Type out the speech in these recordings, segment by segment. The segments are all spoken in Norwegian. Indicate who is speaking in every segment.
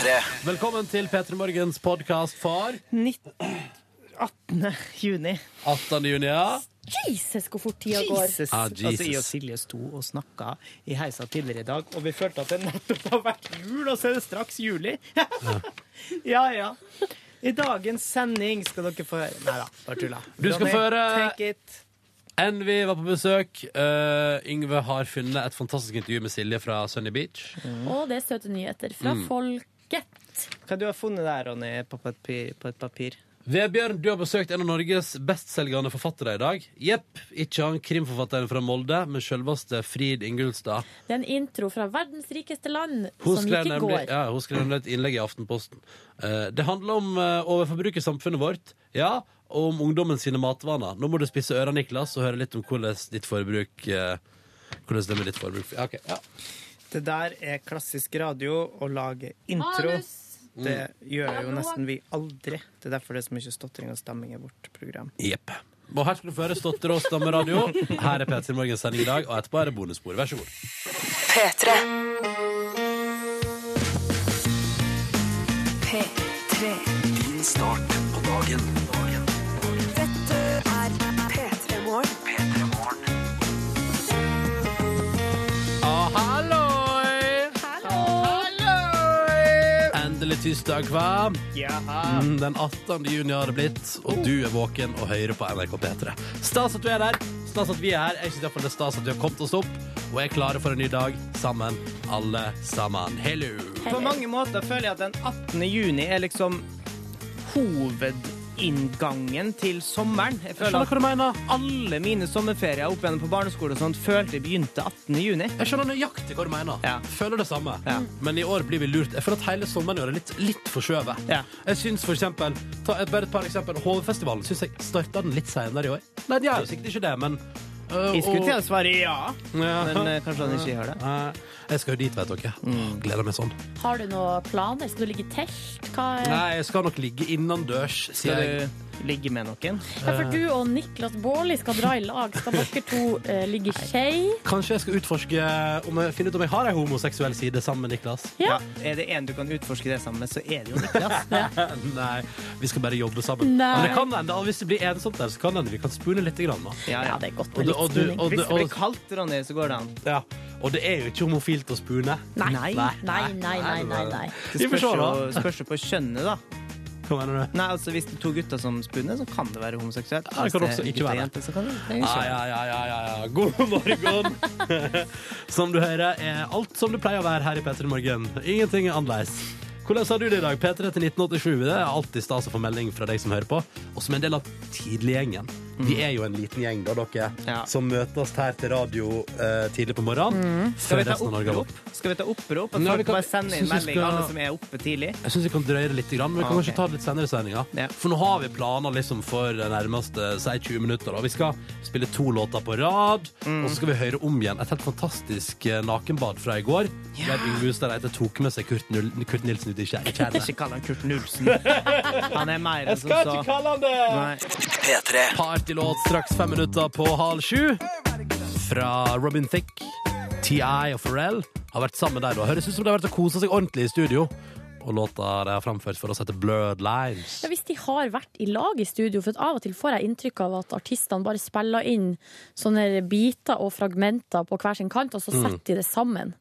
Speaker 1: P3.
Speaker 2: Velkommen til P3 Morgens podkast for
Speaker 3: 18. juni.
Speaker 2: 18. juni. Ja.
Speaker 4: Jesus, hvor fort tida går.
Speaker 3: Jesus.
Speaker 2: Ah,
Speaker 3: Altså, jeg og Silje sto og snakka i heisa tidligere i dag, og vi følte at det nettopp har vært jul, og så er det straks juli. ja, ja. I dagens sending skal dere få høre Nei da, bare tulla.
Speaker 2: Du skal få høre-. Envy var på besøk. Uh, Yngve har funnet et fantastisk intervju med Silje fra Sunny Beach.
Speaker 4: Og det er søte nyheter fra
Speaker 2: Mm.
Speaker 4: Folket.
Speaker 3: Hva du har funnet der, Ronny, på, på, et papir, på et papir?
Speaker 2: Vebjørn, du har besøkt en av Norges bestselgende forfattere i dag. Jepp, ikke han krimforfatteren fra Molde, men selveste Frid Ingulstad.
Speaker 4: Det er en intro fra verdens rikeste land
Speaker 2: Hun
Speaker 4: som gikk i
Speaker 2: nemlig,
Speaker 4: går.
Speaker 2: ja, hun skrev nemlig et innlegg i Aftenposten. Uh, det handler om uh, overforbruk i samfunnet vårt, ja, og om ungdommen sine matvaner. Nå må du spisse øra, Niklas, og høre litt om hvordan ditt forbruk uh, Hvordan det er med ditt forbruk. Ja, ok, ja.
Speaker 3: Det der er klassisk radio å lage intro.
Speaker 4: Manus.
Speaker 3: Det gjør jo nesten vi aldri. Det er derfor det er så mye stotring og stemming i vårt program.
Speaker 2: Jepp. Og her skal du få høre Stotter og stammeradio. Her er P3 Morgens sending i dag, og etterpå er det bonusspor. Vær så god.
Speaker 5: P3. P3.
Speaker 2: Tirsdag, hva?
Speaker 3: Jaha.
Speaker 2: Mm, Den 18. juni har det blitt, og du er våken og hører på NRK P3. Stas at du er der. Stas at vi er her. Jeg synes det er stas at vi har kommet oss opp og er klare for en ny dag sammen, alle sammen. Hello!
Speaker 3: På mange måter føler jeg at den 18. juni er liksom hovedinngangen til sommeren. Jeg føler
Speaker 2: skjønner hva du mener.
Speaker 3: alle mine sommerferier opp igjen på barneskole og sånt følte jeg begynte 18. juni.
Speaker 2: Jeg skjønner nøyaktig hva du mener.
Speaker 3: Ja.
Speaker 2: Føler det samme.
Speaker 3: Ja.
Speaker 2: Men i år blir vi lurt. Jeg føler at hele sommeren i år er litt, litt forskjøvet.
Speaker 3: Ja.
Speaker 2: Jeg synes for eksempel, ta et, bare et par eksempel. HV-festivalen synes jeg starta den litt senere i år. Nei, de jo sikkert ikke det, men
Speaker 3: Jeg skulle til å svare ja, men eh, kanskje han ikke gjør det.
Speaker 2: Jeg skal jo dit, vet dere. Åh, Gleder meg sånn.
Speaker 4: Har du noen planer? Skal du ligge i telt? Hva er...
Speaker 2: Nei, jeg skal nok ligge innendørs, sier
Speaker 3: Skal
Speaker 2: jeg.
Speaker 3: du ligge med noen?
Speaker 4: Ja, for du og Niklas Baarli skal dra i lag. Skal dere to eh, ligge i skei?
Speaker 2: Kanskje jeg skal utforske om jeg finne ut om jeg har ei homoseksuell side sammen med Niklas.
Speaker 4: Ja.
Speaker 3: Er det en du kan utforske det sammen med, så er det jo Niklas.
Speaker 2: Nei, vi skal bare jobbe sammen.
Speaker 4: Nei.
Speaker 2: Men det kan hende, hvis det blir ensomt der, så kan det hende vi kan spune litt. Grann, da.
Speaker 3: Ja,
Speaker 4: Ja,
Speaker 3: ja.
Speaker 4: det er godt med
Speaker 2: litt og du-
Speaker 4: spooning.
Speaker 2: og
Speaker 3: Hvis det blir kaldt, Ronny, så går det an.
Speaker 2: Ja. Og det er jo ikke homofilt å spune.
Speaker 4: Nei,
Speaker 3: Nei.
Speaker 4: nei, nei, nei, nei, nei.
Speaker 3: Det
Speaker 2: Vi får
Speaker 3: spørs
Speaker 2: se,
Speaker 3: jo, spørs jo på kjønnet, da.
Speaker 2: Hva mener du?
Speaker 3: Nei, altså Hvis det er to gutter som spunner, så kan det være homoseksuelt.
Speaker 2: Ja, det kan også ikke være.
Speaker 3: jente, så kan det, det ikke.
Speaker 2: ja, ja, ja, ja, ja. God morgen! som du hører, er alt som det pleier å være her i P3 Morgen. Ingenting er annerledes. Hvordan har du det i dag? P3 til 1987. Det er alltid stas å få melding fra deg som hører på. Og som en del av Tidliggjengen. Vi er jo en liten gjeng, da, dere,
Speaker 3: Ja.
Speaker 2: som møtes her til radio eh, tidlig på morgenen.
Speaker 3: Skal vi ta opprop? Skal vi ta opprop? At
Speaker 2: vi
Speaker 3: folk
Speaker 2: kan-
Speaker 3: bare sender inn melding,
Speaker 2: skal-
Speaker 3: alle som er oppe tidlig?
Speaker 2: Jeg syns vi kan drøye det litt, men vi kan
Speaker 3: Ah,
Speaker 2: kanskje
Speaker 3: okay.
Speaker 2: ta det litt senere i sendinga.
Speaker 3: Ja.
Speaker 2: For nå har vi planer liksom for de nærmeste si 20 minutter. Da. Vi skal spille to låter på rad,
Speaker 3: Mm.
Speaker 2: og så skal vi høre om igjen et helt fantastisk eh, nakenbad fra i går. Der Yngve Hustad Reite tok med seg Kurt, Nul Kurt Nilsen ut i tjernet.
Speaker 3: Jeg skal Ikke kalle han Kurt Nulsen. Han er mer enn som så.
Speaker 2: Jeg skal ikke kalle han det!
Speaker 3: Nei.
Speaker 1: P3.
Speaker 2: Partylåt straks fem minutter på halv sju. Fra Robin Thicke, TI og Pharrell har vært sammen der. da. Høres ut som de har vært og kosa seg ordentlig i studio. Og låta de har framført for oss heter Blurred Lines.
Speaker 4: Ja, hvis de har vært i lag i studio, for av og til får jeg inntrykk av at artistene bare spiller inn sånne biter og fragmenter på hver sin kant, og så
Speaker 2: Mm.
Speaker 4: setter de det sammen.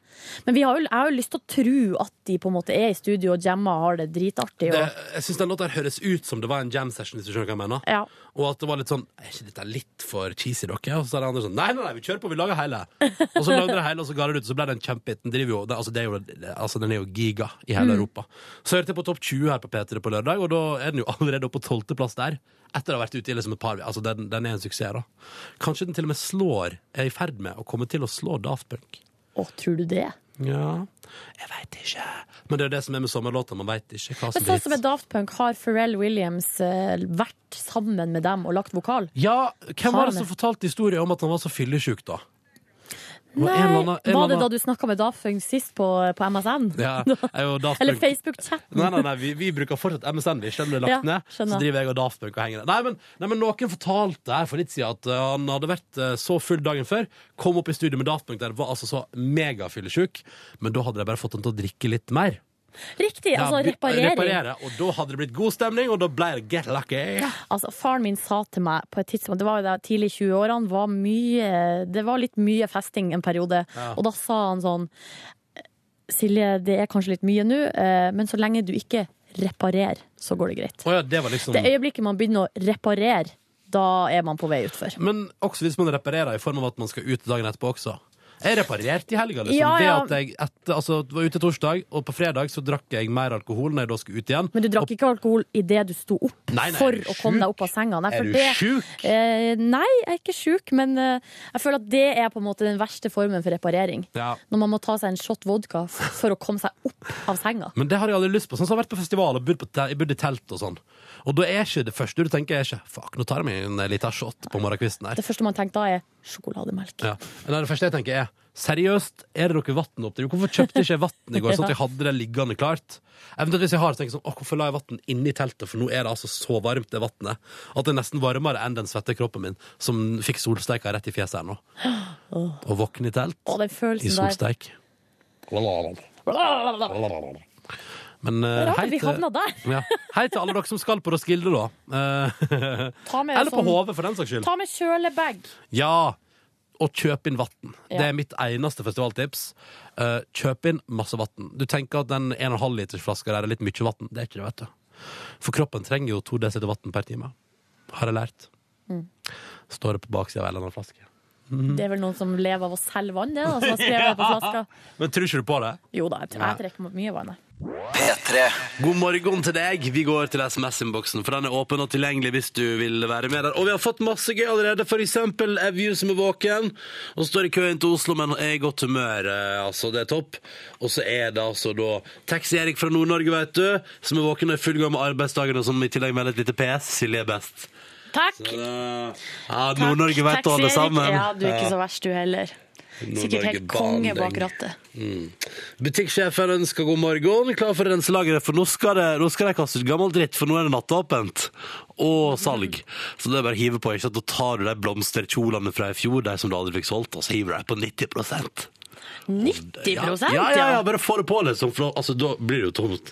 Speaker 4: Men vi har jo, jeg har jo lyst til å tro at de på en måte er i studio og jammer og har det dritartig.
Speaker 2: Det, jeg synes den låta høres ut som det var en jam session, hvis du skjønner hva jeg mener.
Speaker 4: ja.
Speaker 2: Og at det var litt sånn Er ikke dette litt for cheesy, dere? Og så er det andre sånn Nei, nei, nei, vi kjører på, vi lager hele. Og så lagde de hele, og så ga de det ut, og så ble det en kjempehit. Den driver jo det, altså, det er jo, altså, den er jo giga i hele Europa. Så hørte jeg på Topp 20 her på P3 på lørdag, og da er den jo allerede oppe på tolvteplass der. Etter å ha vært ute i liksom et par Altså, den, den er en suksess, da. Kanskje den til og med slår Er i ferd med å komme til å slå Daft Punk.
Speaker 4: Å, tror du det?
Speaker 2: Ja Jeg veit ikke. Men det er det som er med sommerlåter. Man veit ikke hva som
Speaker 4: Men sånn som med. Daft Punk, har Pharrell Williams eh, vært sammen med dem og lagt vokal?
Speaker 2: Ja, hvem var det som fortalte historien om at han var så fyllesyk, da? Det var en eller
Speaker 4: Nei,
Speaker 2: annen- en
Speaker 4: var det da du snakka med Daft Punk sist på, på MSN?
Speaker 2: Ja, Daft
Speaker 4: Eller Facebook-chatten?
Speaker 2: Nei, nei, nei, vi, vi bruker fortsatt MSN, vi, skjønner det lagt
Speaker 4: Ja,
Speaker 2: ned. Så driver jeg og Daft Punk og henger der. Nei, men, nei, men noen fortalte her for litt siden at uh, han hadde vært uh, så full dagen før. Kom opp i studio med Daft Punk der var altså så megafyllesjuk. Men da hadde de bare fått han til å drikke litt mer.
Speaker 4: Riktig. Altså reparering.
Speaker 2: reparere. Og da hadde det blitt god stemning, og da ble det get lucky.
Speaker 4: Altså, faren min sa til meg på et tidspunkt, det var jo da tidlig i 20-årene, var mye, det var litt mye festing en periode. Og da sa han sånn Silje, det er kanskje litt mye nå, eh, men så lenge du ikke reparerer, så går det greit.
Speaker 2: Å ja, det var liksom
Speaker 4: Det øyeblikket man begynner å reparere, da er man på vei utfor.
Speaker 2: Men også hvis man reparerer i form av at man skal ut dagen etterpå også. Jeg reparerte i helga, liksom.
Speaker 4: Ja, ja.
Speaker 2: Det at jeg etter, altså, var ute torsdag, og på fredag så drakk jeg mer alkohol når jeg da skulle ut igjen.
Speaker 4: Men du drakk ikke alkohol idet du sto opp
Speaker 2: Nei, nei,
Speaker 4: for å komme deg opp av senga? Nei,
Speaker 2: Er du
Speaker 4: det-
Speaker 2: sjuk?
Speaker 4: Eh, nei, jeg er ikke sjuk, men eh, jeg føler at det er på en måte den verste formen for reparering.
Speaker 2: Ja.
Speaker 4: Når man må ta seg en shot vodka for å komme seg opp av senga.
Speaker 2: Men det har jeg aldri lyst på. Sånn som jeg har vært på festival og bodd, på te- jeg i telt og sånn. Og da er ikke det første du tenker, er ikke fuck, nå tar jeg meg en liten shot på morgenkvisten her.
Speaker 4: Det første man tenker da, er sjokolademelk.
Speaker 2: Ja. Nei, det første jeg tenker er Seriøst, er det noe vann opp til? Hvorfor kjøpte jeg ikke vann i går, sånn at jeg hadde det liggende klart? Eventuelt hvis jeg har, tenkt tenker jeg sånn, å, hvorfor la jeg vann inni teltet? For nå er det altså så varmt, det vannet. At det er nesten varmere enn den svette kroppen min, som fikk solsteika rett i fjeset her nå. Å våkne i telt, i
Speaker 4: solsteik. der.
Speaker 2: Men
Speaker 4: uh,
Speaker 2: hei til, ja, hei til alle dere som skal på Roskilde, da. Eh,
Speaker 4: Ta med,
Speaker 2: Eller på
Speaker 4: sånn-
Speaker 2: hodet, for den saks skyld.
Speaker 4: Ta med kjølebag.
Speaker 2: Ja, og kjøp inn vann. Det er mitt eneste festivaltips. Uh, kjøp inn masse vann. Du tenker at den 1,5 liters flaska der er litt mye vann. Det er ikke det, vet du. For kroppen trenger jo 2 dl vann per time. Har jeg lært.
Speaker 4: Mm.
Speaker 2: Står det på baksida av en eller annen flaske.
Speaker 4: Det er vel noen som lever av å selge vann, det, da, som har skrevet det på flaska.
Speaker 2: Men tror ikke du på det?
Speaker 4: Jo da, jeg, jeg trekker mye vann. jeg.
Speaker 1: P3.
Speaker 2: God morgen til deg. Vi går til SMS-innboksen, for den er åpen og tilgjengelig hvis du vil være med der. Og vi har fått masse gøy allerede, for eksempel Evju som er våken, og står i køen til Oslo, men er i godt humør. eh, Altså, det er topp. Og så er det altså da Taxi-Erik fra Nord-Norge, vet du, som er våken og i full gang med arbeidsdagen, og som i tillegg melder et lite PS. Silje er best.
Speaker 4: Takk!
Speaker 2: Ja, Nord-Norge vet å
Speaker 4: holde
Speaker 2: sammen.
Speaker 4: Ja, du er ikke så verst, du heller. Sikkert helt konge bak rattet.
Speaker 2: Butikksjefen ønsker god morgen. Klar for å rense lageret, for nå skal, det, nå skal de kaste ut gammel dritt, for nå er det nattåpent. Og salg. Så det er bare å hive på. ikke sant? Da tar du de blomsterkjolene fra i fjor, de som du aldri fikk solgt, og så hiver du dem på 90%
Speaker 4: 90
Speaker 2: ja, ja, ja, ja, bare få det på, liksom. For altså, da blir det jo tomt.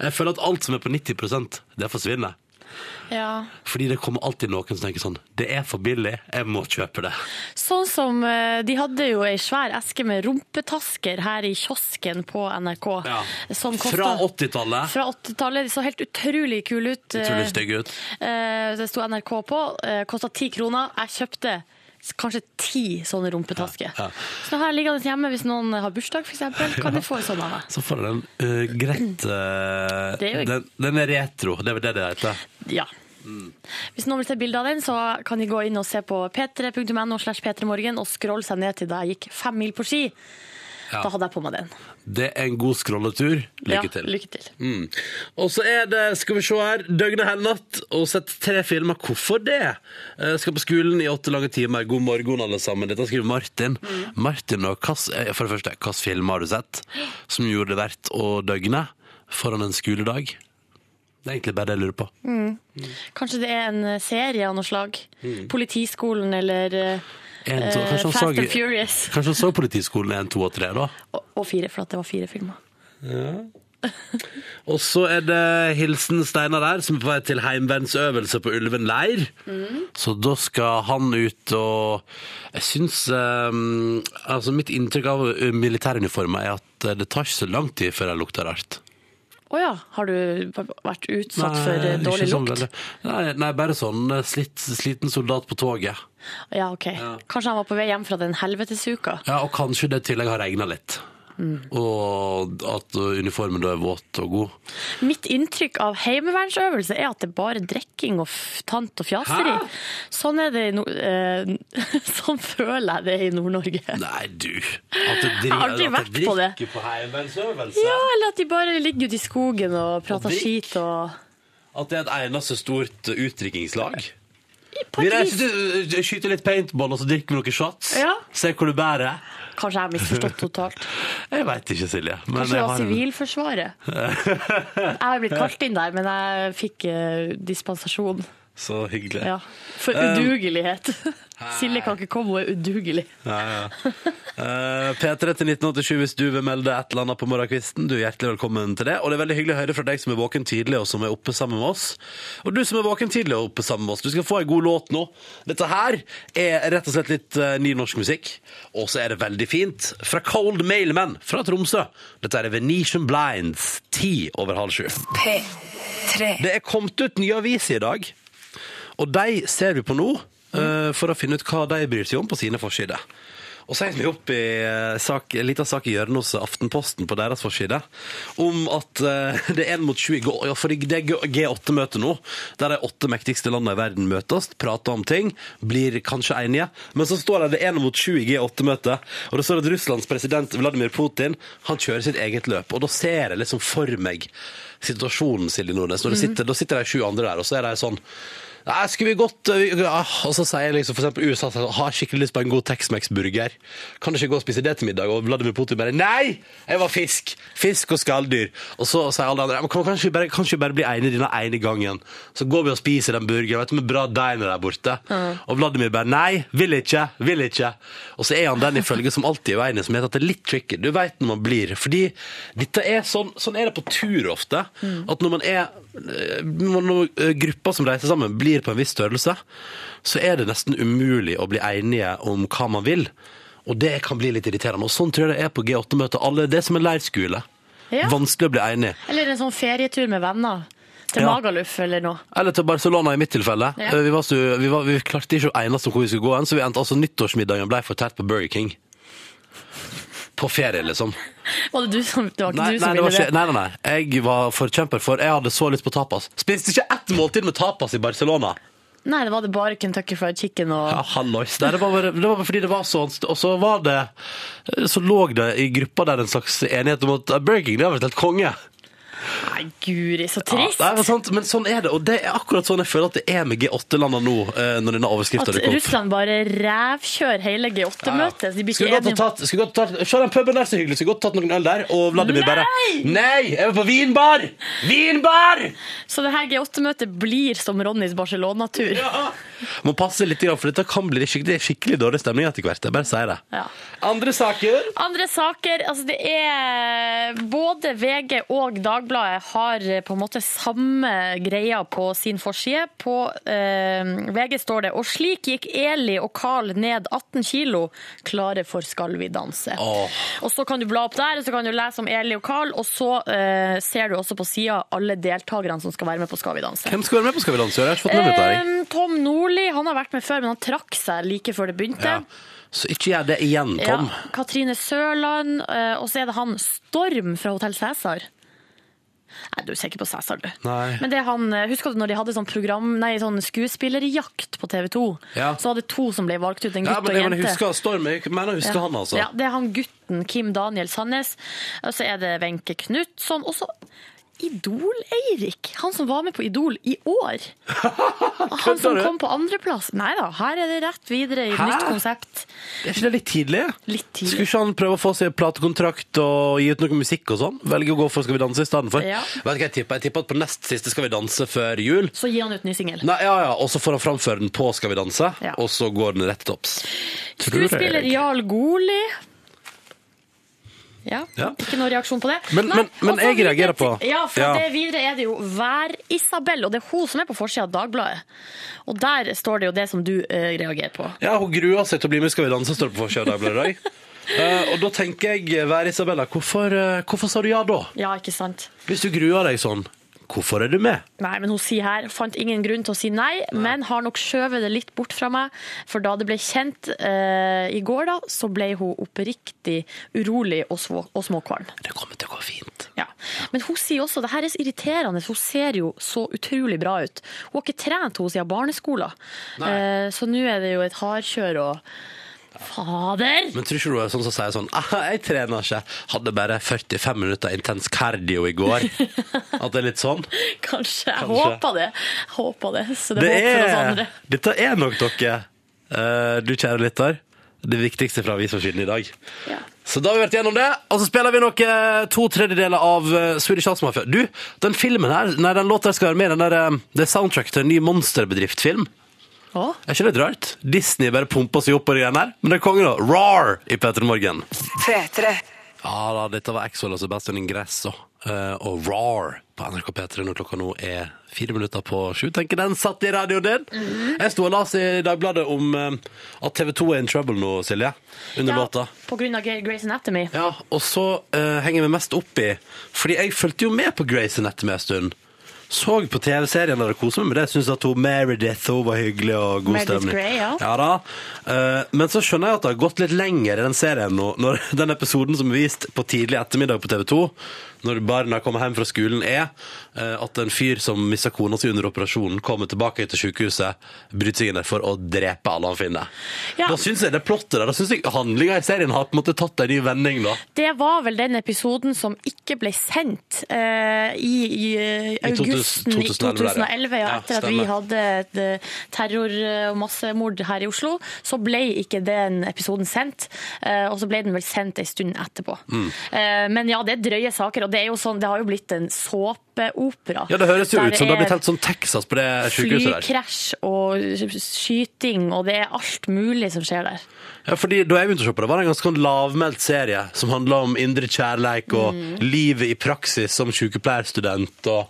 Speaker 2: Jeg føler at alt som er på 90% det forsvinner.
Speaker 4: Ja.
Speaker 2: Fordi det kommer alltid noen som tenker sånn Det er for billig, jeg må kjøpe det.
Speaker 4: Sånn som eh, De hadde jo ei svær eske med rumpetasker her i kiosken på NRK.
Speaker 2: Ja.
Speaker 4: Som kostet-
Speaker 2: Fra 80-tallet.
Speaker 4: Fra 80-tallet. De så helt utrolig kule ut.
Speaker 2: Utrolig stygge ut.
Speaker 4: Eh, Det sto NRK på. eh, Kosta ti kroner. Jeg kjøpte kanskje ti sånne rumpetasker.
Speaker 2: Ja, ja.
Speaker 4: Så har jeg liggende hjemme hvis noen har bursdag, f.eks. Kan du få en sånn av meg?
Speaker 2: Så får du den uh, greit
Speaker 4: uh, jo-
Speaker 2: den, den er retro, det er vel det det heter.
Speaker 4: Ja. Hvis noen vil se bilde av den, så kan de gå inn og se på p3.no slash p3morgen og scrolle seg ned til da jeg gikk fem mil på ski.
Speaker 2: Ja.
Speaker 4: Da hadde jeg på meg den.
Speaker 2: Det er en god scrolletur. Lykke
Speaker 4: ja,
Speaker 2: til.
Speaker 4: Lykke til.
Speaker 2: Mm. Og så er det, skal vi se her, døgnet hele natt og sett tre filmer. Hvorfor det? Jeg skal på skolen i åtte lange timer. God morgen, alle sammen. Dette skriver Martin.
Speaker 4: Mm.
Speaker 2: Martin, og hvilke- eh, for det første, hvilken film har du sett som gjorde det verdt å døgne foran en skoledag? Det er egentlig bare det jeg lurer på.
Speaker 4: Kanskje det er en eh, serie av noe slag. Politiskolen eller eh,
Speaker 2: En, to,
Speaker 4: eh,
Speaker 2: kanskje, han
Speaker 4: Fast
Speaker 2: så,
Speaker 4: and Furious.
Speaker 2: kanskje han så Politiskolen 1, 2 og 3, da?
Speaker 4: Og, og fire, for at det var fire filmer. Ja.
Speaker 2: Og så er det hilsen Steinar der, som er på vei til heimevernsøvelse på Ulven leir. Så da skal han ut og Jeg syns um, Altså, mitt inntrykk av militæruniformer er at det tar ikke så lang tid før jeg lukter rart.
Speaker 4: Å ja, har du vært utsatt for eh, dårlig
Speaker 2: sånn
Speaker 4: lukt?
Speaker 2: nei, nei, bare sånn uh, slitt, sliten soldat på toget.
Speaker 4: Ja, ok. Kanskje han var på vei hjem fra den helvetesuka?
Speaker 2: Ja, Og kanskje det i tillegg har regna litt.
Speaker 4: Mm.
Speaker 2: Og at uniformen da er våt og god.
Speaker 4: Mitt inntrykk av heimevernsøvelse er at det er bare drikking og tant og fjaseri.
Speaker 2: Hæ?
Speaker 4: Sånn er det i no eh, Sånn føler jeg det i Nord-Norge.
Speaker 2: Nei, du. At det
Speaker 4: Jeg har aldri vært på det.
Speaker 2: på.
Speaker 4: Ja, eller at de bare ligger ute i skogen og prater
Speaker 2: og
Speaker 4: skit og
Speaker 2: At det er et eneste stort
Speaker 4: utdrikkingslag?
Speaker 2: Vi reiser til, skyter litt paintball, og så drikker vi noen shots.
Speaker 4: Ja.
Speaker 2: Ser hvor det bærer.
Speaker 4: Kanskje jeg har misforstått totalt.
Speaker 2: Jeg veit ikke, Silje.
Speaker 4: Kanskje det var Sivilforsvaret. Jeg har blitt kalt inn der, men jeg fikk eh, dispensasjon.
Speaker 2: Så hyggelig.
Speaker 4: Ja. For udugelighet. Silje kan ikke komme, hun er udugelig.
Speaker 2: Ja, ja. Uh, P3 til 1987 hvis du vil melde et eller annet på morgenkvisten. Du er hjertelig velkommen til det. Og det er veldig hyggelig å høre fra deg som er våken tidlig, og som er oppe sammen med oss. Og du som er våken tidlig og oppe sammen med oss, du skal få en god låt nå. Dette her er rett og slett litt uh, ny norsk musikk. Og så er det veldig fint. Fra Cold Mailmen fra Tromsø. Dette er Venetian Blinds, ti over halv sju.
Speaker 5: P3.
Speaker 2: Det er kommet ut nye aviser i dag, og de ser vi på nå eh, for å finne ut hva de bryr seg om på sine forsider. Og så er vi opp i eh, sak, en liten sak i hjørnet hos Aftenposten på deres forside om at eh, det er en mot 20 går, for det er G8-møte nå, der de åtte mektigste landene i verden møtes, prater om ting, blir kanskje enige. Men så står det det er en mot 20 i G8-møte, og det står at Russlands president Vladimir Putin han kjører sitt eget løp. Og da ser jeg liksom for meg situasjonen, Silje Nordnes. Når det sitter, da sitter de sju andre der, og så er de sånn Nei, skulle vi gått eh, ja, Og så sier liksom eksempel USA at har skikkelig lyst på en god Tex-Mex-burger. Kan du ikke gå og spise det til middag? Og Vladimir Putin bare Nei! Jeg var fisk! Fisk og skalldyr. Og så sier alle andre «Ja, kan kanskje vi bare, kanskje vi bare bli enige denne ene gangen. Så går vi og spiser den burgeren vet du, med bra diner der borte. Og Vladimir bare Nei, vil ikke, vil ikke. Og så er han den ifølge som alltid er uenig, som heter at det er litt tricky. Du veit når man blir. Fordi dette er sånn, sånn er det på tur ofte. At når man er Når eh, grupper som reiser sammen, blir på en viss størrelse, så er det nesten umulig å bli enige om hva man vil. Og det kan bli litt irriterende. Og sånn tror jeg det er på G8-møtet. Alle, Det er som en leirskole.
Speaker 4: Ja.
Speaker 2: Vanskelig å bli enig.
Speaker 4: Eller en sånn ferietur med venner. Til
Speaker 2: Ja.
Speaker 4: Magaluf eller noe.
Speaker 2: Eller til Barcelona i mitt tilfelle.
Speaker 4: Ja.
Speaker 2: Eh, Vi, var så, vi, var, vi klarte ikke å enes om hvor vi skulle gå hen, så vi endte altså nyttårsmiddagen ble fortært på Burger King. På ferie, liksom.
Speaker 4: Var det du som, det var ikke
Speaker 2: Nei,
Speaker 4: du
Speaker 2: nei,
Speaker 4: som
Speaker 2: det
Speaker 4: ville
Speaker 2: ikke,
Speaker 4: det?
Speaker 2: nei, nei, nei. Jeg var forkjemper for Jeg hadde så lyst på tapas. Spiste ikke ett måltid med tapas i Barcelona.
Speaker 4: Nei, det var det bare Kentucky Fried Chicken og
Speaker 2: Ja, hallois. Nei, Det var bare, det var bare fordi det var sånn. Og så var det Så lå det i gruppa der en slags enighet om at Burger King det har vært helt konge.
Speaker 4: Nei, guri, så
Speaker 2: Ja,
Speaker 4: trist.
Speaker 2: det er sant, men sånn er det. Og det er akkurat sånn jeg føler at det er med G8-landene nå, eh, når denne overskriften
Speaker 4: At. Russland bare rævkjører hele G8-møtet. De blir
Speaker 2: Skulle godt tatt, skulle godt tatt Se den puben der, så hyggelig. Skulle godt tatt noen øl der. Og Vladimir bare Nei! Jeg var på vinbar! Vinbar!
Speaker 4: Så det her G8-møtet blir som Ronnys Barcelona-tur.
Speaker 2: Må passe litt, for dette kan bli skikkelig, skikkelig dårlig stemning etter hvert. Jeg bare sier det.
Speaker 4: Ja.
Speaker 2: Andre saker?
Speaker 4: Andre saker, altså det er Både VG og Dagbladet har eh, på en måte samme greia på sin forside. På eh, VG står det Og slik gikk Eli og Carl ned 18 kilo, klare for Skal vi danse.
Speaker 2: Oh.
Speaker 4: Og så kan du bla opp der, og så kan du lese om Eli og Carl, og så eh, ser du også på sida alle deltakerne som skal være med på Skal vi danse.
Speaker 2: Hvem skal være med på Skal vi danse? Jeg har ikke fått med meg dette.
Speaker 4: Eh, Tom Nordli han har vært med før, men han trakk seg like før det begynte.
Speaker 2: Ja. Så ikke gjør det igjen, Tom.
Speaker 4: Ja, Katrine Sørland, eh, og så er det han Storm fra Hotell Cæsar. Nei, du ser ikke på Cæsar, du.
Speaker 2: Nei.
Speaker 4: Men det han, eh, Husker du når de hadde sånn program, nei, sånn skuespillerjakt på TV 2?
Speaker 2: Ja.
Speaker 4: Så var det to som ble valgt ut, en
Speaker 2: Ja,
Speaker 4: gutt
Speaker 2: men
Speaker 4: og en
Speaker 2: jente.
Speaker 4: jente.
Speaker 2: husker Storm. Jeg mener, jeg husker han, altså.
Speaker 4: Ja, det er han gutten Kim Daniel Sandnes. Og så er det Wenche Knutson. Og så Idol-Eirik. Han som var med på Idol i år. Han som kom på andreplass. Nei da, her er det rett videre i
Speaker 2: Hæ?
Speaker 4: nytt konsept.
Speaker 2: Er ikke det litt tidlig?
Speaker 4: Litt tidlig.
Speaker 2: Skulle ikke han prøve å få seg platekontrakt og gi ut noe musikk og sånn? Velge å gå for Skal vi danse i stedet for?
Speaker 4: Ja.
Speaker 2: Vet du hva jeg tipper? Jeg tipper at på nest siste Skal vi danse før jul
Speaker 4: Så gir han ut ny singel.
Speaker 2: Ja, ja, Og så får han framføre den på Skal vi danse,
Speaker 4: Ja.
Speaker 2: og så går den rett til topps.
Speaker 4: Skuespiller. Jarl Goli. Ja,
Speaker 2: Ja.
Speaker 4: ikke noen reaksjon på det.
Speaker 2: Men- men- men jeg
Speaker 4: videre
Speaker 2: reagerer på-
Speaker 4: Ja, for
Speaker 2: Ja.
Speaker 4: det videre er det jo Vær-Isabel, og det er hun som er på forsida av Dagbladet. Og der står det jo det som du uh, reagerer på.
Speaker 2: Ja, Hun gruer seg til å bli med Skal vi danse, står det på forsida av Dagbladet i dag. Uh, og da tenker jeg, vær Isabella, hvorfor, uh, hvorfor sa du ja da?
Speaker 4: Ja, ikke sant?
Speaker 2: Hvis du gruer deg sånn, hvorfor er du med?
Speaker 4: Nei, men hun sier her fant ingen grunn til å si nei, men har nok skjøvet det litt bort fra meg. For da det ble kjent eh, i går, da, så ble hun oppriktig urolig og, små, og småkvalm.
Speaker 2: Det kommer til å gå fint.
Speaker 4: Ja. Men hun sier også det her er så irriterende. Hun ser jo så utrolig bra ut. Hun har ikke trent hun siden barneskolen.
Speaker 2: Nei.
Speaker 4: Eh, så nå er det jo et hardkjør og Fader!
Speaker 2: Men tror ikke du er sånn som sier sånn «Ah, Jeg trener ikke. Hadde bare 45 minutter intens cardio i går. At det er litt sånn.
Speaker 4: Kanskje. Jeg
Speaker 2: Kanskje.
Speaker 4: håper det. Jeg håper det. Så det,
Speaker 2: Det
Speaker 4: er oss andre.
Speaker 2: dette er nok dere, uh, du kjære lytter. Det viktigste fra avisforsiden i dag.
Speaker 4: Ja.
Speaker 2: Så da har vi vært gjennom det, og så spiller vi nok to tredjedeler av eh, Swedish House Mafia. Du, den filmen her, nei, den låta skal være med, den der, eh, det er soundtrack til en ny monsterbedriftfilm. Er ikke det rart? Disney bare pumper seg opp på de igjen her. Men det er kongen da. Roar i Petter Morgen.
Speaker 5: P3.
Speaker 2: Ja da, dette var Exol og Sebastian Ingresso uh, og Roar på NRK P3 når klokka nå er fire minutter på sju. Tenker den satt i radioen din. Jeg sto og las i Dagbladet om eh, at TV 2 er in trouble nå, Silje, under låta.
Speaker 4: på grunn av Grace Anatomy.
Speaker 2: Ja, og så uh, henger vi mest opp i Fordi jeg fulgte jo med på Grace Anatomy en stund. Så på TV-serien og koste meg med det. Syns at hun Meredith hun var hyggelig og god
Speaker 4: Meredith
Speaker 2: stemning.
Speaker 4: Grey, ja.
Speaker 2: da. Eh, men så skjønner jeg at det har gått litt lenger i den serien nå. Når den episoden som er vist på tidlig ettermiddag på TV 2, når barna kommer hjem fra skolen, er eh, at en fyr som mista kona si under operasjonen, kommer tilbake til sykehuset, bryter seg inn der for å drepe alle han finner.
Speaker 4: Ja.
Speaker 2: Da syns jeg det plottet der, da syns jeg handlinga i serien har på en måte tatt en ny vending, da.
Speaker 4: Det var vel den episoden som ikke ble sendt eh, i, i eh,
Speaker 2: I 2000
Speaker 4: augusten i
Speaker 2: 2011,
Speaker 4: 2011, ja,
Speaker 2: ja,
Speaker 4: etter at vi hadde et eh, terror- og massemord her i Oslo. Så ble ikke den episoden sendt, eh, og så ble den vel sendt en stund etterpå.
Speaker 2: Mm.
Speaker 4: Eh, men ja, det er drøye saker, og det, er jo sånn, det har jo blitt en såpeopera.
Speaker 2: Ja, det høres jo ut som det har blitt helt sånn Texas på det sykehuset der.
Speaker 4: Flykrasj og skyting, og det er alt mulig som skjer der.
Speaker 2: Ja, fordi Da jeg begynte å se på det, var det en ganske sånn lavmælt serie som handla om indre kjærleik og
Speaker 4: Mm.
Speaker 2: livet i praksis som sykepleierstudent. og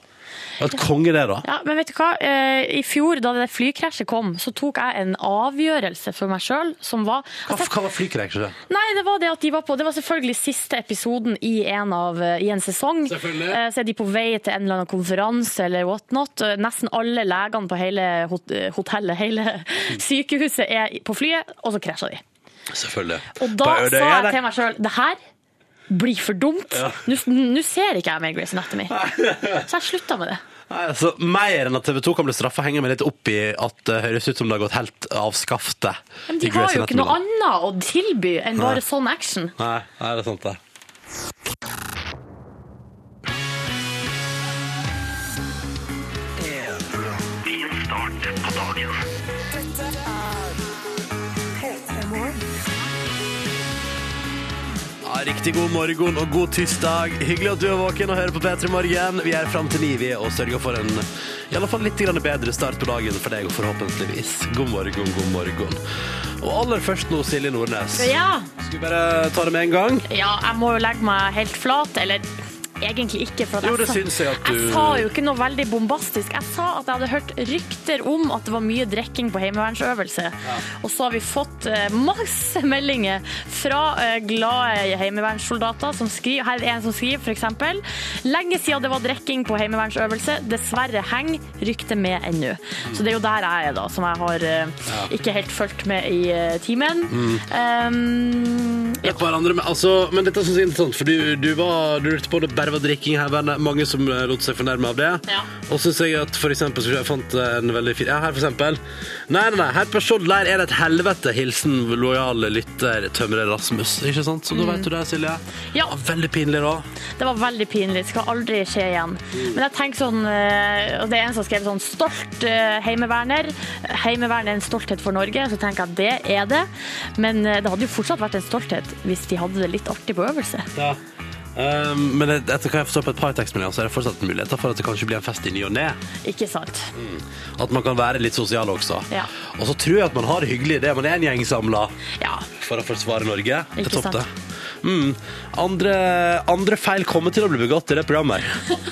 Speaker 2: et konge, det, da.
Speaker 4: Ja, men vet du hva? Eh, I fjor, da det flykrasjet kom, så tok jeg en avgjørelse for meg sjøl som var
Speaker 2: Hva, hva var flykrasjet?
Speaker 4: Nei, det var det at de var på Det var selvfølgelig siste episoden i en, av, i en sesong.
Speaker 2: Selvfølgelig.
Speaker 4: Eh, Så er de på vei til en eller annen konferanse eller whatnot. Eh, Nesten alle legene på hele hot- eh, hotellet, hele sykehuset, er på flyet, og så krasja de.
Speaker 2: Selvfølgelig.
Speaker 4: Og da sa jeg til meg sjøl det her blir for dumt. Nå nå ser ikke jeg mer Grace Anatomy. Så jeg slutta med det.
Speaker 2: Nei, altså, Mer enn at TV 2 kan bli straffa, henger meg litt opp i at det høres ut som det har gått helt av skaftet.
Speaker 4: Men de har jo ikke noe annet å tilby enn bare sånn action.
Speaker 2: Nei, nei, det er sant, det. Riktig god morgen og god tirsdag. Hyggelig at du er våken og hører på P3 Morgen. Vi er fram til ni vi, og sørger for en i alle fall litt bedre start på dagen for deg, og forhåpentligvis. God morgen, god morgen. Og aller først nå, Silje Nordnes.
Speaker 4: Ja.
Speaker 2: Skal vi bare ta det med en gang?
Speaker 4: Ja, jeg må jo legge meg helt flat, eller egentlig ikke. For at
Speaker 2: Jo, det
Speaker 4: sa-
Speaker 2: syns jeg at du-
Speaker 4: Jeg sa jo ikke noe veldig bombastisk. Jeg sa at jeg hadde hørt rykter om at det var mye drikking på heimevernsøvelse. Og så har vi fått eh, masse meldinger fra eh, glade heimevernssoldater som skriver, her er en som skriver eksempel, lenge siden det var drikking på heimevernsøvelse, dessverre henger ryktet med ennå. Så det er jo der jeg er da, som jeg har eh, ikke helt fulgt med i timen.
Speaker 2: Mm.
Speaker 4: Um, ja.
Speaker 2: Hverandre men, altså, men dette synes jeg er interessant, for du, du, var, du lurte på det bare var drikking her, men mange som eh, lot seg fornærme av det.
Speaker 4: Ja.
Speaker 2: Og så synes jeg at for eksempel, så jeg fant en veldig fin, ja, her for eksempel, nei, nei, nei, her på Skjold leir er det et helvete, hilsen lojale lytter, tømrer Rasmus, ikke sant? Så da vet du det, Silje.
Speaker 4: Mm. Ja.
Speaker 2: Veldig pinlig da.
Speaker 4: Det var veldig pinlig. Det skal aldri skje igjen. Men jeg tenker sånn, eh, og det er en som skrev sånn stolt eh, heimeverner. Heimevernet er en stolthet for Norge, så tenker jeg at det er det. Men eh, det hadde jo fortsatt vært en stolthet hvis de hadde det litt artig på øvelse.
Speaker 2: Ja. Um, men etter hva jeg forstår på et par tekstmeldinger, så er det fortsatt muligheter for at det kanskje blir en fest i ny og ne.
Speaker 4: Ikke sant?
Speaker 2: At man kan være litt sosial også.
Speaker 4: Ja.
Speaker 2: Og så tror jeg at man har det hyggelig idet Man er en gjeng samla
Speaker 4: Ja.
Speaker 2: for å forsvare Norge.
Speaker 4: Ikke sant.
Speaker 2: det. Mm. Andre, andre feil kommer til å bli begått i det programmet.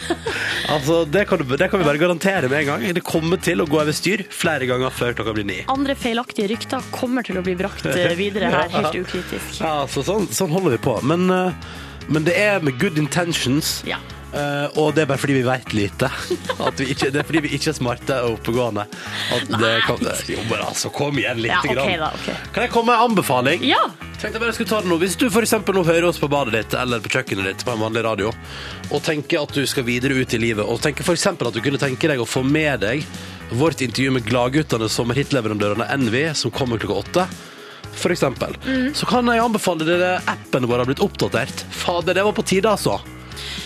Speaker 2: altså, det kan, det kan vi bare garantere med en gang. Det kommer til å gå over styr flere ganger før klokka blir ni.
Speaker 4: Andre feilaktige rykter kommer til å bli brakt eh, videre her, helt ukritisk.
Speaker 2: Ja, så sånn, sånn holder vi på. Men, eh, men det er med good intentions.
Speaker 4: Ja.
Speaker 2: Eh, og det er bare fordi vi vet lite. At vi ikke, det er fordi vi ikke er smarte og oppegående. At det
Speaker 4: Nei.
Speaker 2: kan, jo, men altså, kom igjen litt.
Speaker 4: Ja, ok
Speaker 2: grann.
Speaker 4: da, ok.
Speaker 2: Kan jeg komme med en anbefaling?
Speaker 4: Ja!
Speaker 2: Tenkte jeg bare skulle ta det nå. Hvis du for eksempel nå hører oss på badet ditt eller på kjøkkenet ditt på en vanlig radio, og tenker at du skal videre ut i livet, og tenker for eksempel at du kunne tenke deg å få med deg vårt intervju med gladguttene sommerhitleverandørene Envy, som kommer klokka åtte, for eksempel, så kan jeg anbefale dere appen vår har blitt oppdatert. Fader, det var på tide, altså.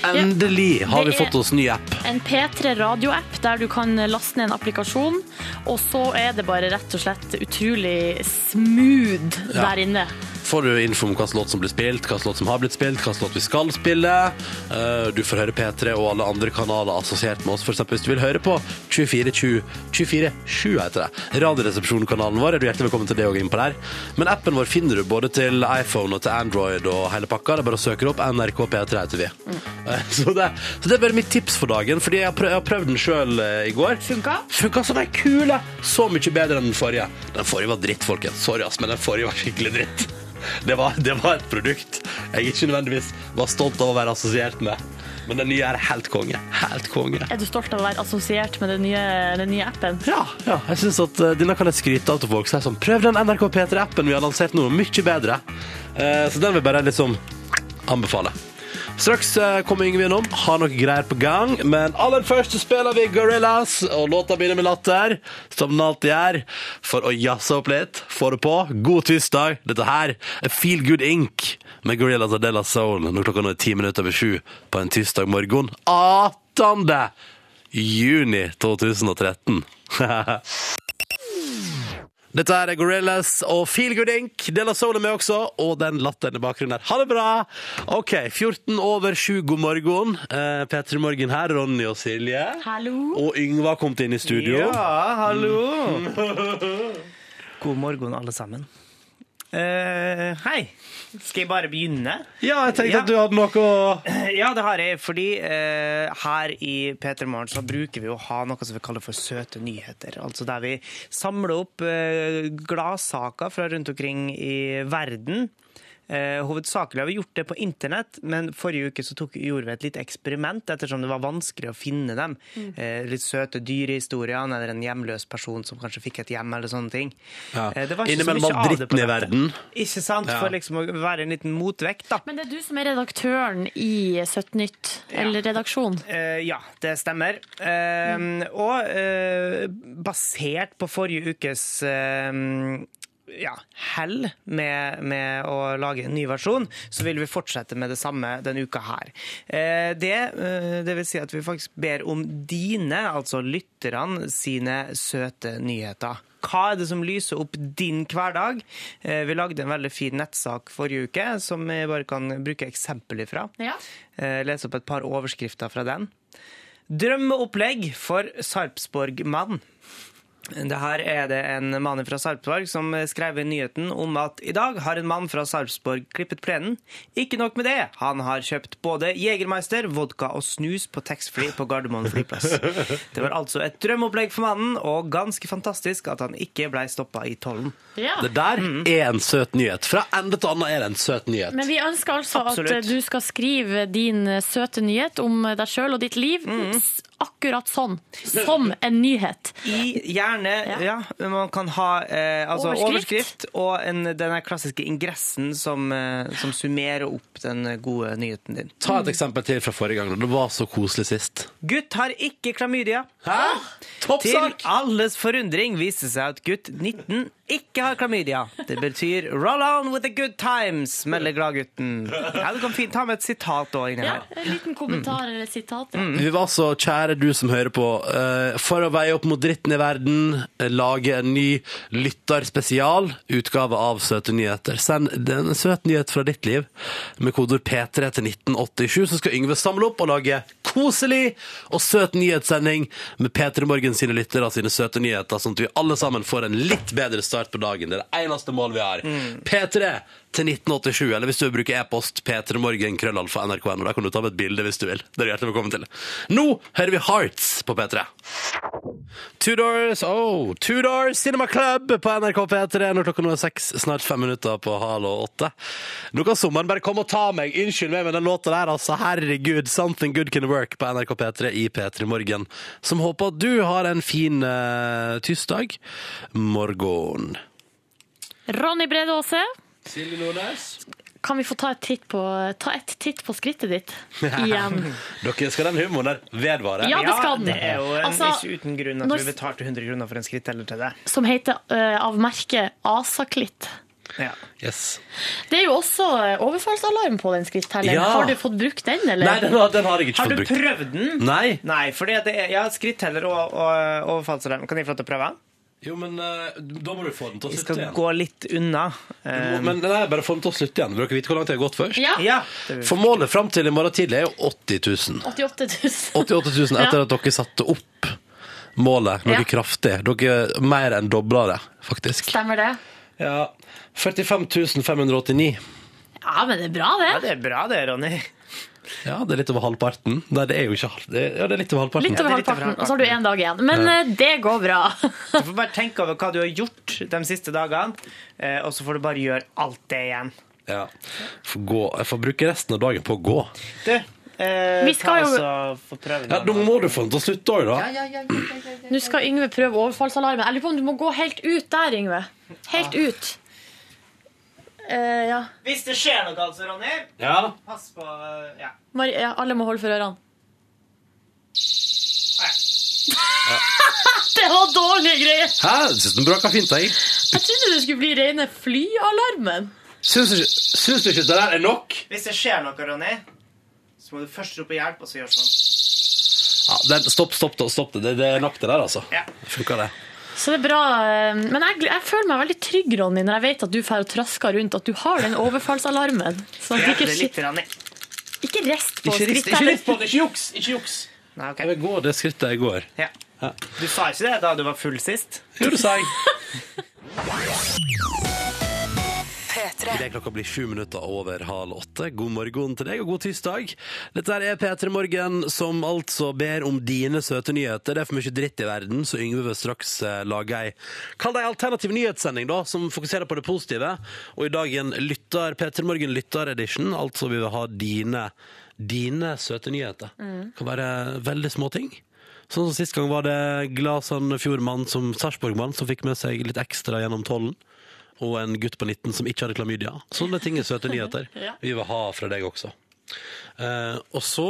Speaker 2: Endelig har vi fått oss ny app.
Speaker 4: En P3 radioapp der du kan laste ned en applikasjon, og så er det bare rett og slett utrolig smooth
Speaker 2: Ja.
Speaker 4: der inne.
Speaker 2: Får du info om hvilken låt som blir spilt, hvilken låt som har blitt spilt, hvilken låt vi skal spille. Eh, Du får høre P3 og alle andre kanaler assosiert med oss. For eksempel hvis du vil høre på 24-7 24-7 heter det. Radioresepsjonkanalen vår er du hjertelig velkommen til det òg inn på der. Men appen vår finner du både til iPhone og til Android og hele pakka. Det er bare å søke opp NRK P3 heter vi. Eh, Så, det, så det er bare mitt tips for dagen, fordi jeg har prøvd, jeg har prøvd den sjøl i går.
Speaker 4: Funka?
Speaker 2: Funka som ei kule! Så mye bedre enn den forrige. Den forrige var dritt, folkens. Sorry, ass, men den forrige var skikkelig dritt. Det var, det var et produkt jeg ikke nødvendigvis var stolt av å være assosiert med. Men den nye er helt konge. Helt konge.
Speaker 4: Er du stolt av å være assosiert med den nye, den nye appen?
Speaker 2: Ja, ja, jeg synes at uh, denne kan jeg skryte av til folk. Så jeg sånn, prøv den NRK P3-appen vi har lansert nå, mye bedre. Uh, så den vil jeg bare liksom anbefale. Straks eh, kommer Yngve innom, har noe greier på gang, men aller først spiller vi Gorillas, og låta begynner med latter, som den alltid gjør, for å jazze opp litt, få det på. God tirsdag. Dette her er Feel Good Ink med Gorillas og Della Soul, når klokka nå er ti minutter over sju på en tirsdag morgen. 18. juni 2013. Dette er Gorillas og Feel Good Inc. Dela Soul er med også, og den latteren i bakgrunnen der. Ha det bra! OK, 14 over 7, god morgen. Eh, P3 Morgen her, Ronny og Silje.
Speaker 4: Hallo?
Speaker 2: Og Yngve har kommet inn i studio.
Speaker 3: Ja, hallo! God morgen, alle sammen. Eh, hei. Skal jeg bare begynne?
Speaker 2: Ja, jeg tenkte
Speaker 3: Ja.
Speaker 2: at du hadde noe å
Speaker 3: Ja, det har jeg, fordi eh, her i P3 Morgen så bruker vi å ha noe som vi kaller for søte nyheter. Altså der vi samler opp eh, gladsaker fra rundt omkring i verden. Eh, hovedsakelig har vi gjort det på internett, men forrige uke så tok, gjorde vi et lite eksperiment ettersom det var vanskelig å finne dem. Eh, litt søte dyrehistoriene eller en hjemløs person som kanskje fikk et hjem, eller sånne ting.
Speaker 2: Ja.
Speaker 3: Eh, det var ikke så mye av det på
Speaker 2: i
Speaker 3: nettet.
Speaker 2: verden.
Speaker 3: Ikke sant?
Speaker 2: Ja.
Speaker 3: For liksom å være en liten motvekt, da.
Speaker 4: Men det er du som er redaktøren i Søtt Nytt, eller redaksjon.
Speaker 3: Eh, ja, det stemmer. Eh, og eh, basert på forrige ukes eh, ja, hell med, med å lage en ny versjon, så vil vi fortsette med det samme denne uka her. Eh, det, eh, det vil si at vi faktisk ber om dine, altså lytterne, sine søte nyheter. Hva er det som lyser opp din hverdag? Eh, Vi lagde en veldig fin nettsak forrige uke som vi bare kan bruke eksempel ifra.
Speaker 4: Ja.
Speaker 3: Lese opp et par overskrifter fra den. Drømmeopplegg for Sarpsborg-mann. Det her er det en mann fra Sarpsborg som skrev i nyheten om at i dag har en mann fra Sarpsborg klippet plenen. Ikke nok med det, han har kjøpt både Jegermeister, vodka og snus på taxfree på Gardermoen flyplass. Det var altså et drømmeopplegg for mannen, og ganske fantastisk at han ikke blei stoppa i tollen.
Speaker 4: Ja.
Speaker 2: Det der er en søt nyhet. Fra ende til annen er det en søt nyhet.
Speaker 4: Men vi ønsker altså
Speaker 3: Absolutt.
Speaker 4: at du skal skrive din søte nyhet om deg sjøl og ditt liv s- akkurat sånn. Som en nyhet.
Speaker 3: I gjerne Ja, man kan ha eh, altså
Speaker 4: Overskrift.
Speaker 3: overskrift. og en, den klassiske ingressen som, eh, som summerer opp den gode nyheten din.
Speaker 2: Ta et eksempel til fra forrige gang. Det var så koselig sist.
Speaker 3: Gutt har ikke klamydia.
Speaker 2: Hæ?
Speaker 3: Til
Speaker 2: Toppsak!
Speaker 3: alles forundring viste seg at gutt 19 ikke har klamydia. Det betyr 'roll on with the good times', melder gladgutten. Ja, du kan fint ta med et sitat òg inni
Speaker 4: Ja,
Speaker 3: her.
Speaker 4: en liten kommentar eller sitat. ja.
Speaker 2: Vi var altså, kjære du som hører på. eh, For å veie opp mot dritten i verden, eh, lage en ny lytterspesial, utgave av Søte nyheter. Send en søt nyhet fra ditt liv med kodeord P3 til 1987, så skal Yngve samle opp og lage koselig og søt nyhetssending med P3 Morgen sine lyttere sine søte nyheter, sånn at vi alle sammen får en litt bedre start på dagen. Det er det eneste målet vi har. P3 til 1987, eller hvis du vil bruke e-post p3morgen krøllalfa nrk.no. Da kan du ta med et bilde hvis du vil. Det er hjertelig velkommen til. Nå hører vi Hearts på P3. Two Doors, oh, Two Doors Cinema Club på NRK P3 når klokka nå er seks, snart fem minutter på halv åtte. Nå kan sommeren bare komme og ta meg. Unnskyld meg med den låta der, altså. Herregud. Something Good Can Work på NRK P3 i P3 Morgen. Som håper at du har en fin uh, tirsdag morgen.
Speaker 4: Ronny Brede Aase,
Speaker 2: Silje Nordnes.
Speaker 4: Kan vi få ta et titt på, ta et titt på skrittet ditt igjen?
Speaker 2: Dere skal den humoren der vedvare?
Speaker 4: Ja, det skal den.
Speaker 3: det er jo en,
Speaker 4: Altså,
Speaker 3: ikke uten grunn at
Speaker 4: når-
Speaker 3: vi betalte 100 kroner for en skritteller til det.
Speaker 4: Som heter uh, av merket Asaklitt.
Speaker 3: Ja.
Speaker 2: Yes.
Speaker 4: Det er jo også eh, overfallsalarm på den skrittelleren.
Speaker 2: Ja.
Speaker 4: Har du fått brukt den, eller?
Speaker 2: Nei, den har, den har jeg ikke
Speaker 3: Har
Speaker 2: fått
Speaker 3: du prøvd den?
Speaker 2: Nei.
Speaker 3: Nei, fordi at det er, ja, skritteller og, og overfallsalarm. Kan jeg få lov til å prøve?
Speaker 2: Jo, men eh, da må du få den til å
Speaker 3: Jeg
Speaker 2: slutte
Speaker 3: skal
Speaker 2: igjen.
Speaker 3: gå litt unna. Eh,
Speaker 2: må- Men nei, bare få den til å slutte igjen. Vil dere vite hvor langt det har gått først?
Speaker 4: Ja.
Speaker 3: ja. det-
Speaker 2: For målet fram til i morgen tidlig er jo 80 000.
Speaker 4: 88 000.
Speaker 2: 88 000 etter
Speaker 4: Ja.
Speaker 2: at dere satte opp målet noe
Speaker 4: Ja.
Speaker 2: kraftig. Dere mer enn dobla det, faktisk.
Speaker 4: Stemmer det?
Speaker 2: Ja. 45 589.
Speaker 4: Ja, men det er bra, det.
Speaker 3: ja,
Speaker 4: det.
Speaker 3: det er bra det, Ronny.
Speaker 2: Ja, det er litt over halvparten. Nei, det er jo ikke halv... Det er, ja, det er litt over halvparten.
Speaker 4: Litt over
Speaker 3: Ja, er
Speaker 4: halvparten, og så har du én dag igjen. Men ja. det går bra.
Speaker 3: Du får bare tenke over hva du har gjort de siste dagene, eh, og så får du bare gjøre alt det igjen.
Speaker 2: Ja. Får gå. Jeg får bruke resten av dagen på å gå.
Speaker 3: Du, eh,
Speaker 4: Vi skal jo-
Speaker 2: Ja, Da må du få den til å slutte òg, da.
Speaker 4: Nå skal Yngve prøve overfallsalarmen. Jeg lurer på om du må gå helt ut der, Yngve. Helt ut. Eh, ja.
Speaker 3: Hvis det skjer noe, altså, Ronny,
Speaker 2: Ja.
Speaker 3: pass på eh, Ja.
Speaker 4: Mar ja. Alle må holde for ørene. Det var dårlige greier!
Speaker 2: Hæ? Jeg synes den braka fint, jeg.
Speaker 4: Jeg trodde det skulle bli rene flyalarmen.
Speaker 2: Syns du, ikke- syns du ikke det der er nok?
Speaker 3: Hvis det skjer noe, Ronny, så må du først rope hjelp, og så gjøre sånn.
Speaker 2: Ja, den, stopp, stopp, stopp, stopp det. det. Det er nok det der, altså.
Speaker 3: Ja.
Speaker 2: Funka det.
Speaker 4: Så det er bra. eh, Men jeg, jeg føler meg veldig trygg, Ronny, når jeg vet at du får trasker rundt, at du har den overfallsalarmen. Sånn at ikke,
Speaker 3: litt,
Speaker 4: ikke rest på
Speaker 2: Ikke rist, ikke rist på det. Ikke juks! Ikke juks.
Speaker 3: Nei, ok.
Speaker 2: Jeg vil gå det skrittet jeg går.
Speaker 3: Ja.
Speaker 2: Ja.
Speaker 3: Du sa ikke det da du var full sist?
Speaker 2: Jo, det sa jeg.
Speaker 5: P3.
Speaker 2: Idet klokka blir sju minutter over halv åtte. God morgen til deg, og god tirsdag. Dette er P3 Morgen, som altså ber om dine søte nyheter. Det er for mye dritt i verden, så Yngve vil straks eh, lage ei Kall det ei alternativ nyhetssending, da, som fokuserer på det positive. Og i dag en lytter, P3 Morgen lytter-edition, altså vi vil ha dine, dine søte nyheter. Kan være veldig små ting. Sånn som Sist gang var det glad fjordmann som Sarpsborgmann som fikk med seg litt ekstra gjennom tollen. Og en gutt på 19 som ikke hadde klamydia. Sånne ting er søte nyheter.
Speaker 4: Ja.
Speaker 2: Vi vil ha fra deg også. Uh, og så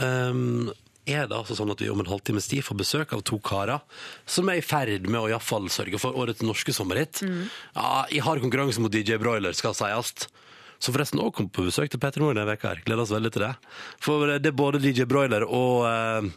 Speaker 2: um, er det altså sånn at vi om en halvtimes tid får besøk av to karer som er i ferd med å i hvert fall sørge for årets norske sommerhit. Ja, I hard konkurranse mot DJ Broiler, skal sies. Som forresten òg kom på besøk til Petter Morgen denne veka her. Gleder oss veldig til det. For det er både DJ Broiler og eh,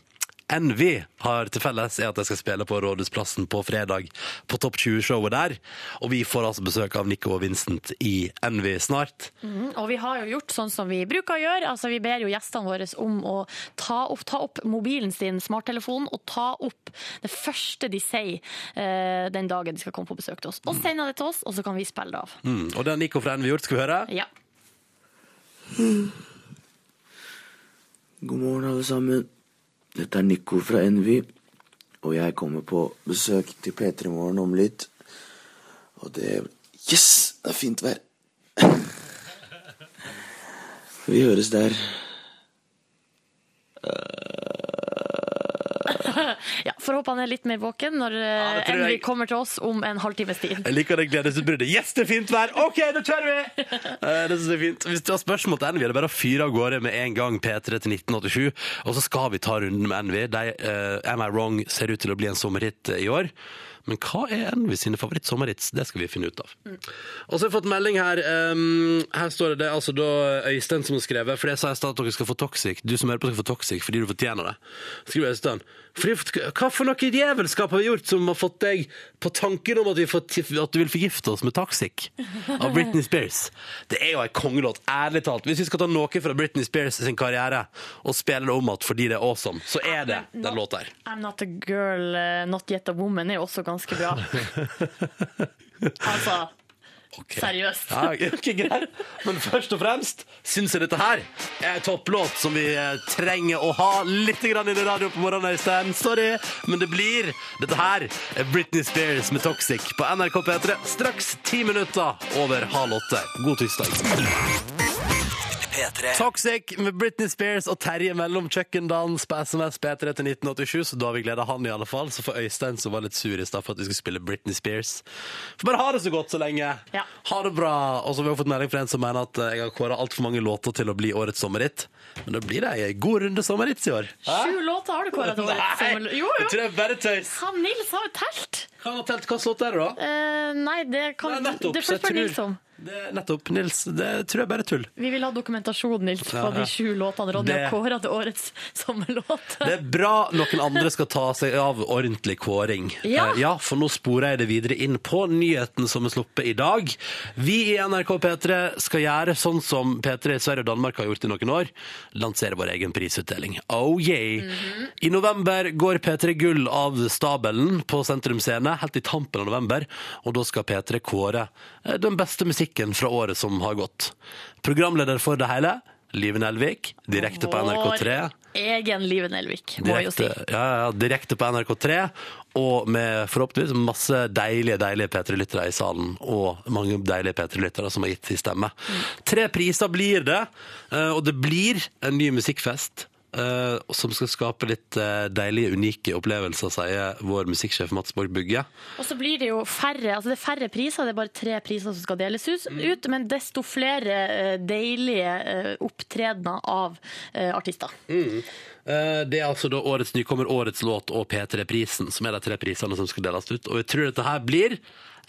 Speaker 2: Envy har til felles er at de skal spille på Rådhusplassen på fredag på Topp 20-showet der. Og vi får altså besøk av Nico og Vincent i Envy snart.
Speaker 4: Mm, Og vi har jo gjort sånn som vi bruker å gjøre. Altså, vi ber jo gjestene våre om å ta opp, ta opp mobilen sin, smarttelefonen, og ta opp det første de sier uh, den dagen de skal komme på besøk til oss. Og sende det til oss, og så kan vi spille det av.
Speaker 2: Mm. Og det har Nico fra Envy gjort, skal vi høre?
Speaker 4: Ja.
Speaker 6: God morgen, alle sammen. Dette er Nico fra Envy, og jeg kommer på besøk til P3 Morgen om litt. Og det Yes! Det er fint vær. Vi høres der.
Speaker 4: Ja. Får håpe han er litt mer våken når
Speaker 2: ja,
Speaker 4: eh, Envy
Speaker 2: jeg.
Speaker 4: kommer til oss om en halvtimes tid.
Speaker 2: Jeg liker det gledesutbruddet. Yes, det er fint vær! OK, da kjører vi! Eh, det synes jeg er fint. Hvis du har spørsmål til Envy, er det bare å fyre av gårde med en gang P3 til 1987. Og så skal vi ta runden med Envy. De, uh, Am I Wrong ser ut til å bli en sommerhit eh, i år. Men hva er Envy sine favoritt-sommerhits? Det skal vi finne ut av. Og så har jeg fått melding her. Um, her står det, det altså da Øystein som har skrevet, for det sa jeg i stad at dere skal få toxic. Du som hører på skal få toxic fordi du fortjener det. Skriver Øystein. Fordi, hva for noe djevelskap har vi gjort som har fått deg på tanken om at, vi får, at du vil forgifte oss med toxic av Britney Spears? Det er jo en kongelåt, ærlig talt. Hvis vi skal ta noe fra Britney Spears sin karriere og spille det om at fordi det er awesome, så er det den låta her.
Speaker 4: I'm not a girl, eh, not yet a woman er jo også ganske bra. Altså,
Speaker 2: Ok.
Speaker 4: seriøst.
Speaker 2: Ja, okay, greit. Men først og fremst syns jeg dette her er topplåt som vi eh, trenger å ha litt grann inn i radio på morgenen. Øystein. Sorry, men det blir dette her. er Britney Spears med Toxic på NRK P3 straks ti minutter over halv åtte. God tirsdag. Toxic med Britney Spears og Terje mellom kjøkkendans på SMS P3 til 1987, så da har vi gleda han i alle fall. Så for Øystein som var litt sur i stad for at vi skulle spille Britney Spears. For bare ha det så godt så lenge.
Speaker 4: Ja.
Speaker 2: Ha det bra. Og så har vi også fått melding fra en som mener at jeg har kåra altfor mange låter til å bli årets sommerhit. Men da blir det ei god runde sommerhits i år.
Speaker 4: Sju låter har du kåret til årets sommerhit. Jo,
Speaker 2: jeg tror det er bare tøys.
Speaker 4: Han Nils har jo telt.
Speaker 2: Hva slags låt er det, da?
Speaker 4: Uh, nei, det kan
Speaker 2: Nei, nettopp,
Speaker 4: Det får Nils om.
Speaker 2: Det er nettopp, Nils. Det tror jeg bare er tull.
Speaker 4: Vi vil ha dokumentasjon, Nils, på
Speaker 2: Ja, ja.
Speaker 4: de sju låtene Ronny
Speaker 2: Det-
Speaker 4: kåra til årets sommerlåt.
Speaker 2: Det er bra noen andre skal ta seg av ordentlig kåring.
Speaker 4: Ja.
Speaker 2: Eh, ja for nå sporer jeg det videre inn på nyheten som er sluppet i dag. Vi i NRK P3 skal gjøre sånn som P3 i Sverige og Danmark har gjort i noen år. Lansere vår egen prisutdeling. Oh yeah! I november går P3 Gull av stabelen på Sentrum Scene, helt i tampen av november. Og da skal P3 kåre eh, den beste musikken fra året som har gått. Programleder for det hele, Live Nelvik, direkte på NRK3.
Speaker 4: Vår egen Live Nelvik, må jeg jo si.
Speaker 2: Direkte, ja, ja, direkte på NRK3, og med forhåpentligvis masse deilige deilige P3-lyttere i salen. Og mange deilige P3-lyttere som har gitt sin stemme. Tre priser blir det, eh, og det blir en ny musikkfest. Eh, som skal skape litt uh, deilige, unike opplevelser, sier vår musikksjef Mats Borg Bugge.
Speaker 4: Og så blir det jo færre, altså det er færre priser, det er bare tre priser som skal deles ut,
Speaker 2: Mm.
Speaker 4: men desto flere uh, deilige uh, opptredener av artister.
Speaker 2: Eh, Det er altså da årets nykommer, årets låt og P3-prisen, som er de tre prisene som skal deles ut. Og jeg tror dette her blir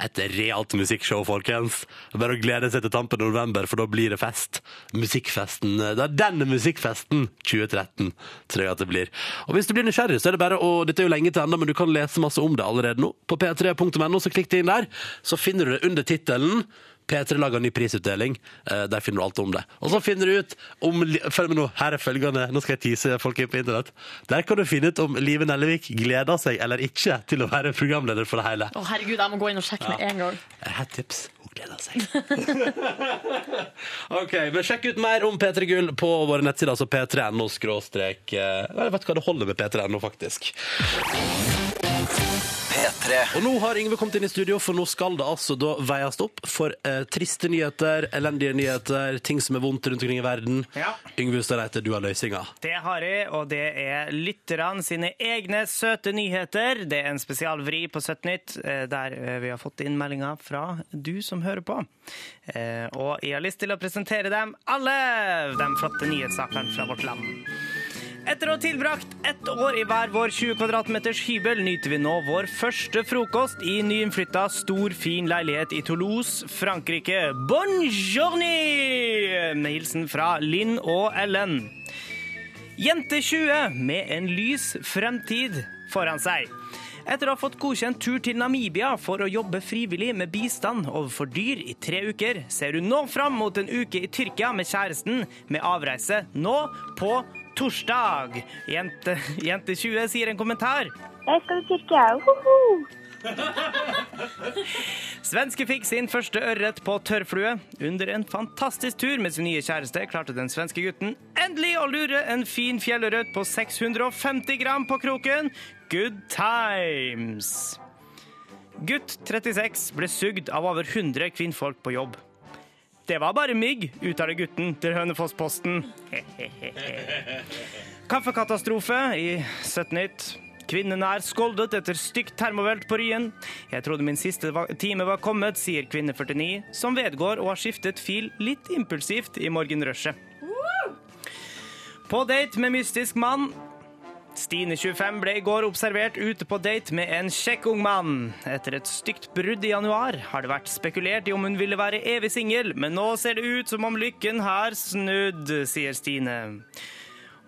Speaker 2: et realt musikkshow, folkens. Bare å glede seg til tampen av november, for da blir det fest. Musikkfesten. Det er denne musikkfesten 2013, tror jeg at det blir. Og hvis du blir nysgjerrig, så er det bare å Dette er jo lenge til ennå, men du kan lese masse om det allerede nå. På p3.no, så klikk deg inn der. Så finner du det under tittelen. P3 lager ny prisutdeling. Eh, Der finner du alt om det. Og så finner du ut om Følg med nå. Her er følgende. Nå skal jeg tease folk inn på internett. Der kan du finne ut om Live Nellevik gleder seg eller ikke til å være programleder for det hele.
Speaker 4: Å herregud, jeg må gå inn og sjekke med en gang.
Speaker 2: Jeg har et tips. Hun gleder seg. ok, men Sjekk ut mer om P3 Gull på våre nettsider, altså p3.no skråstrek eh, Jeg vet hva det holder med p3.no, faktisk.
Speaker 1: P3.
Speaker 2: Og nå har Yngve kommet inn i studio, for nå skal det altså da veies opp for eh, triste nyheter, elendige nyheter, ting som er vondt rundt omkring i verden.
Speaker 3: Ja.
Speaker 2: Yngve Ustadreite, du har løsninga.
Speaker 3: Det har jeg, og det er lytterne sine egne søte nyheter. Det er en spesialvri på Søtt nytt, eh, der eh, vi har fått inn meldinger fra du som hører på. Eh, Og jeg har lyst til å presentere dem alle, de flotte nyhetssakene fra vårt land. Etter å ha tilbrakt ett år i hver vår 20 kvadratmeters hybel, nyter vi nå vår første frokost i nyinnflytta stor, fin leilighet i Toulouse, Frankrike. Bonjourni! Med hilsen fra Linn og Ellen. Jente 20 med en lys fremtid foran seg. Etter å ha fått godkjent tur til Namibia for å jobbe frivillig med bistand overfor dyr i tre uker, ser hun nå fram mot en uke i Tyrkia med kjæresten, med avreise nå på torsdag. Jente, jente 20 sier en kommentar.
Speaker 7: Jeg skal til Tyrkia. hoho.
Speaker 3: Svenske fikk sin første ørret på tørrflue. Under en fantastisk tur med sin nye kjæreste klarte den svenske gutten endelig å lure en fin fjellørret på 650 gram på kroken. Good times! Gutt 36 ble sugd av over 100 kvinnfolk på jobb. Det var bare mygg, uttaler gutten til Hønefoss-posten. Kaffekatastrofe i 17 nytt. Kvinnen er skoldet etter stygt termovelt på Ryen. Jeg trodde min siste time var kommet, sier kvinne 49, som vedgår å ha skiftet fil litt impulsivt i morgenrushet. På date med mystisk mann. Stine 25 ble i går observert ute på date med en kjekk ung mann. Etter et stygt brudd i januar har det vært spekulert i om hun ville være evig singel, men nå ser det ut som om lykken har snudd, sier Stine.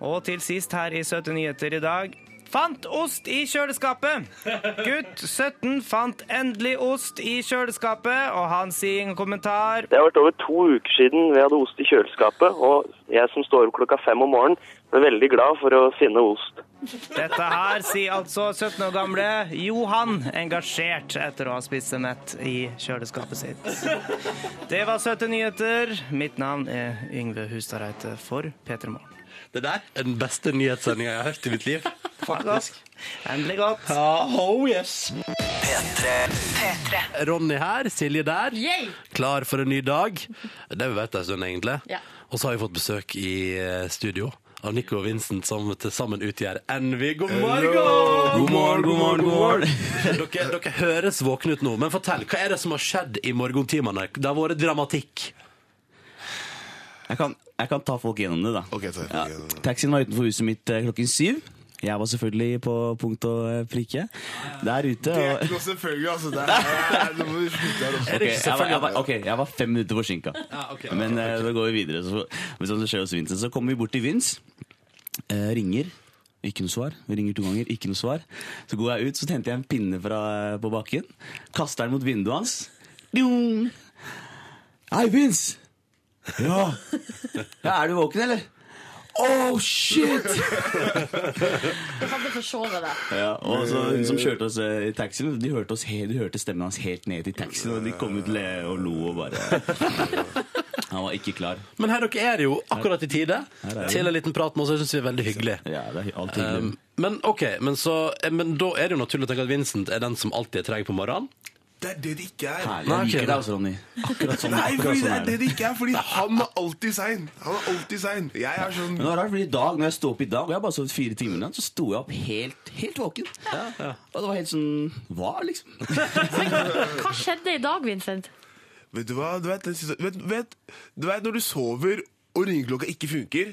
Speaker 3: Og til sist her i Søte nyheter i dag. Fant ost i kjøleskapet! Gutt 17 fant endelig ost i kjøleskapet, og han sier en kommentar
Speaker 8: Det har vært over to uker siden vi hadde ost i kjøleskapet, og jeg som står opp klokka fem om morgenen, ble veldig glad for å finne ost.
Speaker 3: Dette her sier altså 17 år gamle Johan, engasjert etter å ha spist en mett i kjøleskapet sitt. Det var Søte nyheter. Mitt navn er Yngve Hustadreite for P3 Morgen.
Speaker 2: Det der er den beste nyhetssendinga jeg har hørt i mitt liv. Faktisk.
Speaker 3: Endelig godt.
Speaker 2: Ja, oh yes.
Speaker 5: P3.
Speaker 2: Ronny her, Silje der.
Speaker 4: Yay!
Speaker 2: Klar for en ny dag. Det har vi vært en stund, egentlig.
Speaker 4: Ja.
Speaker 2: Og så har vi fått besøk i eh, studio av Nico og Vincent, som til sammen utgjør Envy. God morgen!
Speaker 9: God morgen, god morgen, god morgen.
Speaker 2: dere, dere høres våkne ut nå, men fortell, hva er det som har skjedd i morgentimene? Det har vært dramatikk.
Speaker 9: Jeg kan, jeg kan ta folk gjennom det, da.
Speaker 10: Ok, ta folk
Speaker 9: Ja. Taxien var utenfor huset mitt eh, klokken syv. Jeg var selvfølgelig på punkt og prikke der ute.
Speaker 10: Det er ikke noe selvfølgelig, altså. Det er, nå må vi slutte her også.
Speaker 9: Ok, jeg var, jeg, var, ok, jeg var fem minutter forsinka. Men eh, da går vi videre. Så, hvis det skjer hos Vincent, så kommer vi bort til Vince. Eh, ringer. Ikke noe svar. Vi ringer to ganger. Ikke noe svar. Så går jeg ut, så henter jeg en pinne fra, på bakken. Kaster den mot vinduet hans. Hei, Vince! Ja. ja. Er du våken, eller? Oh, shit!
Speaker 4: Jeg hadde forsovet deg.
Speaker 9: Ja, og så Hun som kjørte oss eh, i taxien, de hørte, oss he- de hørte stemmen hans helt ned i taxien. Og de kom ut le og lo og bare Han var ikke klar.
Speaker 2: Men her dere er jo akkurat i tide
Speaker 9: er vi.
Speaker 2: til en liten prat med oss. Jeg syns vi er veldig hyggelig.
Speaker 9: Ja, det er alt hyggelig.
Speaker 2: Um, men ok, men, så, eh, men da er det jo naturlig å tenke at Vincent er den som alltid er treg på morgenen.
Speaker 10: Det er det det ikke er.
Speaker 9: Herlig. Jeg liker deg også, Ronny. Akkurat sånn.
Speaker 10: Nei,
Speaker 9: akkurat
Speaker 10: fordi
Speaker 9: sånn
Speaker 10: det
Speaker 9: er
Speaker 10: det
Speaker 9: det.
Speaker 10: det ikke er, fordi han er alltid sein. Han er alltid sein. Jeg er sånn
Speaker 9: Men det var rart, fordi i dag, når jeg sto opp i dag, og jeg har bare sovet fire timer, så sto jeg opp helt, helt våken. Og det var helt sånn Hva, liksom?
Speaker 4: Hva skjedde i dag, Vincent?
Speaker 10: Vet du hva? Du vet, den vet, vet, du vet når du sover og ringeklokka ikke funker,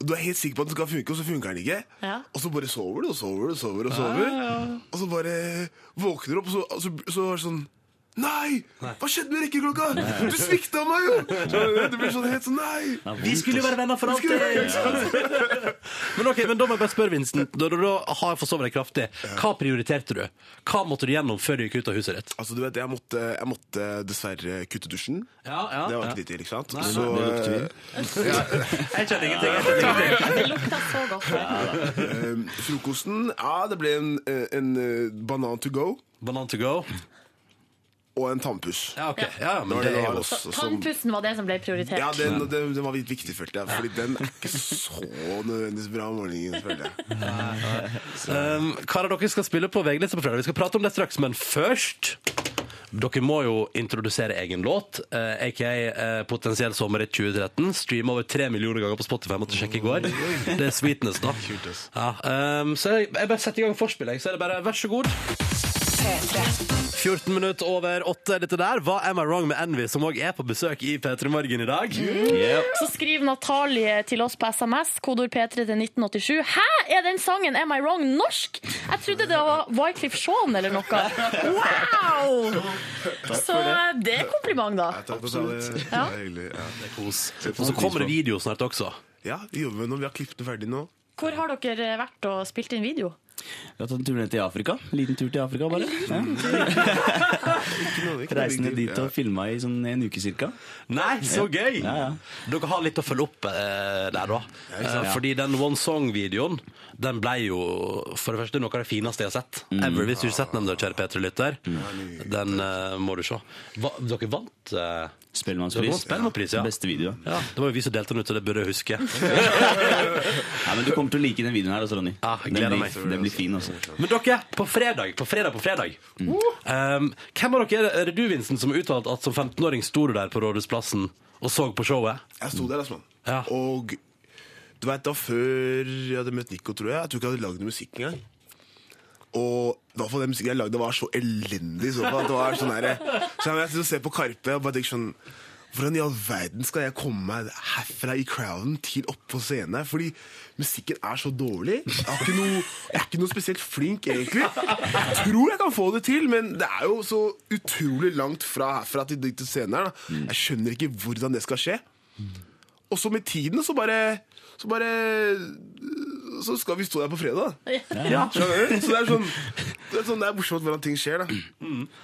Speaker 10: du er helt sikker på at den skal funke, og så funker den ikke,
Speaker 4: Ja.
Speaker 10: og så bare sover du og sover du og sover, og sover, og så bare våkner du opp, og så, og så, så det sånn Nei! Hva skjedde med rekkeklokka? Du svikta meg jo! Så Det blir sånn helt sånn Nei!
Speaker 2: Vi skulle jo være venner for alltid! men ok, men da må jeg bare spørre Vincent. Da da, da har forsovet deg kraftig, hva prioriterte du? Hva måtte du gjennom før du gikk ut av huset ditt?
Speaker 10: Altså, du vet, jeg måtte, jeg måtte dessverre kutte dusjen.
Speaker 2: Ja, ja,
Speaker 10: Det var
Speaker 2: ja.
Speaker 10: ikke ditt, ikke sant?
Speaker 2: Nei,
Speaker 10: så,
Speaker 9: det lukter vi.
Speaker 2: Jeg kjenner ingenting. Jeg kjenner ingenting.
Speaker 4: Det lukta så godt.
Speaker 10: eh, frokosten, ja, det ble en, eh, en eh, banan to go
Speaker 2: Banan to go.
Speaker 10: Og en tannpuss.
Speaker 2: Ja, ok. Ja, men det
Speaker 10: det
Speaker 2: er
Speaker 10: var
Speaker 2: jo
Speaker 10: også som-
Speaker 4: Tannpussen var det som ble prioritert.
Speaker 10: Ja, den, det, det var litt viktig, følte jeg. Fordi den er ikke så nødvendigvis bra om morgenen, føler jeg.
Speaker 2: um, Hva er det dere skal spille på VG-lista på fredag? Vi skal prate om det straks, men først dere må jo introdusere egen låt, uh, aka uh, Potensiell sommer i 2013. Streama over tre millioner ganger på Spotify, jeg måtte sjekke i går. Det er sweetness, da. Ja, um, så jeg, jeg bare setter i gang forspillet, så er det bare vær så god. 14 minutter over åtte er dette der. Hva Am I Wrong med Envy, som òg er på besøk i P3 Morgen i dag.
Speaker 9: Yep.
Speaker 4: Så skriver Natalie til oss på SMS, kodord P3 til 1987. Hæ, er den sangen Am I Wrong norsk? Jeg trodde det var Wycliffe Sean eller noe. Wow! Så det er kompliment, da.
Speaker 10: Absolutt. for det. Det
Speaker 4: Ja.
Speaker 10: er
Speaker 2: Kos. Og så kommer det video snart også.
Speaker 10: ja, vi jobber med noe. Vi har klippet ferdig nå.
Speaker 4: Hvor har dere vært og spilt inn video?
Speaker 9: Vi har tatt en tur ned til Afrika. Liten tur til Afrika, bare. Ja. Ned dit og filma i sånn en uke cirka.
Speaker 2: Nei, så gøy!
Speaker 9: Ja, ja.
Speaker 2: Dere har litt å følge opp eh, der, da. Eh, fordi den One Song-videoen Den ble jo for det første noe av det fineste jeg har sett. Ever, Hvis du ikke har sett den, da, kjære P3-lytter. Den eh, må du se. Hva, dere vant uh,
Speaker 9: Spellemannspris.
Speaker 2: Spellemannpris ja.
Speaker 9: Beste video.
Speaker 2: ja. Det var jo vi som delte den ut, så det burde jeg huske.
Speaker 9: Ja, men Du kommer til å like den videoen her, altså, Ronny.
Speaker 2: Ja, jeg gleder
Speaker 9: den,
Speaker 2: meg.
Speaker 9: den blir fin. Også.
Speaker 2: Men dere, på fredag, på fredag, på fredag um, Hvem av dere er det du, Vincent, som har uttalt at som 15-åring sto du der på Rådhusplassen og så på showet?
Speaker 10: Jeg sto der, altså.
Speaker 2: Ja.
Speaker 10: Og du vet da før jeg hadde møtt Nico, tror jeg, jeg tror ikke jeg hadde lagd musikk engang. Og i hvert fall den musikken jeg lagde, var så elendig. Så. Det var sånn her, så jeg sitter og ser på Karpe og bare tenker sånn Hvordan i all verden skal jeg komme meg herfra i crowden til opp på scenen? Fordi musikken er så dårlig. Jeg, er noe, jeg er ikke noe spesielt flink, egentlig. Jeg tror jeg kan få det til, men det er jo så utrolig langt fra herfra til scenen. da. Jeg skjønner ikke hvordan det skal skje. Og så med tiden så bare Så bare Så skal vi stå der på fredag.
Speaker 2: Ja.
Speaker 10: Så det er sånn Det er, sånn, det er morsomt hvordan ting skjer, da.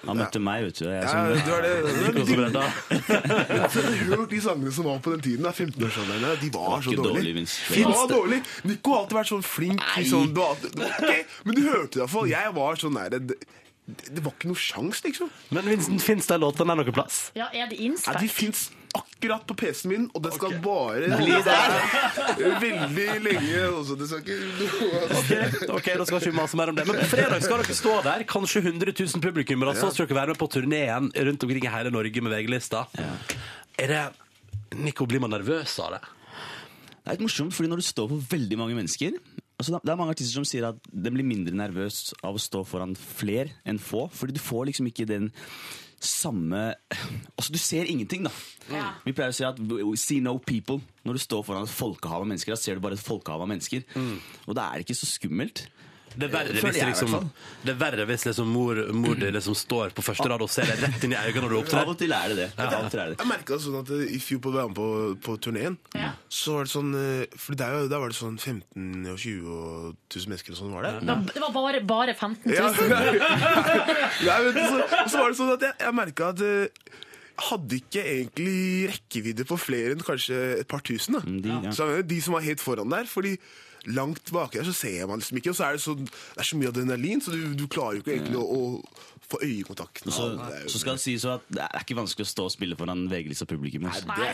Speaker 9: Han møtte meg, vet du. Jeg,
Speaker 10: Ja,
Speaker 9: som,
Speaker 10: du det. det, har hørt de sangene som var på den tiden, 15-årsalderen, de var så dårlige.
Speaker 9: dårlig,
Speaker 10: De var dårlig. Nico har alltid vært sånn flink. Sånn, du har alltid, Ok, men du hørte det iallfall. Jeg var sånn nære det, det var ikke noe sjans, liksom.
Speaker 2: Men Vincent, fins den låten der noe plass?
Speaker 4: Ja, er det
Speaker 10: Ja, de
Speaker 4: innspilt?
Speaker 10: Akkurat på PC-en min, og det skal bare bli der veldig lenge. Også. Det skal ikke
Speaker 2: Ok, da skal ikke vi mase mer om det. Men på fredag skal dere stå der. Kanskje 100 000 publikummere. Så skal dere være med på turneen rundt omkring i hele Norge med VG-lista. Er det Nico, blir man nervøs av det?
Speaker 9: Det er litt morsomt, fordi når du står på veldig mange mennesker, Altså, det er mange artister som sier at de blir mindre nervøs av å stå foran fler enn få, fordi du får liksom ikke den samme Altså, du ser ingenting, da. Vi pleier å si at we see no people. Når du står foran et folkehav av mennesker, da ser du bare et folkehav av mennesker. Og da er det ikke så skummelt.
Speaker 2: Det er verre hvis,
Speaker 9: jeg,
Speaker 2: liksom, det er verre hvis liksom mor, mor di liksom står på første rad og ser deg rett inn i øynene når du
Speaker 9: Av
Speaker 2: opptrer.
Speaker 9: og til er det det. Ja. Ja, er det.
Speaker 10: Jeg merka sånn at i fjor på på, på turneen, så var det sånn eh, For der, da var det sånn 15 og 20 og 1000 mennesker og sånn var det.
Speaker 4: Da- Det var bare, bare 15 000.
Speaker 10: Ja, Nei, men så, så var det sånn at jeg, jeg merka at eh, hadde ikke egentlig rekkevidde på flere enn kanskje et par tusen. Da.
Speaker 9: Mm, de, ja.
Speaker 10: Så de som var helt foran der. Fordi langt baki der så ser man liksom ikke, og så er det så, det er så mye adrenalin, så du, du klarer jo ikke egentlig å, å få øyekontakten.
Speaker 9: Så, så skal det sies at det er ikke vanskelig å stå og spille foran VG-lista publikum.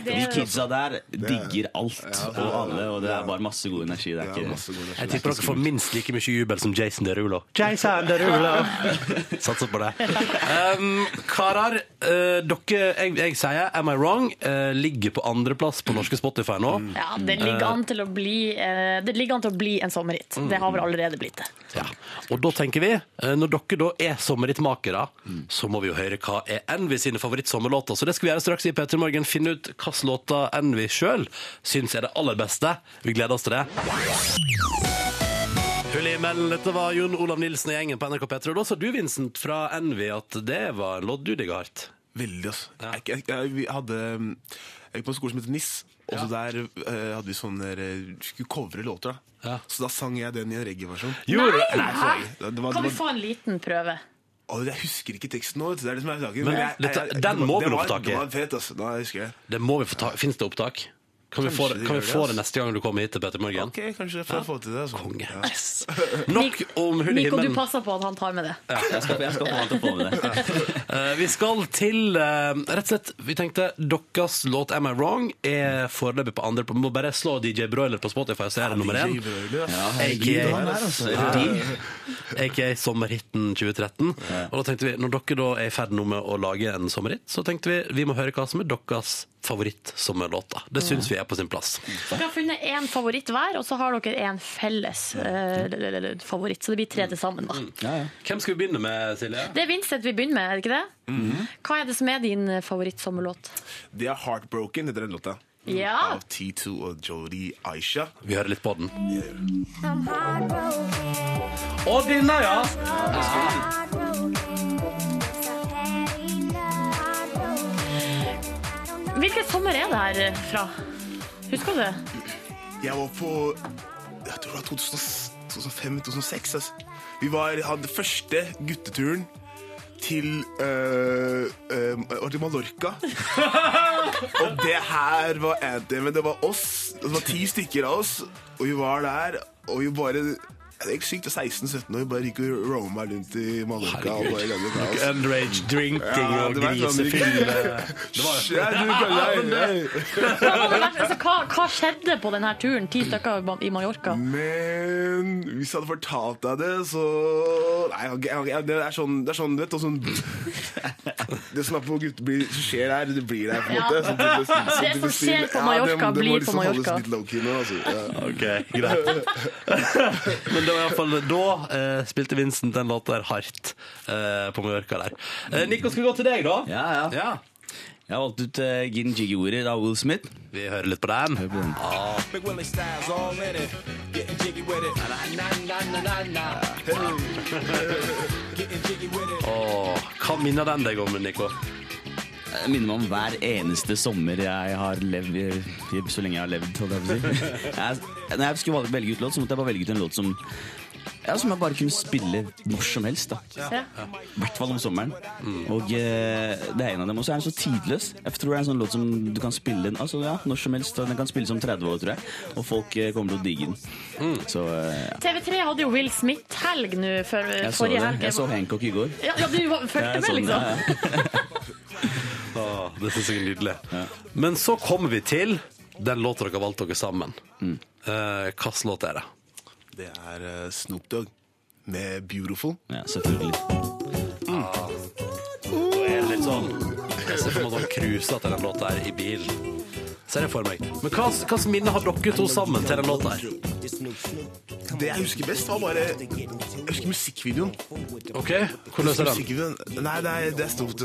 Speaker 9: De kidsa der digger alt og alle, og det er bare masse god energi. Det er ikke.
Speaker 2: Jeg tipper dere får minst like mye jubel som Jason Derulo. Jason Derulo! Satser på det. Um, karer, uh, dere, jeg, jeg sier Am I Wrong Uh, ligger på andreplass på norske Spotify nå.
Speaker 4: Ja, det ligger an til å bli, uh, det ligger an til å bli en sommerhit. Det har vel allerede blitt det.
Speaker 2: Ja. Og da tenker vi, når dere da er sommerhitmakere, så må vi jo høre hva er Envy sine favorittsommerlåter. Så det skal vi gjøre straks i P3 Morgen. Finne ut hvilke låter Envy sjøl syns er det aller beste. Vi gleder oss til det. Hull i dette var Jon Olav Nilsen og gjengen på NRK P3. Og da sa du, Vincent, fra Envy at det var en låt du digga hardt.
Speaker 10: Veldig, altså. Jeg, jeg, jeg, vi hadde Jeg gikk på en skole som heter NIS, og så der uh, hadde vi sånn der eh, Skulle covre låter, da.
Speaker 2: Ja.
Speaker 10: Så da sang jeg den i en reggae-versjon. Nei, det var,
Speaker 4: Kan vi få en liten prøve?
Speaker 10: Å, jeg husker ikke teksten nå. Det er det som er saken.
Speaker 2: Men
Speaker 10: jeg-
Speaker 2: dette-
Speaker 10: jeg-
Speaker 2: den må vi
Speaker 10: det var-. Det var fet, altså. Da husker jeg.
Speaker 2: Det må vi få ta. Fins det opptak? Kan vi, få,
Speaker 10: Kanskje de
Speaker 2: kan vi
Speaker 10: det,
Speaker 2: få det neste gang du kommer hit til Petter Morgen?
Speaker 10: Ok, kanskje får jeg få til det. Altså.
Speaker 2: Konge.
Speaker 10: Ja.
Speaker 2: Yes. Nok om hull i
Speaker 4: Nico, du
Speaker 2: himmelen.
Speaker 4: passer på at han tar med det.
Speaker 9: Jeg skal, jeg skal få han til å få med det.
Speaker 2: Eh, vi skal til eh, Rett og slett, vi tenkte deres låt Am I Wrong er foreløpig på andre. Må bare slå DJ Broiler på Spotify, så er det nummer én. AKA,
Speaker 9: han er, altså.
Speaker 2: AKA Sommerhitten 2013. Og da tenkte vi, Når dere da er i ferd nå med å lage en sommerhit, så tenkte vi vi må høre hva som er deres favorittsommerlåter. Det syns vi er på sin plass.
Speaker 4: Dere har funnet én favoritt hver, og så har dere en felles eh, favoritt. Så det blir tre til sammen, da.
Speaker 9: Ja, ja.
Speaker 2: Hvem skal vi begynne med, Silje?
Speaker 4: Det er Vincent vi begynner med, er det ikke det? Hva er det som er din eh, favorittsommerlåt?
Speaker 10: Det er Heartbroken, heter den låta.
Speaker 4: Ja!
Speaker 10: Av T2 og Jodie Aisha.
Speaker 2: Vi hører litt på den. Og denne, ja!
Speaker 4: Hvilken sommer er det her eh, fra? Husker du det?
Speaker 10: Jeg var på Jeg tror det var 2005-2006. Altså. Vi var, hadde første gutteturen til øh, øh, til Mallorca. og det her var anthemet. Det var oss. Det var ti stykker av oss, og vi var der, og vi bare det gikk sykt, det er 16-17 år, bare gikk og roma rundt i Mallorca. kaos.
Speaker 2: Underage drinking
Speaker 10: Ja,
Speaker 2: og
Speaker 10: det var sånn- Ja, ja, ja.
Speaker 4: Altså, hva, hva skjedde på denne turen? Ti stykker i Mallorca.
Speaker 10: Men hvis jeg hadde fortalt deg det, så Nei, jeg, det er sånn, det er sånn, vet, sånn Det som er på gutter blir, skjer der, det blir der, på en måte. Så det, så, så,
Speaker 4: Det som skjer på Mallorca, blir på Mallorca.
Speaker 10: Litt low-key nå, altså. ja.
Speaker 2: Ok, greit. Men det var i hvert fall da eh, spilte Vincent den låta der hardt eh, på Mallorca der. Eh, Nico, skal vi gå til deg, da?
Speaker 9: Ja, ja. Jeg har valgt ut uh, Gin Jiggy With av Will Smith.
Speaker 2: Vi hører litt på den.
Speaker 9: Hør på den.
Speaker 2: Åh, hva minner den deg om, Nico?
Speaker 9: Det minner meg om hver eneste sommer jeg har levd så lenge jeg har levd. Jeg, jeg, når jeg skulle velge ut låt, så måtte jeg bare velge ut en låt som ja, som jeg bare kunne spille når som helst. da
Speaker 4: Ja.
Speaker 9: I hvert fall om sommeren. Og eh, det er en av dem. Og så er den så tidløs. Jeg tror det er en sånn låt som du kan spille altså, ja, når som helst. Den kan spilles om 30 år, tror jeg. Og folk eh, kommer til å digge den. Så eh, ja.
Speaker 4: TV3 hadde jo Will Smith-helg nå for,
Speaker 9: Jeg så
Speaker 4: forrige helg.
Speaker 9: Jeg så Hancock i går.
Speaker 4: Ja, ja, du fulgte med,
Speaker 9: så
Speaker 4: liksom?
Speaker 9: ja, ja.
Speaker 2: Åh, det synes jeg er nydelig. Men så kommer vi til den låta dere har valgt dere sammen.
Speaker 9: Mm.
Speaker 2: Eh, Hvilken låt er det?
Speaker 10: Det er eh, Snoop Dogg med 'Beautiful'.
Speaker 9: Ja, selvfølgelig.
Speaker 2: Da er det litt sånn Jeg ser for meg sånn han til den låta her i bilen. Ser jeg for meg. Men hva slags minne har dere to sammen til den låta her?
Speaker 10: det jeg husker best, var bare Jeg husker musikkvideoen.
Speaker 2: Ok, hvordan er den?
Speaker 10: Musikkvideoen Nei, det er, det er stort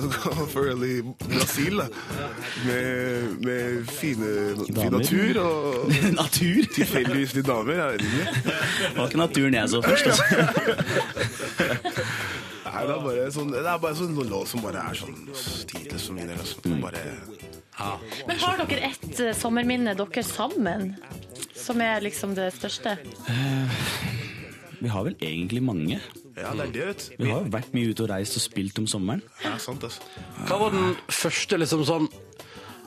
Speaker 10: for early Brasil, da. Med, med fine, fin natur og
Speaker 9: Natur?
Speaker 10: tilfeldigvis litt damer. Jeg vet ikke.
Speaker 9: Det var ikke naturen jeg så først. Altså.
Speaker 10: Nei, det er bare sånn, det er bare sånn låt som bare er sånn tidløs for min del. Bare,
Speaker 4: Men har dere ett eh, sommerminne dere sammen? Som er liksom det største?
Speaker 9: Vi har vel egentlig mange.
Speaker 10: ja, det er det, vet du.
Speaker 9: Vi har jo vært mye ute og reist og spilt om sommeren.
Speaker 10: Ja, sant, altså.
Speaker 2: Hva var den første liksom sånn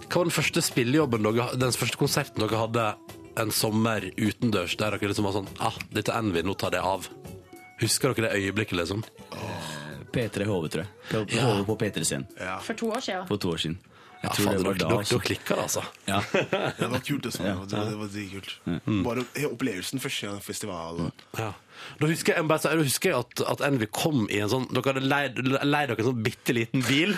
Speaker 2: Hva var den første spillejobben dere Den første konserten dere hadde en sommer utendørs der dere liksom var sånn Ah, dette er Envy, nå tar det av. Husker dere det øyeblikket, liksom?
Speaker 9: P3 HV, tror jeg. På,
Speaker 2: Ja.
Speaker 9: HV på P3-scenen
Speaker 4: For to år siden?
Speaker 9: for to år siden. Jeg
Speaker 2: Ja,
Speaker 9: tror det var
Speaker 2: dere,
Speaker 9: da.
Speaker 2: dere, dere klikker altså.
Speaker 9: Ja.
Speaker 10: Det var kult, Det,
Speaker 9: sånn.
Speaker 10: Det, var, det var dritkult. Bare hele opplevelsen første gang festival. Og,
Speaker 2: Ja. Da husker jeg, bare, så- da husker jeg at, at Envy kom i en sånn Dere hadde leid, leid dere en sånn bitte liten bil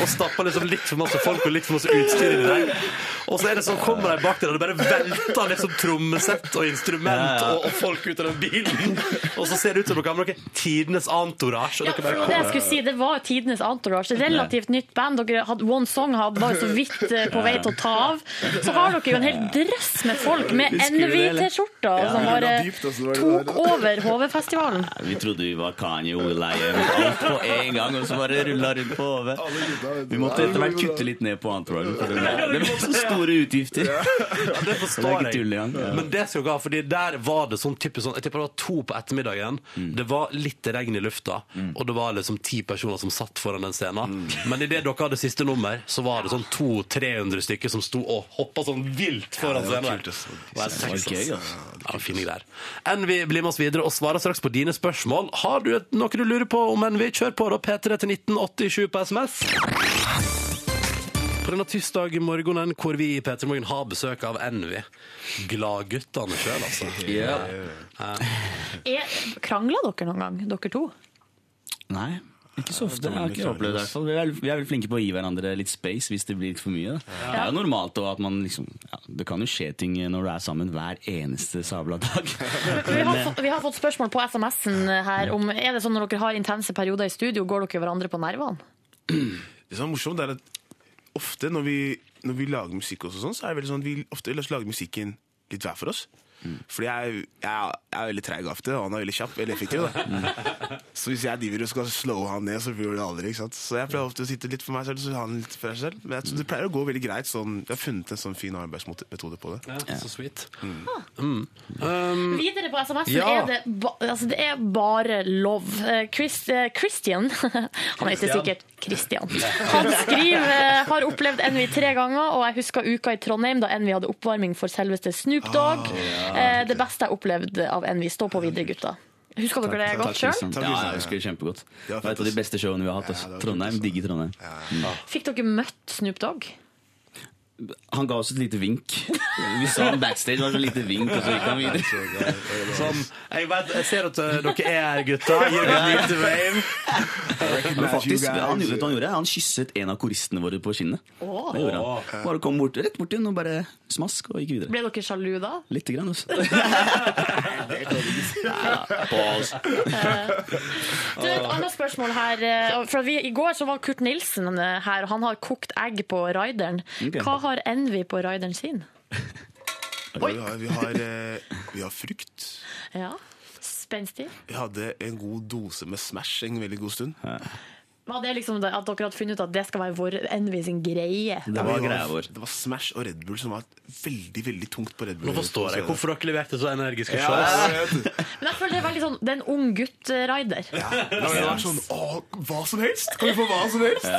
Speaker 2: og stappa liksom litt for masse folk og litt for masse utstyr inni der. Og så er det sånn, kommer de bak der, og det bare velter liksom trommesett og instrument. Og, og folk ut av den bilen. Og så ser det ut som dere har med dere tidenes entourage. Og
Speaker 4: Ja,
Speaker 2: dere bare
Speaker 4: det var det jeg
Speaker 2: kommer.
Speaker 4: skulle si, det var tidenes entourage. Relativt nytt band. Dere hadde One Song hadde, var så vidt eh, på vei til å ta av. Så har dere jo en hel drøss med folk med? NV-T-skjorter som bare
Speaker 10: altså,
Speaker 4: tok over HV-festivalen.
Speaker 9: Vi trodde vi var Kanye Will-leie alt på en gang, og så bare rulla rundt på HV. Vi måtte etter hvert kutte litt ned på Entourage. Det ble, så store utgifter.
Speaker 2: Ja, det
Speaker 9: Det
Speaker 2: forstår jeg.
Speaker 9: tull. Ja.
Speaker 2: Men det skal dere ha, fordi der var det sånn typisk sånn Jeg tipper det var to på ettermiddagen.
Speaker 9: Mm.
Speaker 2: Det var litt regn i lufta, og det var liksom ti personer som satt foran den scenen. Men idet dere hadde siste nummer, så var det sånn 200-300 stykker som sto og hoppa sånn vilt foran scenen. Det var helt
Speaker 9: Det var
Speaker 2: sex,
Speaker 9: gøy, altså.
Speaker 2: Ja, fine greier. vi blir med oss videre og svarer straks på dine spørsmål. Har du noe du lurer på om Envy, kjør på da P3 til 1987 på SMS. På denne tirsdag morgenen hvor vi i P3 Morgen har besøk av Envy. Gladguttene sjøl, altså.
Speaker 9: Ja.
Speaker 4: Er, krangla dere noen gang, dere to?
Speaker 9: Nei, ikke så ofte. Jeg har ikke opplevd det. i hvert fall. Vi er, vi er vel flinke på å gi hverandre litt space hvis det blir litt for mye. Da. Det er jo normalt og at man liksom ja, Det kan jo skje ting når du er sammen hver eneste sabla dag.
Speaker 4: Vi har, fått, vi har fått spørsmål på SMS-en her om Er det sånn når dere har intense perioder i studio, går dere hverandre på nervene?
Speaker 10: Det som er morsomt, er at ofte når vi, når vi lager musikk, også, sånn, så er det veldig sånn at vi ofte lager musikken litt hver for oss. Fordi jeg, jeg, jeg er veldig treig ofte, og han er veldig kjapp. Veldig effektiv. Da. Så hvis jeg driver og skal slå han ned, så blir det aldri. ikke sant? Så jeg pleier ofte å sitte litt for meg selv, så han litt for seg selv. Men jeg tror det pleier å gå veldig greit. sånn, Jeg har funnet en sånn fin arbeidsmetode på det.
Speaker 2: Ja, så sweet.
Speaker 4: Videre på SMS-en
Speaker 2: Ja.
Speaker 4: er det, ba, altså det er bare love. Eh, Chris, uh, Christian Han heter sikkert Christian. Han skriver eh, har opplevd Envy tre ganger, og jeg husker uka i Trondheim da Envy hadde oppvarming for selveste Snoop Dogg. Eh, det beste jeg har opplevd av Envy. Stå på videre, gutta. Husker dere det godt sjøl?
Speaker 9: Ja, jeg husker det kjempegodt. Det var et av de beste showene vi har hatt. Trondheim, digger Trondheim.
Speaker 4: Fikk dere møtt Snoop Dogg?
Speaker 9: Han ga oss et lite vink. Vi så han backstage, var så lite vink, og så gikk han videre.
Speaker 2: Sånn, jeg, vet, jeg ser at uh, dere er her, gutta. Gir en liten wave.
Speaker 9: Men faktisk, han, gjorde, vet han gjorde? Han kysset en av koristene våre på kinnet. Det gjorde han. Bare kom bort, rett borti henne og bare smask og gikk videre.
Speaker 4: Ble dere sjalu da?
Speaker 9: Lite grann, altså. Pause.
Speaker 4: Du, et annet spørsmål her. eh, For vi, I går så var Kurt Nilsen eh, her, og han har kokt egg på rideren. Hva har Envy på rideren sin?
Speaker 10: Vi har, vi, har, eh, vi har frukt.
Speaker 4: Ja, Spenstig.
Speaker 10: Vi hadde en god dose med Smash en veldig god stund.
Speaker 4: Var det liksom det, at dere hadde funnet ut at det skal være vår Envy sin greie?
Speaker 9: Det var greia vår.
Speaker 10: Det var Smash og Red Bull som var veldig veldig tungt på Red Bull.
Speaker 2: Nå forstår jeg hvorfor dere leverte så energiske
Speaker 10: Ja,
Speaker 2: shows.
Speaker 10: jeg vet.
Speaker 4: Men jeg føler det er veldig sånn Det er en ung gutt-rider.
Speaker 10: Ja, det var sånn Å, hva som helst! Kan vi få hva som helst?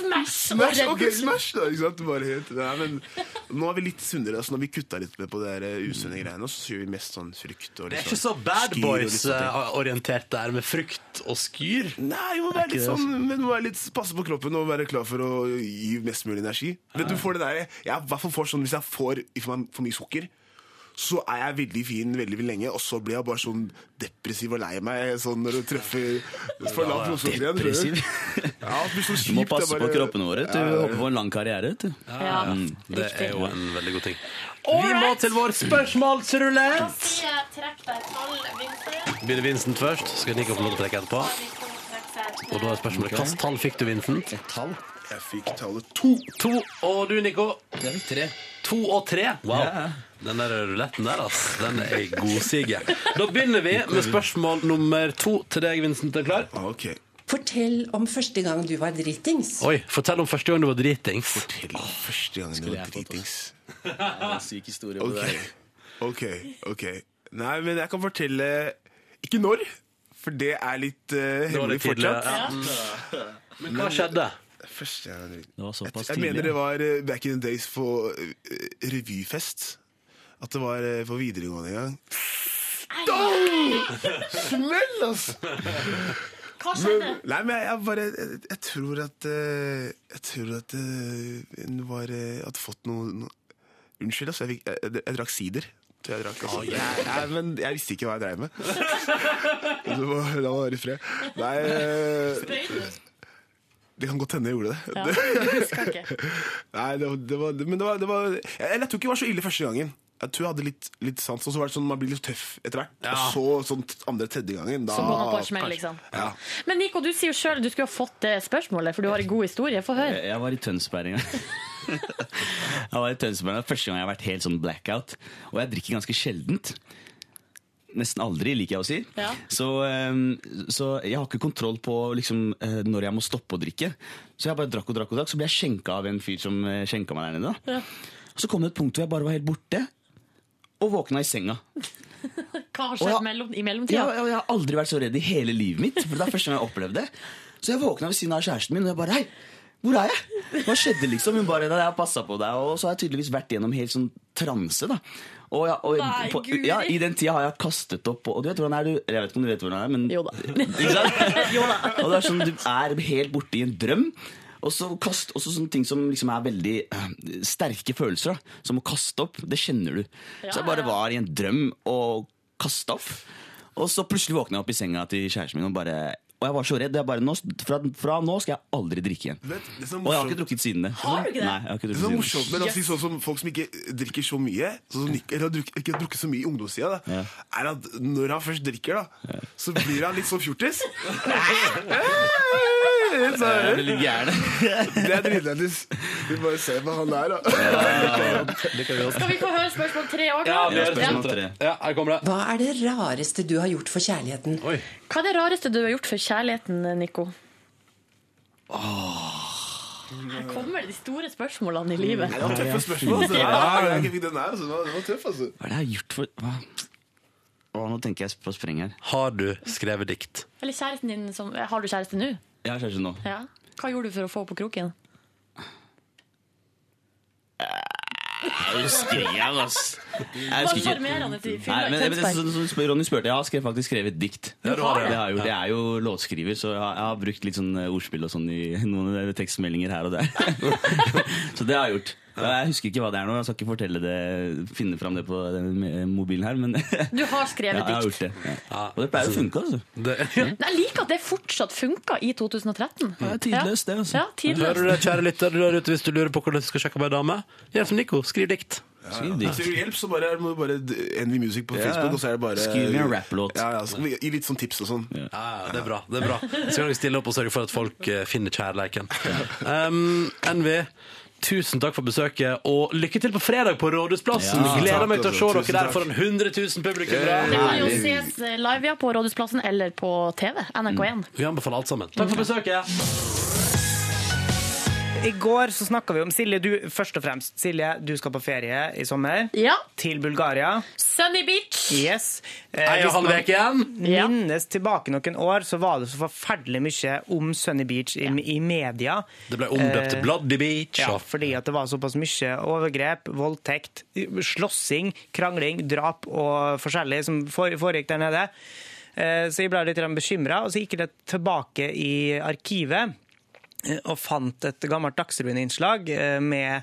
Speaker 4: Smash! og Red Bull.
Speaker 10: smash da, ikke sant? Bare helt, nei, men nå er vi litt sunnere, Altså, når vi kutta litt med på de eh, usunne greiene, så gjør vi mest sånn frukt og
Speaker 2: Det er ikke så Bad
Speaker 10: sånne ting.
Speaker 2: Boys-orientert der, med frukt og skyr.
Speaker 10: Nei, vi må være litt sånn, men må være litt, passe på kroppen og være klar for å gi mest mulig energi. Vet du, får det der, jeg hvert fall sånn, Hvis jeg får for, mye sukker, så er jeg veldig fin veldig, veldig lenge, og så blir jeg bare sånn depressiv og lei meg sånn når du treffer for lavt blodsukker igjen.
Speaker 9: Depressiv.
Speaker 10: Ja, det
Speaker 9: Du må passe
Speaker 10: bare...
Speaker 9: på kroppene våre. Du håper på en lang karriere. vet du.
Speaker 4: Ja,
Speaker 2: Det er jo en veldig god ting. Vi må til vår spørsmålsrulett.
Speaker 4: sier jeg Trekk deg et tall, Vincent.
Speaker 2: Begynner Vincent først, skal Nico få lov til å trekke etterpå. Og da er spørsmålet hvilket tall fikk du, Vincent?
Speaker 9: Et tall?
Speaker 10: Jeg fikk tallet to.
Speaker 2: To. Og du, Nico?
Speaker 9: Jeg fikk tre.
Speaker 2: To og tre. Wow.
Speaker 9: Yeah.
Speaker 2: Den der ruletten der, altså. den er godsiger. Da begynner vi med spørsmål nummer to til deg, Vincent. Er du klar?
Speaker 10: Ok.
Speaker 11: Fortell om første gang du var dritings.
Speaker 2: Oi, fortell om første gang du var dritings.
Speaker 10: Fortell om første gang du var dritings.
Speaker 9: Det er En syk historie på
Speaker 10: Ok,
Speaker 9: det der.
Speaker 10: ok, ok. Nei, men jeg kan fortelle Ikke når, for det er litt uh, hemmelig fortsatt.
Speaker 2: ja. Men hva skjedde?
Speaker 10: Først, gang jeg
Speaker 9: Det var såpass
Speaker 10: Jeg mener det var uh, back in the days for uh, revyfest. At det var uh, på videregående en gang. Smell, altså!
Speaker 4: Hva skjedde?
Speaker 10: Men, nei, men jeg, jeg bare Jeg, jeg tror at Jeg tror at hun var hadde fått noe, noe Unnskyld, altså. Jeg, fikk- jeg, jeg, jeg drakk sider. Jeg drakk, altså. jeg, jeg, men jeg visste ikke hva jeg dreiv med. Du må- La meg være i fred. Nei eh, Det kan godt hende jeg gjorde det.
Speaker 4: Ja, jeg ikke.
Speaker 10: Nei, det, det var, det, men det var, det var jeg, jeg tror ikke det var så ille første gangen. Jeg tror jeg hadde litt, litt sans, og så var det sånn man blir litt tøff etter hvert.
Speaker 2: Ja.
Speaker 10: Og så sånn andre-tredje gangen, da
Speaker 4: Så går man på smell, liksom.
Speaker 10: Ja.
Speaker 4: Men Nico, du sier jo sjøl du skulle ha fått det spørsmålet, for du har en god historie. Få høre.
Speaker 9: Jeg, jeg var i Tønsberg en gang. jeg var i Tønsberg det var Første gang jeg har vært helt sånn blackout. Og jeg drikker ganske sjeldent. Nesten aldri, liker jeg å si.
Speaker 4: Ja.
Speaker 9: Så, ehm, så jeg har ikke kontroll på liksom, eh, når jeg må stoppe å drikke. Så jeg bare drakk og drakk, og drakk Så ble jeg skjenka av en fyr som eh, skjenka meg der nede.
Speaker 4: Ja.
Speaker 9: Og så kom det et punkt hvor jeg bare var helt borte, og våkna i senga.
Speaker 4: Hva har skjedd mellom, i mellomtida?
Speaker 9: ja, jeg har aldri vært så redd i hele livet mitt. For det er første gang jeg opplevde det. Så jeg våkna ved siden av kjæresten min, og jeg bare Hei, hvor er jeg? Hva skjedde, liksom? Hun bare jeg har passa på deg. Og så har jeg tydeligvis vært gjennom helt sånn transe, da. Og, ja, og
Speaker 4: Nei,
Speaker 9: på, ja, I den tida har jeg kastet opp Og du vet hvordan er du Jeg vet ikke om du vet hvordan det er, men
Speaker 4: Jo da. Jo da.
Speaker 9: Og det er sånn du er helt borte i en drøm. Og så kast, også sånne ting som liksom er veldig uh, sterke følelser, da. som å kaste opp. Det kjenner du.
Speaker 4: Ja,
Speaker 9: så jeg bare var i en drøm og kasta opp. Og så plutselig våkna jeg opp i senga til kjæresten min og bare og jeg var så redd. Jeg bare, nå, fra, fra nå skal jeg aldri drikke igjen.
Speaker 10: Vet, det som er
Speaker 9: Og jeg har ikke drukket siden det.
Speaker 4: Har du ikke det?
Speaker 9: Nei, jeg har ikke
Speaker 10: Det
Speaker 9: drukket
Speaker 10: er
Speaker 9: siden
Speaker 10: morsomt men å si sånn som folk som ikke drikker så mye, sånn som eller har drukket, ikke har drukket så mye i ungdomstida, da,
Speaker 9: Ja.
Speaker 10: er at når han først drikker, da, så blir han litt sånn fjortis. Så
Speaker 9: Jeg
Speaker 10: er
Speaker 9: blir litt gæren.
Speaker 10: Det er dritlættis. Vi bare ser på han der, da.
Speaker 4: Skal vi få høre spørsmål tre òg?
Speaker 2: Ja, vi
Speaker 9: spørsmål tre.
Speaker 2: Ja, her kommer det.
Speaker 11: Hva er det rareste du har gjort for kjærligheten?
Speaker 2: Oi.
Speaker 4: Hva er det rareste du har gjort for kjærligheten, Nico? Her kommer de store spørsmålene i livet.
Speaker 10: Det var tøffe spørsmål. Altså. Ja, jeg fikk den altså. Det var- Det var tøff, altså.
Speaker 9: Hva er det jeg har gjort for hva? Å, nå tenker jeg på spreng her.
Speaker 2: Har du skrevet dikt?
Speaker 4: Eller kjæresten din som Har du kjæreste nå?
Speaker 9: Jeg har kjæreste nå.
Speaker 4: Ja. Hva gjorde du for å få på kroken?
Speaker 9: Jeg husker ikke, ass. Jeg husker ikke. Nei, men, men, så, så, så, Ronny spurte, jeg har skrevet, faktisk skrevet dikt.
Speaker 2: Ja, du har det.
Speaker 9: Det, har jo, jeg er jo låtskriver, så jeg har, jeg har brukt litt sånn eh, ordspill og sånn i noen tekstmeldinger her og der. så det har jeg gjort. Jeg husker ikke hva det er nå, jeg skal ikke fortelle det, finne fram det på den mobilen her, men
Speaker 4: Du har skrevet
Speaker 9: jeg har
Speaker 4: dikt.
Speaker 9: gjort det. Ja. Og det pleier å funke, altså.
Speaker 2: Det,
Speaker 4: Jeg liker at det fortsatt funka i 2013.
Speaker 9: Det er tidløst, det. altså.
Speaker 4: Ja, tidløst.
Speaker 2: Hører du det, kjære lytter, du der ute, hvis du lurer på hvordan du skal sjekke opp ei dame? Gjør som Nico, skriv dikt.
Speaker 9: Skriv
Speaker 10: Hvis
Speaker 9: Trenger
Speaker 10: du hjelp, så bare, må du bare Envy Music på
Speaker 9: Ja, ja.
Speaker 10: Facebook, og så er det bare
Speaker 9: Skriv meg en rapplåt.
Speaker 10: Ja, ja, så gi litt sånn tips og sånn.
Speaker 2: Ja, ja, det er bra. det er bra Så kan vi stille opp og sørge for at folk eh, finner kjærleiken. Um, NV, tusen takk for besøket, og lykke til på fredag på Rådhusplassen.
Speaker 9: Ja,
Speaker 2: Gleder
Speaker 10: takk,
Speaker 2: meg til å se dere
Speaker 10: Tusen
Speaker 2: der
Speaker 10: takk.
Speaker 2: foran 100 000 publikummere.
Speaker 4: Det kan jo ses eh, live ja, på Rådhusplassen eller på TV. NRK1.
Speaker 2: Vi anbefaler alt sammen. Takk for besøket.
Speaker 3: I går så snakka vi om Silje, du først og fremst. Silje, du skal på ferie i sommer.
Speaker 4: Ja.
Speaker 3: Til Bulgaria.
Speaker 4: Sunny Beach.
Speaker 3: Yes. Eh,
Speaker 2: Ei og
Speaker 3: hvis
Speaker 2: halv
Speaker 3: man
Speaker 2: uke igjen.
Speaker 3: Minnes tilbake noen år, så var det så forferdelig mye om Sunny Beach i, i media.
Speaker 2: Det ble omdøpt til
Speaker 3: Eh,
Speaker 2: Bloody Beach.
Speaker 3: Ja, fordi at det var såpass mye overgrep, voldtekt, slåssing, krangling, drap og forskjellig som foregikk der nede. Eh, Så jeg ble litt bekymra, og så gikk jeg tilbake i arkivet og fant et gammelt Dagsrevyen-innslag eh, med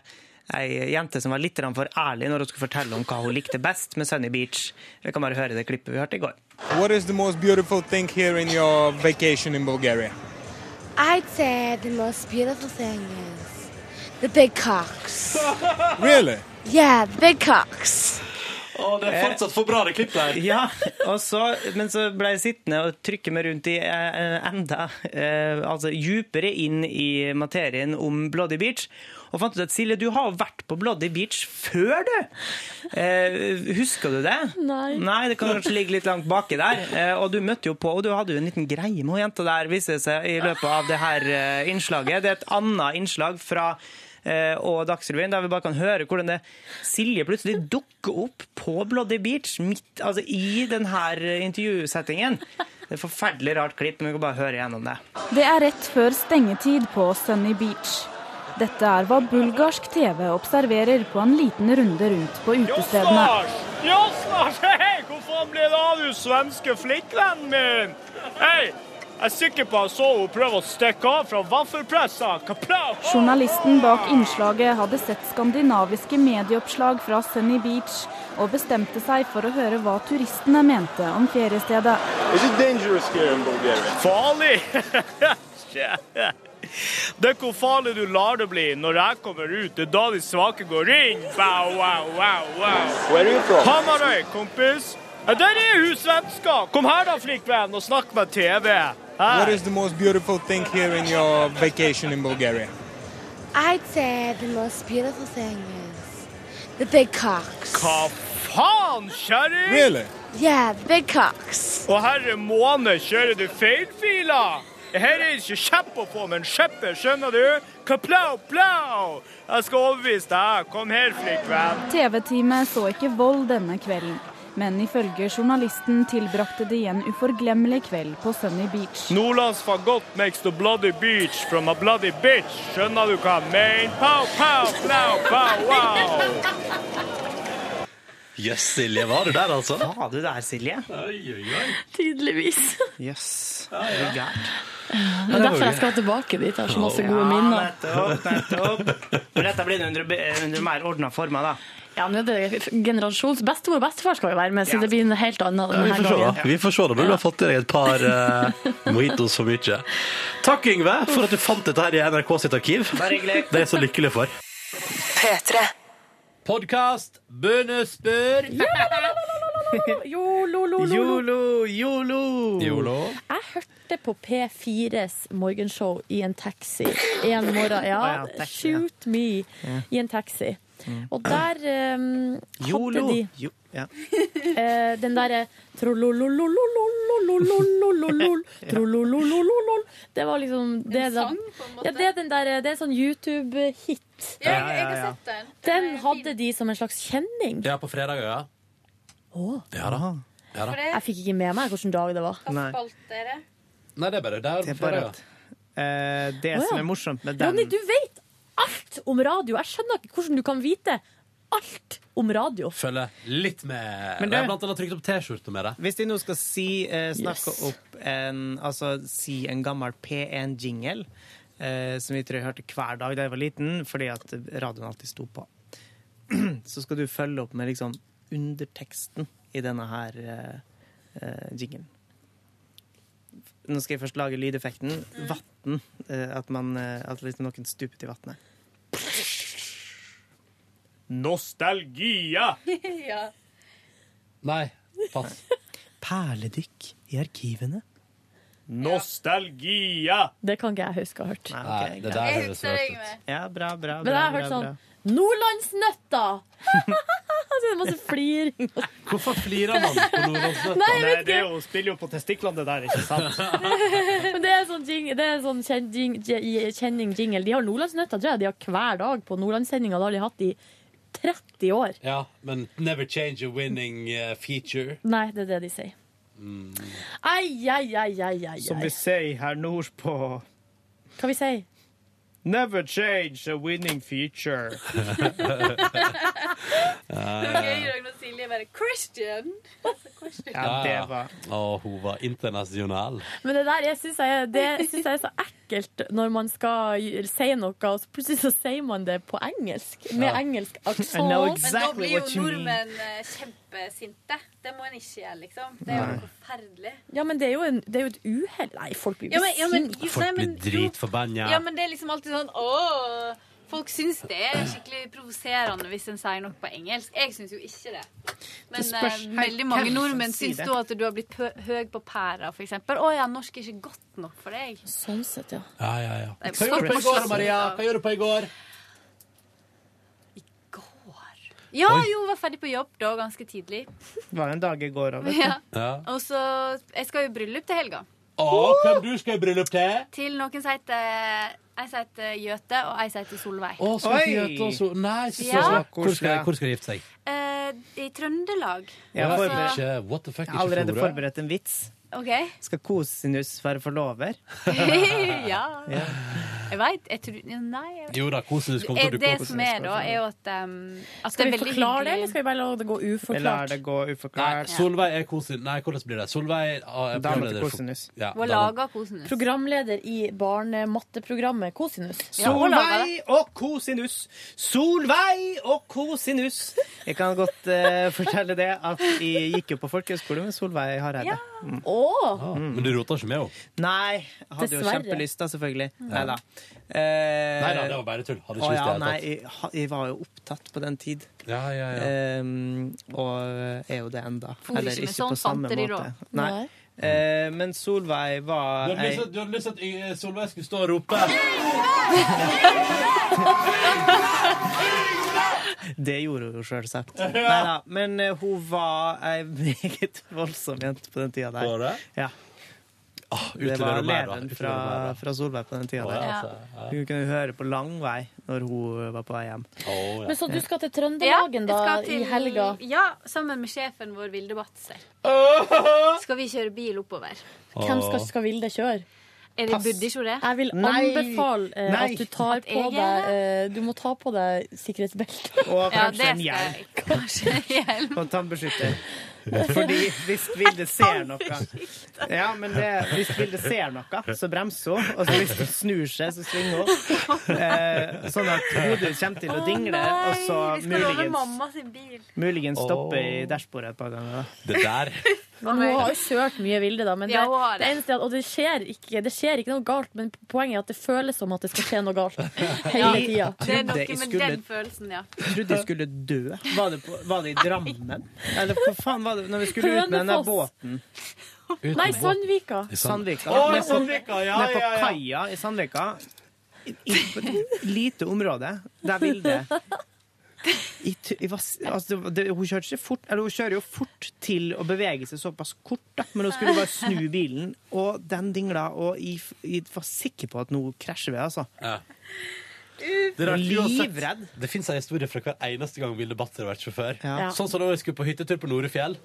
Speaker 3: ei jente som var litt for ærlig når hun skulle fortelle om hva hun likte best med Sunny Beach. Vi kan bare høre det klippet vi hørte i går.
Speaker 12: What is the most beautiful thing here in your vacation in Bulgaria?
Speaker 7: I'd say the most beautiful thing is the big cocks.
Speaker 12: Really?
Speaker 7: Yeah, the big cocks.
Speaker 2: Å, det er fortsatt for bra, det klippet her.
Speaker 3: Ja, og så, men så ble jeg sittende og trykke meg rundt i eh, enda eh, altså djupere inn i materien om Bloody Beach. Og fant ut at Silje, du har vært på Bloody Beach før, du! Eh, husker du det?
Speaker 4: Nei.
Speaker 3: Nei, det kan kanskje ligge litt langt baki der. Eh, og du møtte jo på, og du hadde jo en liten greie med hun jenta der, viser det seg i løpet av det her eh, innslaget. Det er et annet innslag fra eh, og Dagsrevyen, der vi bare kan høre hvordan det Silje plutselig dukker opp på Bloody Beach midt, altså i denne intervjusettingen. Det er et forferdelig rart klipp, men vi kan bare høre gjennom det.
Speaker 13: Det er rett før stengetid på Sunny Beach. Dette er hva bulgarsk TV observerer på en liten runde rundt på utestedene.
Speaker 14: Jossnars! Hei, Hvorfor blir ble det av du svenske flikkvennen min? Hei, jeg er sikker på at jeg så hun prøve å stikke av fra vaffelpressa.
Speaker 13: Journalisten bak innslaget hadde sett skandinaviske medieoppslag fra Sunny Beach og bestemte seg for å høre hva turistene mente om feriestedet.
Speaker 14: Farlig? Det er hvor farlig du lar det bli når jeg kommer ut. Det er da de svake går inn. Wow, wow, wow, wow.
Speaker 15: Where are you from?
Speaker 14: Hamarøy, kompis. Ja, Der er hun svenska. Kom her da, flikkvenn, og snakk med TV.
Speaker 12: What is the most beautiful thing here in your vacation in Bulgaria?
Speaker 7: I'd say the most beautiful thing is the big cocks.
Speaker 14: Hva faen, kjerring?
Speaker 12: Really?
Speaker 7: Yeah, the big cocks.
Speaker 14: Og herre måne, kjører du feilfiler? Her er ikke kjepp å få, men skjepper, skjønner du? Kaplau, plau! Jeg skal overbevise deg. Kom her, flikkvenn.
Speaker 13: TV-teamet så ikke vold denne kvelden, men ifølge journalisten tilbrakte de en uforglemmelig kveld på Sunny Beach.
Speaker 14: Nordlands fagott makes the bloody beach from a bloody bitch. Skjønner du hva jeg mener? Pow, pow, plau, pow, wow!
Speaker 2: Jøss, Silje, var du der, altså?
Speaker 3: Var du der, Silje?
Speaker 2: Oi, oi, oi.
Speaker 4: Tydeligvis.
Speaker 3: Jøss. Det er ja.
Speaker 4: Det er derfor jeg skal tilbake dit. Jeg har så masse gode
Speaker 3: Ja,
Speaker 4: minner.
Speaker 3: nettopp, nettopp. Men dette blir under, under mer ordna former, da.
Speaker 4: Ja, det er generasjons Bestemor og bestefar skal jo være med, så det blir en helt annen
Speaker 2: Ja, vi
Speaker 4: denne
Speaker 2: får se, da.
Speaker 4: gangen.
Speaker 2: Vi får se da, når du har fått i deg et par uh, mojitos for mye. Takk, Yngve, for at du fant dette her i NRK sitt arkiv.
Speaker 3: Bare hyggelig.
Speaker 2: Det er jeg så lykkelig for.
Speaker 5: P3.
Speaker 2: Podkast Bønnespør.
Speaker 4: Jolo,
Speaker 3: Jolo, jolo.
Speaker 2: Jolo.
Speaker 4: Jeg hørte på P4s morgenshow i en taxi en morgen. Ja. shoot me i en taxi. Mm. Og der um, hadde de
Speaker 3: jo, ja.
Speaker 4: uh, den derre eh, Det var liksom det,
Speaker 16: En en?
Speaker 4: Ja, det er, den der, eh, det er sånn YouTube-hit.
Speaker 16: Ja, jeg, har sett den.
Speaker 4: Den hadde de som en slags kjenning.
Speaker 2: Ja, på fredag, ja.
Speaker 4: Oh.
Speaker 2: Ja da. Ja, da.
Speaker 4: Jeg fikk ikke med meg hvilken dag det var.
Speaker 3: Nei.
Speaker 2: Nei, det er bare der.
Speaker 3: Det, er bare at, eh, det som er morsomt med den
Speaker 4: Ronny, du vet alt om radio. Jeg skjønner ikke hvordan du kan vite alt om radio.
Speaker 2: Følger litt med.
Speaker 3: Men
Speaker 2: Jeg har blant annet trykt opp T-skjorte med det.
Speaker 3: Hvis de nå skal si, eh, snakke
Speaker 4: Yes.
Speaker 3: opp en, altså, si en gammel P1-jingle, eh, som vi tror jeg hørte hver dag da jeg var liten, fordi at radioen alltid sto på, så skal du følge opp med liksom underteksten i denne her eh, eh, jinglen. Nå skal jeg først lage lydeffekten. Vann. Eh, at, man, eh, at liksom noen stupet i vannet.
Speaker 14: Nostalgia!
Speaker 16: ja.
Speaker 2: Nei, pass.
Speaker 3: Perledykk i arkivene.
Speaker 14: Nostalgia!
Speaker 4: Det kan ikke jeg huske å ha hørt.
Speaker 3: Nei,
Speaker 2: Nei, det der
Speaker 16: Jeg
Speaker 2: høres
Speaker 16: husker det,
Speaker 2: rart ut.
Speaker 3: Ja, bra, bra,
Speaker 4: Men jeg
Speaker 3: bra.
Speaker 4: har hørt
Speaker 3: bra,
Speaker 4: sånn Så det er masse fliring.
Speaker 2: Hvorfor flirer man på Nordlandsnøtta?
Speaker 4: Nei, jeg
Speaker 3: Nei,
Speaker 4: vet
Speaker 3: det er
Speaker 4: ikke.
Speaker 3: jo, spiller jo på testiklene, det der, ikke sant?
Speaker 4: Men det er sånn, jing, det er sånn kjen- jing- je- kjenning jingle. De har Nordlandsnøtta, tror jeg. De har hver dag på Nordlandssendinga. Det har de hatt i 30 år.
Speaker 2: Ja, men never change a winning uh, feature.
Speaker 4: Nei, det er det de sier. Ai, ai, ai, ai, ai.
Speaker 3: Som
Speaker 4: ai.
Speaker 3: vi sier her nordpå.
Speaker 4: Hva vi sier
Speaker 3: Never change a winning feature.
Speaker 16: Gøy når Silje bare Christian! Altså,
Speaker 3: Ja, det var
Speaker 2: Og hun var internasjonal.
Speaker 4: Men det der jeg synes jeg, jeg er så ekkelt når man skal si noe, og så plutselig så sier man det på engelsk. Med engelsk aksent. Exactly.
Speaker 16: Men da blir jo
Speaker 3: what you mean.
Speaker 16: nordmenn eh, kjempesinte. Det må en ikke gjøre, liksom. Det er jo forferdelig.
Speaker 4: Ja, men det er jo, en, det er jo et uhell. Nei, folk blir
Speaker 16: Ja, men, ja, men,
Speaker 4: sinte.
Speaker 2: Folk
Speaker 16: nei,
Speaker 2: blir
Speaker 16: men, jo,
Speaker 2: dritforbanna.
Speaker 16: ja, men det er liksom alltid sånn ååå. Folk syns det er skikkelig provoserende hvis en sier noe på engelsk. Jeg syns jo ikke det. Men
Speaker 3: Det spørs uh,
Speaker 16: veldig mange nordmenn syns da at du har blitt høy på pæra, eksempel. Å ja, norsk er ikke godt nok for deg.
Speaker 4: Sånn sett, ja.
Speaker 2: Ja, ja, ja.
Speaker 16: Er
Speaker 2: Hva gjorde du på i går, Maria? Hva gjorde du på i går?
Speaker 16: Ja, jo, var ferdig på jobb da, ganske tidlig.
Speaker 3: Det var en dag i går òg, vet du.
Speaker 16: Ja.
Speaker 2: Ja.
Speaker 16: Og så Jeg skal jo i bryllup til helga.
Speaker 2: Å, hvem du skal i bryllup til?
Speaker 16: Til noen som heter Ei som heter Gjøte, og ei som heter Solveig.
Speaker 2: Å, skal til Gjøte og Sol... Nei, så,
Speaker 16: Ja.
Speaker 2: så, hvor, skal, hvor skal de gifte seg?
Speaker 16: Eh, I Trøndelag.
Speaker 3: Jeg har
Speaker 16: Altså-
Speaker 3: allerede
Speaker 2: ikke
Speaker 3: forberedt en vits.
Speaker 16: Okay.
Speaker 3: Skal kosinus være forlover?
Speaker 16: ja.
Speaker 3: Ja.
Speaker 16: Jeg veit. Jeg tror Nei. Jeg
Speaker 2: Jo da, kosinus kommer til å
Speaker 16: Eh, Det som er da, er jo at, um, at
Speaker 4: Skal vi forklare det, eller skal vi bare la det gå
Speaker 3: uforklart? lar
Speaker 4: uforklart?
Speaker 3: det gå
Speaker 2: Nei. Solveig er kosinus. Nei, hvordan blir det? Solveig er programleder for-
Speaker 3: kosinus.
Speaker 2: Ja,
Speaker 16: Hun lager kosinus.
Speaker 4: Programleder i barnematteprogrammet Kosinus.
Speaker 16: Ja.
Speaker 3: Solveig og kosinus! Solveig og kosinus! Jeg kan godt uh, fortelle det at jeg gikk jo på folkehøyskole med Solveig Hareide. Mm.
Speaker 2: Ah, Men du rota ikke med henne?
Speaker 3: Nei, jeg hadde jo kjempelyst, da, selvfølgelig.
Speaker 2: Ja.
Speaker 3: Nei da. Eh,
Speaker 2: Nei da, det var bare tull. Hadde ikke
Speaker 3: å
Speaker 2: lyst
Speaker 3: ja, nei, jeg, jeg var jo opptatt på den tid.
Speaker 2: Ja, ja, ja.
Speaker 3: Ehm, og er jo det enda.
Speaker 16: Eller ikke på samme måte.
Speaker 3: Nei. Eh, men Solveig var ei
Speaker 2: du hadde lyst til at Solveig skulle stå og rope?
Speaker 3: Det gjorde hun jo sjølsagt. Men eh, hun var ei meget voldsom jente på den tida der.
Speaker 2: Var det?
Speaker 3: Ja.
Speaker 2: Åh,
Speaker 3: Det var
Speaker 2: du
Speaker 3: leven fra, fra Solveig på den tida Oh,
Speaker 2: ja, altså, ja.
Speaker 3: Hun kunne høre på lang vei når hun var på vei hjem.
Speaker 4: Men så du skal til Trøndelagen da,
Speaker 16: til-
Speaker 4: i helga?
Speaker 16: Ja, sammen med sjefen vår, Vilde Batzer. Skal vi kjøre bil oppover.
Speaker 4: Hvem skal, skal Vilde kjøre?
Speaker 16: Er det burde ikke hun det?
Speaker 4: Jeg vil anbefale
Speaker 3: uh,
Speaker 4: at du tar
Speaker 16: At
Speaker 4: på
Speaker 16: jeg
Speaker 4: deg
Speaker 16: er
Speaker 4: eh, Du må ta på deg sikkerhetsbelte.
Speaker 3: Og kanskje
Speaker 16: ja,
Speaker 3: en hjelm.
Speaker 16: Kanskje en hjelm.
Speaker 3: Og tannbeskytter. Fordi hvis Vilde ser noe Ja, men det, Hvis Vilde ser noe, så bremser hun. Og så hvis hun snur seg, så svinger hun. Eh, sånn at hodet kommer til å dingle, og så muligens,
Speaker 16: mamma sin bil.
Speaker 3: muligens stoppe i dashbordet et par ganger.
Speaker 2: Det der
Speaker 4: Men hun har jo kjørt mye Vilde, da. Men det,
Speaker 16: Ja,
Speaker 4: det
Speaker 16: det.
Speaker 4: eneste er at, og det skjer, ikke, det skjer ikke noe galt, men poenget er at det føles som at det skal skje noe galt hele tida.
Speaker 16: Det er noe med
Speaker 3: skulle-
Speaker 16: den følelsen, ja.
Speaker 3: Jeg trodde jeg skulle dø. Var det, på, var det i Drammen? Eller hva faen var det når vi skulle ut med den der
Speaker 4: båten?
Speaker 3: båten?
Speaker 4: Nei, Sandvika.
Speaker 3: Sandvika.
Speaker 2: Å,
Speaker 3: på-
Speaker 2: Sandvika, ja,
Speaker 3: Ned på
Speaker 2: ja, ja.
Speaker 3: kaia i Sandvika. I, i, på et lite område. Der Vilde i, i, altså, det, det, Hun kjørte ikke fort Eller hun kjører jo fort til å bevege seg såpass kort, da. men hun skulle bare snu bilen, og den dingla, og jeg, jeg var sikker på at nå krasjer vi, altså.
Speaker 2: Ja. Det er.
Speaker 3: Livredd.
Speaker 2: Det fins en historie fra hver eneste gang Vilde Batzer har vært sjåfør.
Speaker 3: Ja.
Speaker 2: Sånn som da vi skulle på hyttetur på Norefjell.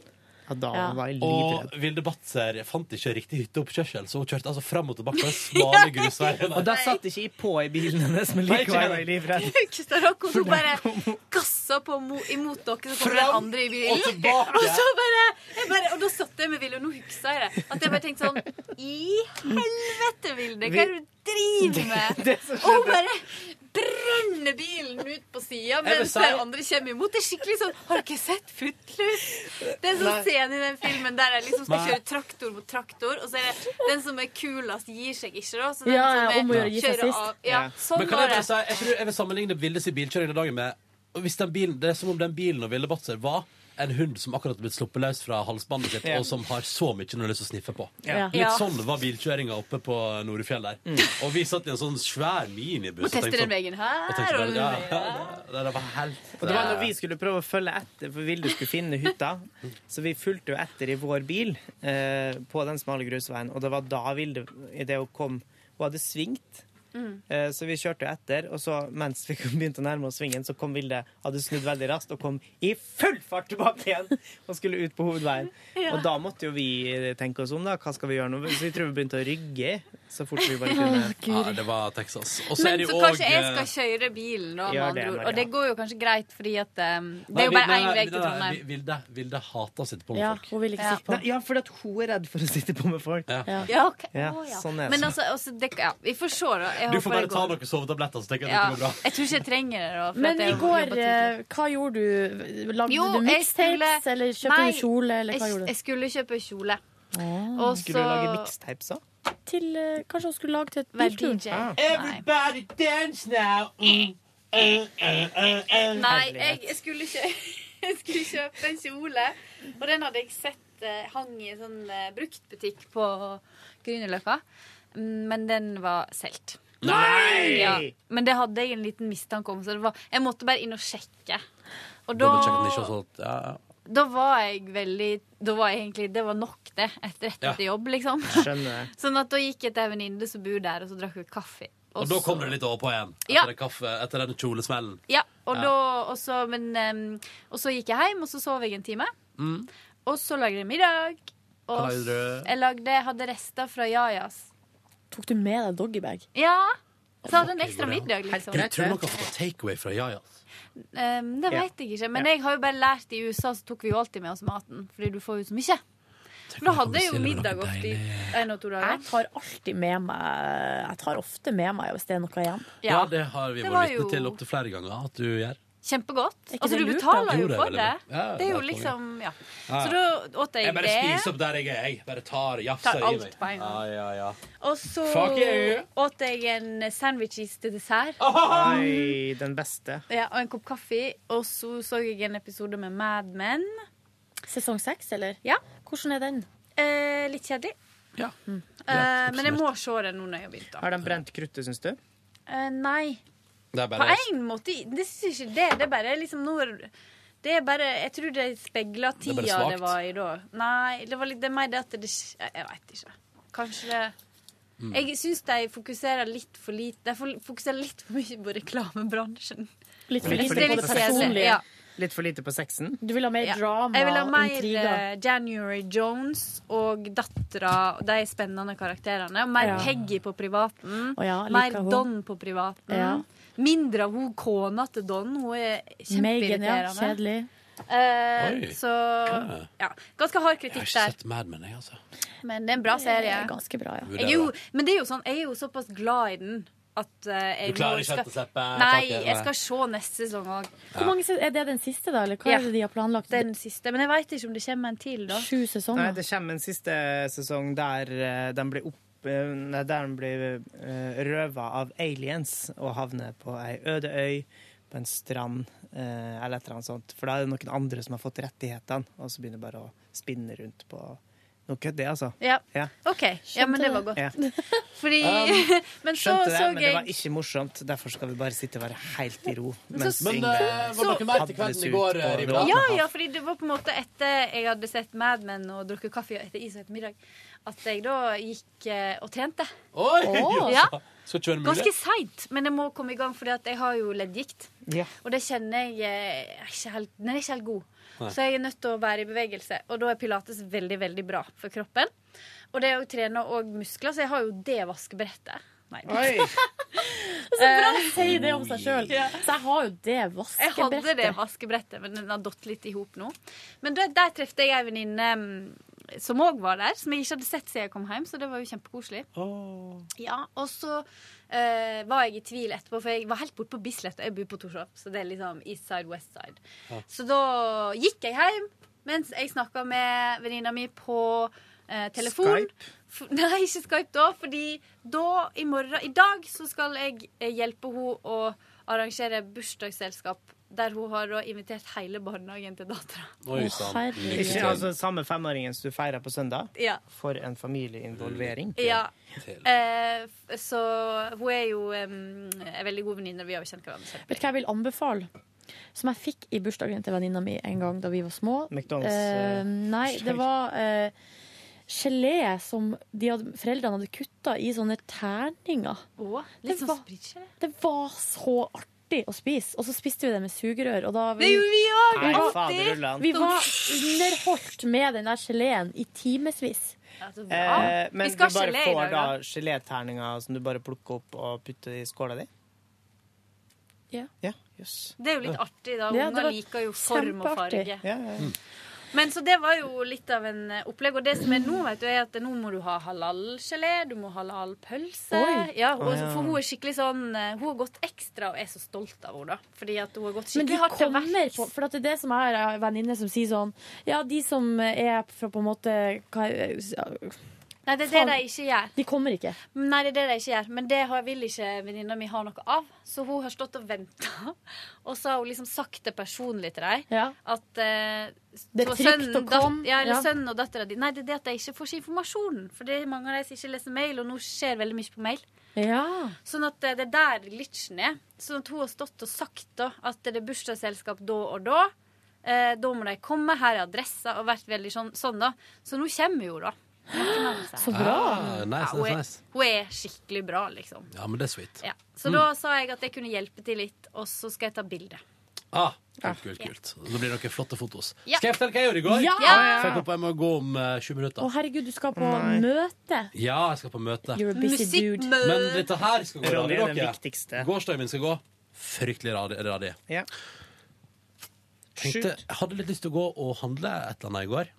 Speaker 3: Ja, da
Speaker 4: Ja.
Speaker 3: var jeg
Speaker 2: Og. Vilde Batzer fant ikke riktig hytteoppkjørsel, så hun kjørte altså fram og tilbake på den smale grusveien.
Speaker 3: Og da satt ikke jeg på i bilen hennes, men likevel var jeg livredd.
Speaker 16: Husker så hun bare gassa på imot dere, så kom den andre i
Speaker 2: og
Speaker 16: bilen?
Speaker 2: tilbake.
Speaker 16: Og så bare, jeg bare Og da satt jeg med Vilde, og nå husker jeg det. At jeg bare tenkte sånn I helvete, Vilde, hva er det du driver med?
Speaker 3: Det som
Speaker 16: Og hun bare brenner bilen ut på sida mens
Speaker 2: si-
Speaker 16: andre kommer imot. Det er skikkelig sånn Har du ikke sett Footloose? Det er sånn
Speaker 3: Nei.
Speaker 16: scene i den filmen der jeg liksom skal
Speaker 2: Nei.
Speaker 16: kjøre traktor mot traktor, og så er det den som er kulest, gir seg ikke, da. Så den
Speaker 4: Ja,
Speaker 16: som er,
Speaker 4: om å gjøre gi seg
Speaker 16: kjører
Speaker 4: sist.
Speaker 16: av. Ja, sånn
Speaker 2: Men kan
Speaker 16: var
Speaker 2: jeg, bare
Speaker 16: det.
Speaker 2: si, jeg, tror jeg vil sammenligne Vildes bilkjøring i dagen med hvis den bilen, Det er som om den bilen og Vilde Batzer var en hund som akkurat har blitt sluppet løs fra halsbåndet sitt,
Speaker 3: Ja.
Speaker 2: og som har så mye hun har lyst til å sniffe på.
Speaker 3: Ja.
Speaker 2: Litt
Speaker 16: Ja.
Speaker 2: sånn var bilkjøringa oppe på Norefjell der. Og vi satt i en sånn svær minibuss
Speaker 16: Og teste
Speaker 2: tenkte
Speaker 16: den
Speaker 2: sånn- og
Speaker 16: her
Speaker 2: tenkte
Speaker 16: og
Speaker 2: bare, ja, ja, det, det var helt
Speaker 3: Og det var når vi skulle prøve å følge etter, for Vilde skulle finne hytta. Så vi fulgte jo etter i vår bil eh, på den smale grusveien, og det var da Vilde, idet hun kom Hun hadde svingt. Eh, så vi kjørte jo etter, og så mens vi begynte å nærme oss svingen, så kom Vilde, hadde snudd veldig raskt og kom i full fart tilbake igjen og skulle ut på hovedveien. Og da måtte jo vi tenke oss om, da. Hva skal vi gjøre nå? Så vi tror vi begynte å rygge så fort vi bare kunne.
Speaker 2: Ja, det var Texas. Og så er det
Speaker 16: så
Speaker 2: òg
Speaker 16: kanskje jeg skal kjøre bilen, da, med andre ord. Og det går jo kanskje greit, fordi at um, Det er jo bare én vei til Trondheim.
Speaker 2: Vilde, Vilde hater å sitte på med
Speaker 4: Ja,
Speaker 2: folk.
Speaker 4: hun vil ikke
Speaker 16: Ja.
Speaker 4: sitte på.
Speaker 3: Nei, ja, fordi at hun er redd for å sitte på med folk.
Speaker 2: Ja.
Speaker 4: Ja.
Speaker 16: Ja, ok.
Speaker 3: Ja. sånn er det.
Speaker 16: Men altså, altså det, ja, vi får se, da.
Speaker 2: Du får bare ta noen sovetabletter, så tenker jeg
Speaker 16: Ja,
Speaker 2: at det går bra.
Speaker 16: jeg tror ikke jeg trenger det. da.
Speaker 4: Men i går, eh, hva gjorde du? Lagde
Speaker 16: Jo,
Speaker 4: du mixtapes,
Speaker 16: skulle-
Speaker 4: eller kjøpte
Speaker 16: Nei,
Speaker 4: du kjole, eller hva
Speaker 16: jeg,
Speaker 4: du?
Speaker 16: jeg skulle kjøpe kjole.
Speaker 4: Ah.
Speaker 16: Også,
Speaker 3: Skulle du lage mixtapes òg?
Speaker 4: Til, eh, kanskje hun skulle lage til et biltur?
Speaker 3: Ah.
Speaker 16: Everybody
Speaker 2: dance now. Mm.
Speaker 16: Nei, jeg, jeg, skulle ikke, jeg skulle kjøpe en kjole, og den hadde jeg sett eh, hang i en sånn bruktbutikk på Grünerløkka. Mm, Men den var solgt.
Speaker 3: Nei!
Speaker 16: Ja, men det hadde jeg en liten mistanke om, så det var, jeg måtte bare inn og sjekke. Og da,
Speaker 2: ja,
Speaker 16: da var jeg veldig Da var jeg egentlig Det var nok, det, etter rett
Speaker 2: Ja.
Speaker 16: etter jobb, liksom.
Speaker 3: Skjønner.
Speaker 16: Sånn at da gikk jeg til ei venninne som bor der, og så drakk vi kaffe.
Speaker 2: Og da kom det litt overpå igjen. Etter,
Speaker 16: Ja.
Speaker 2: kaffe, etter den kjolesmellen.
Speaker 16: Ja, og,
Speaker 2: Ja.
Speaker 16: Da, og, så, men, um, og så gikk jeg hjem, og så sov jeg en time.
Speaker 2: Mm.
Speaker 16: Og så lagde jeg middag. Og jeg lagde, hadde rester fra Jajas.
Speaker 4: Tok du med deg doggybag?
Speaker 16: Ja. Så hadde en ekstra middag, liksom.
Speaker 2: Jeg tror dere fått takeaway fra Jajas.
Speaker 16: Um, det veit jeg ikke. Men jeg har jo bare lært i USA, så tok vi jo alltid med oss maten. Fordi du får jo så mye. Da hadde jeg jo middag ofte i en og to dager.
Speaker 4: Jeg tar alltid med meg Jeg tar ofte med meg hvis det er noe igjen.
Speaker 2: Ja, det har vi vært vitne til opptil flere ganger at du gjør.
Speaker 16: Kjempegodt. Altså, du betaler jo for det.
Speaker 2: Ja,
Speaker 16: Det er jo liksom Ja. Så da åt jeg, det.
Speaker 2: Jeg bare spiser opp der jeg er, jeg. Bare tar jafser i meg. Ja, ja.
Speaker 16: Og så åt jeg en sandwiches til dessert.
Speaker 3: Oi, den beste.
Speaker 16: Ja, og en kopp kaffe. Og så så jeg en episode med Mad Men.
Speaker 4: Sesong seks, eller?
Speaker 16: Ja.
Speaker 4: Hvordan er den?
Speaker 16: Eh, litt kjedelig.
Speaker 2: Ja.
Speaker 16: Eh, men jeg må se den nå når jeg har begynt.
Speaker 3: Har de brent kruttet, syns du?
Speaker 16: Eh, nei.
Speaker 2: Det er
Speaker 16: På
Speaker 2: bare
Speaker 16: en måte Det syns ikke det. Det er bare liksom noe det er bare, Jeg tror det speiler
Speaker 2: er
Speaker 16: tida
Speaker 2: det,
Speaker 16: det var i da. Nei, det, var litt, det er mer det at det Jeg, veit ikke. Kanskje det
Speaker 2: Mm.
Speaker 16: Jeg syns de fokuserer litt for lite De fokuserer litt for mye på reklamebransjen.
Speaker 4: Litt for lite på
Speaker 16: litt
Speaker 4: det personlige.
Speaker 16: Ja.
Speaker 3: Litt for lite på sexen?
Speaker 4: Du vil ha mer
Speaker 16: Ja.
Speaker 4: drama,
Speaker 16: Jeg vil ha mer
Speaker 4: intriger.
Speaker 16: eh, January Jones og dattera, de spennende karakterene. Og mer
Speaker 4: Ja.
Speaker 16: Peggy på privaten.
Speaker 4: Å ja,
Speaker 16: mer
Speaker 4: hun.
Speaker 16: Don på privaten.
Speaker 4: Ja.
Speaker 16: Mindre av hun kona til Don. Hun er
Speaker 4: Megan, ja.
Speaker 16: kjempeirriterende.
Speaker 4: Kjedelig.
Speaker 16: Eh,
Speaker 2: Oi.
Speaker 16: så ja, ganske hard
Speaker 2: Jeg har ikke sett Mad Men, jeg, altså.
Speaker 16: Men det er en bra serie.
Speaker 4: Ganske bra, ja.
Speaker 16: Jeg er jo, men det er jo sånn, jeg er jo såpass glad i den at uh, jeg
Speaker 2: Du klarer ikke skal... å slippe
Speaker 16: Nei,
Speaker 2: taket,
Speaker 16: jeg skal se neste sesong òg.
Speaker 4: Ja. Er det den siste, da? Eller hva
Speaker 16: Ja.
Speaker 4: er det de har planlagt?
Speaker 16: Den siste. Men jeg veit ikke om det kommer en til, da.
Speaker 4: Sju
Speaker 3: Nei, det kommer en siste sesong der uh, den blir opp der han blir uh, røva av aliens og havner på ei øde øy på en strand eh, eller et eller annet sånt. For da er det noen andre som har fått rettighetene, og så begynner bare å spinne rundt på kødd, det, altså.
Speaker 16: Ja.
Speaker 3: Ja.
Speaker 16: OK. Ja, men det var godt.
Speaker 3: Ja.
Speaker 16: Fordi
Speaker 3: Um,
Speaker 16: Men så
Speaker 3: Skjønte det,
Speaker 16: så
Speaker 3: men det var ikke morsomt. Derfor skal vi bare sitte og være helt i ro.
Speaker 16: Men
Speaker 3: mens
Speaker 16: så-
Speaker 2: Men eh, var det noe mer til kvelden i går, eh,
Speaker 3: åpne
Speaker 16: Ja, ja, fordi det var på en måte etter jeg hadde sett Mad Men og drukket kaffe etter is og etter middag, at jeg da gikk eh, og trente.
Speaker 2: Oi!
Speaker 16: Oh.
Speaker 2: Ja.
Speaker 16: Ganske seint, men jeg må komme i gang, fordi jeg har jo leddgikt.
Speaker 3: Ja.
Speaker 16: Og det kjenner jeg eh, er ikke helt, Den er ikke helt god.
Speaker 2: Nei.
Speaker 16: Så jeg er nødt til å være i bevegelse. Og da er pilates veldig, veldig bra for kroppen. Og det å trene òg muskler, så jeg har jo det vaskebrettet. Nei.
Speaker 3: Oi!
Speaker 4: Så bra å si det om seg sjøl. Så jeg har jo det vaskebrettet.
Speaker 16: Jeg hadde det
Speaker 4: vaskebrettet.
Speaker 16: vaskebrettet, men den har datt litt i hop nå. Men der, der trefte jeg ei venninne mm, som òg var der, som jeg ikke hadde sett siden jeg kom hjem, så det var jo kjempekoselig. Ja, og så eh, var jeg i tvil etterpå, for jeg var helt borte på Bislett, og jeg bor på Torshov, så det er liksom east side, west side.
Speaker 2: Ja.
Speaker 16: Så da gikk jeg hjem mens jeg snakka med venninna mi på eh, telefon.
Speaker 3: Skype?
Speaker 16: Nei, ikke Skype da, fordi da i morgen I dag så skal jeg eh, hjelpe henne å arrangere bursdagsselskap der hun har invitert hele barnehagen til dattera.
Speaker 3: Ikke altså samme femåringen som du feirer på søndag?
Speaker 16: Ja.
Speaker 3: For en familieinvolvering?
Speaker 16: Ja. Eh, så hun er jo um, en veldig god venninne. Vi har jo kjent hverandre selv.
Speaker 4: Vet du hva jeg vil anbefale? Som jeg fikk i bursdagen til venninna mi en gang da vi var små.
Speaker 3: McDonald's,
Speaker 4: Eh,
Speaker 3: eh,
Speaker 4: nei, det var eh, gelé som de hadde, foreldrene hadde kutta i sånne terninger.
Speaker 16: Å,
Speaker 4: Det
Speaker 16: litt sånn
Speaker 4: var-
Speaker 16: spritgelé.
Speaker 4: Det var så artig å spise. Og så spiste vi det med sugerør. Og da
Speaker 16: Det gjorde vi òg!
Speaker 3: Nei,
Speaker 4: var- vi var underholdt med den der geleen i timevis.
Speaker 16: Altså,
Speaker 3: Eh, men du bare
Speaker 16: gelé
Speaker 3: får da
Speaker 16: da.
Speaker 3: geléterninger som du bare plukker opp og putter i skåla di?
Speaker 4: Ja.
Speaker 3: Ja, yes.
Speaker 16: Det er jo litt artig, da.
Speaker 4: Ja,
Speaker 16: Unger liker jo form og farge.
Speaker 4: Ja,
Speaker 3: Ja, ja.
Speaker 16: Men så det var jo litt av en eh, opplegg. Og det som er nå, vet du, er at nå må du ha halal-gelé, du må ha halal-pølse. Ja,
Speaker 3: ja.
Speaker 16: For hun er skikkelig sånn eh, Hun har gått ekstra og er så stolt av henne, da. Fordi at hun har gått skikkelig hardt til verks.
Speaker 4: For det er det som er en venninne som sier sånn Ja, de som er fra på en måte hva,
Speaker 16: Nei, det er det de ikke gjør.
Speaker 4: De kommer ikke.
Speaker 16: Nei, det er det de ikke gjør. Men det vil ikke venninna mi ha noe av. Så hun har stått og venta. Og så har hun liksom sagt det personlig til dem. At eh,
Speaker 4: Det er trygt å komme.
Speaker 16: Ja, eller
Speaker 4: Ja.
Speaker 16: sønnen og dattera di. Nei, det er det at de ikke får informasjonen. For det er mange av de som ikke leser mail, og nå skjer veldig mye på mail.
Speaker 4: Ja.
Speaker 16: Sånn at eh, det er der glitchen er. Sånn at hun har stått og sagt da at det er bursdagsselskap da og da. Eh, da må de komme, her er adressa, og vært veldig sånn, sånn da. Så nå kommer jo, da.
Speaker 2: Så bra. Ah, nice,
Speaker 16: hun,
Speaker 2: nice,
Speaker 16: er, hun er skikkelig bra, liksom.
Speaker 2: Ja, men det er sweet.
Speaker 16: Ja. Så
Speaker 2: Mm.
Speaker 16: da sa jeg at jeg kunne hjelpe til litt, og så skal jeg ta bilde.
Speaker 2: Ah, kult, kult, kult. Da blir det noen flotte fotos.
Speaker 16: Ja.
Speaker 2: Skal jeg fortelle hva jeg gjorde i går?
Speaker 4: Ja! Ja!
Speaker 2: For jeg jeg må gå om uh, 20 minutter.
Speaker 4: Å, herregud, du skal på
Speaker 2: Nei.
Speaker 4: møte.
Speaker 2: Ja, jeg skal på møte.
Speaker 4: You're a busy dude.
Speaker 2: Men dette her skal gå radig, dere. Gårsdagen min skal gå fryktelig radig.
Speaker 3: Ja.
Speaker 2: Tenkte, jeg hadde litt lyst til å gå og handle et eller annet i går.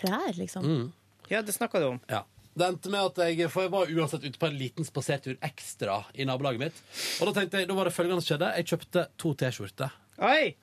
Speaker 4: Klær, liksom.
Speaker 2: Mm.
Speaker 3: Ja, det snakka du om.
Speaker 2: Ja. Det endte med at jeg For jeg var uansett ute på en liten spasertur ekstra i nabolaget mitt. Og da tenkte jeg, da var det følgende som skjedde. Jeg kjøpte to T-skjorter.
Speaker 3: Oi!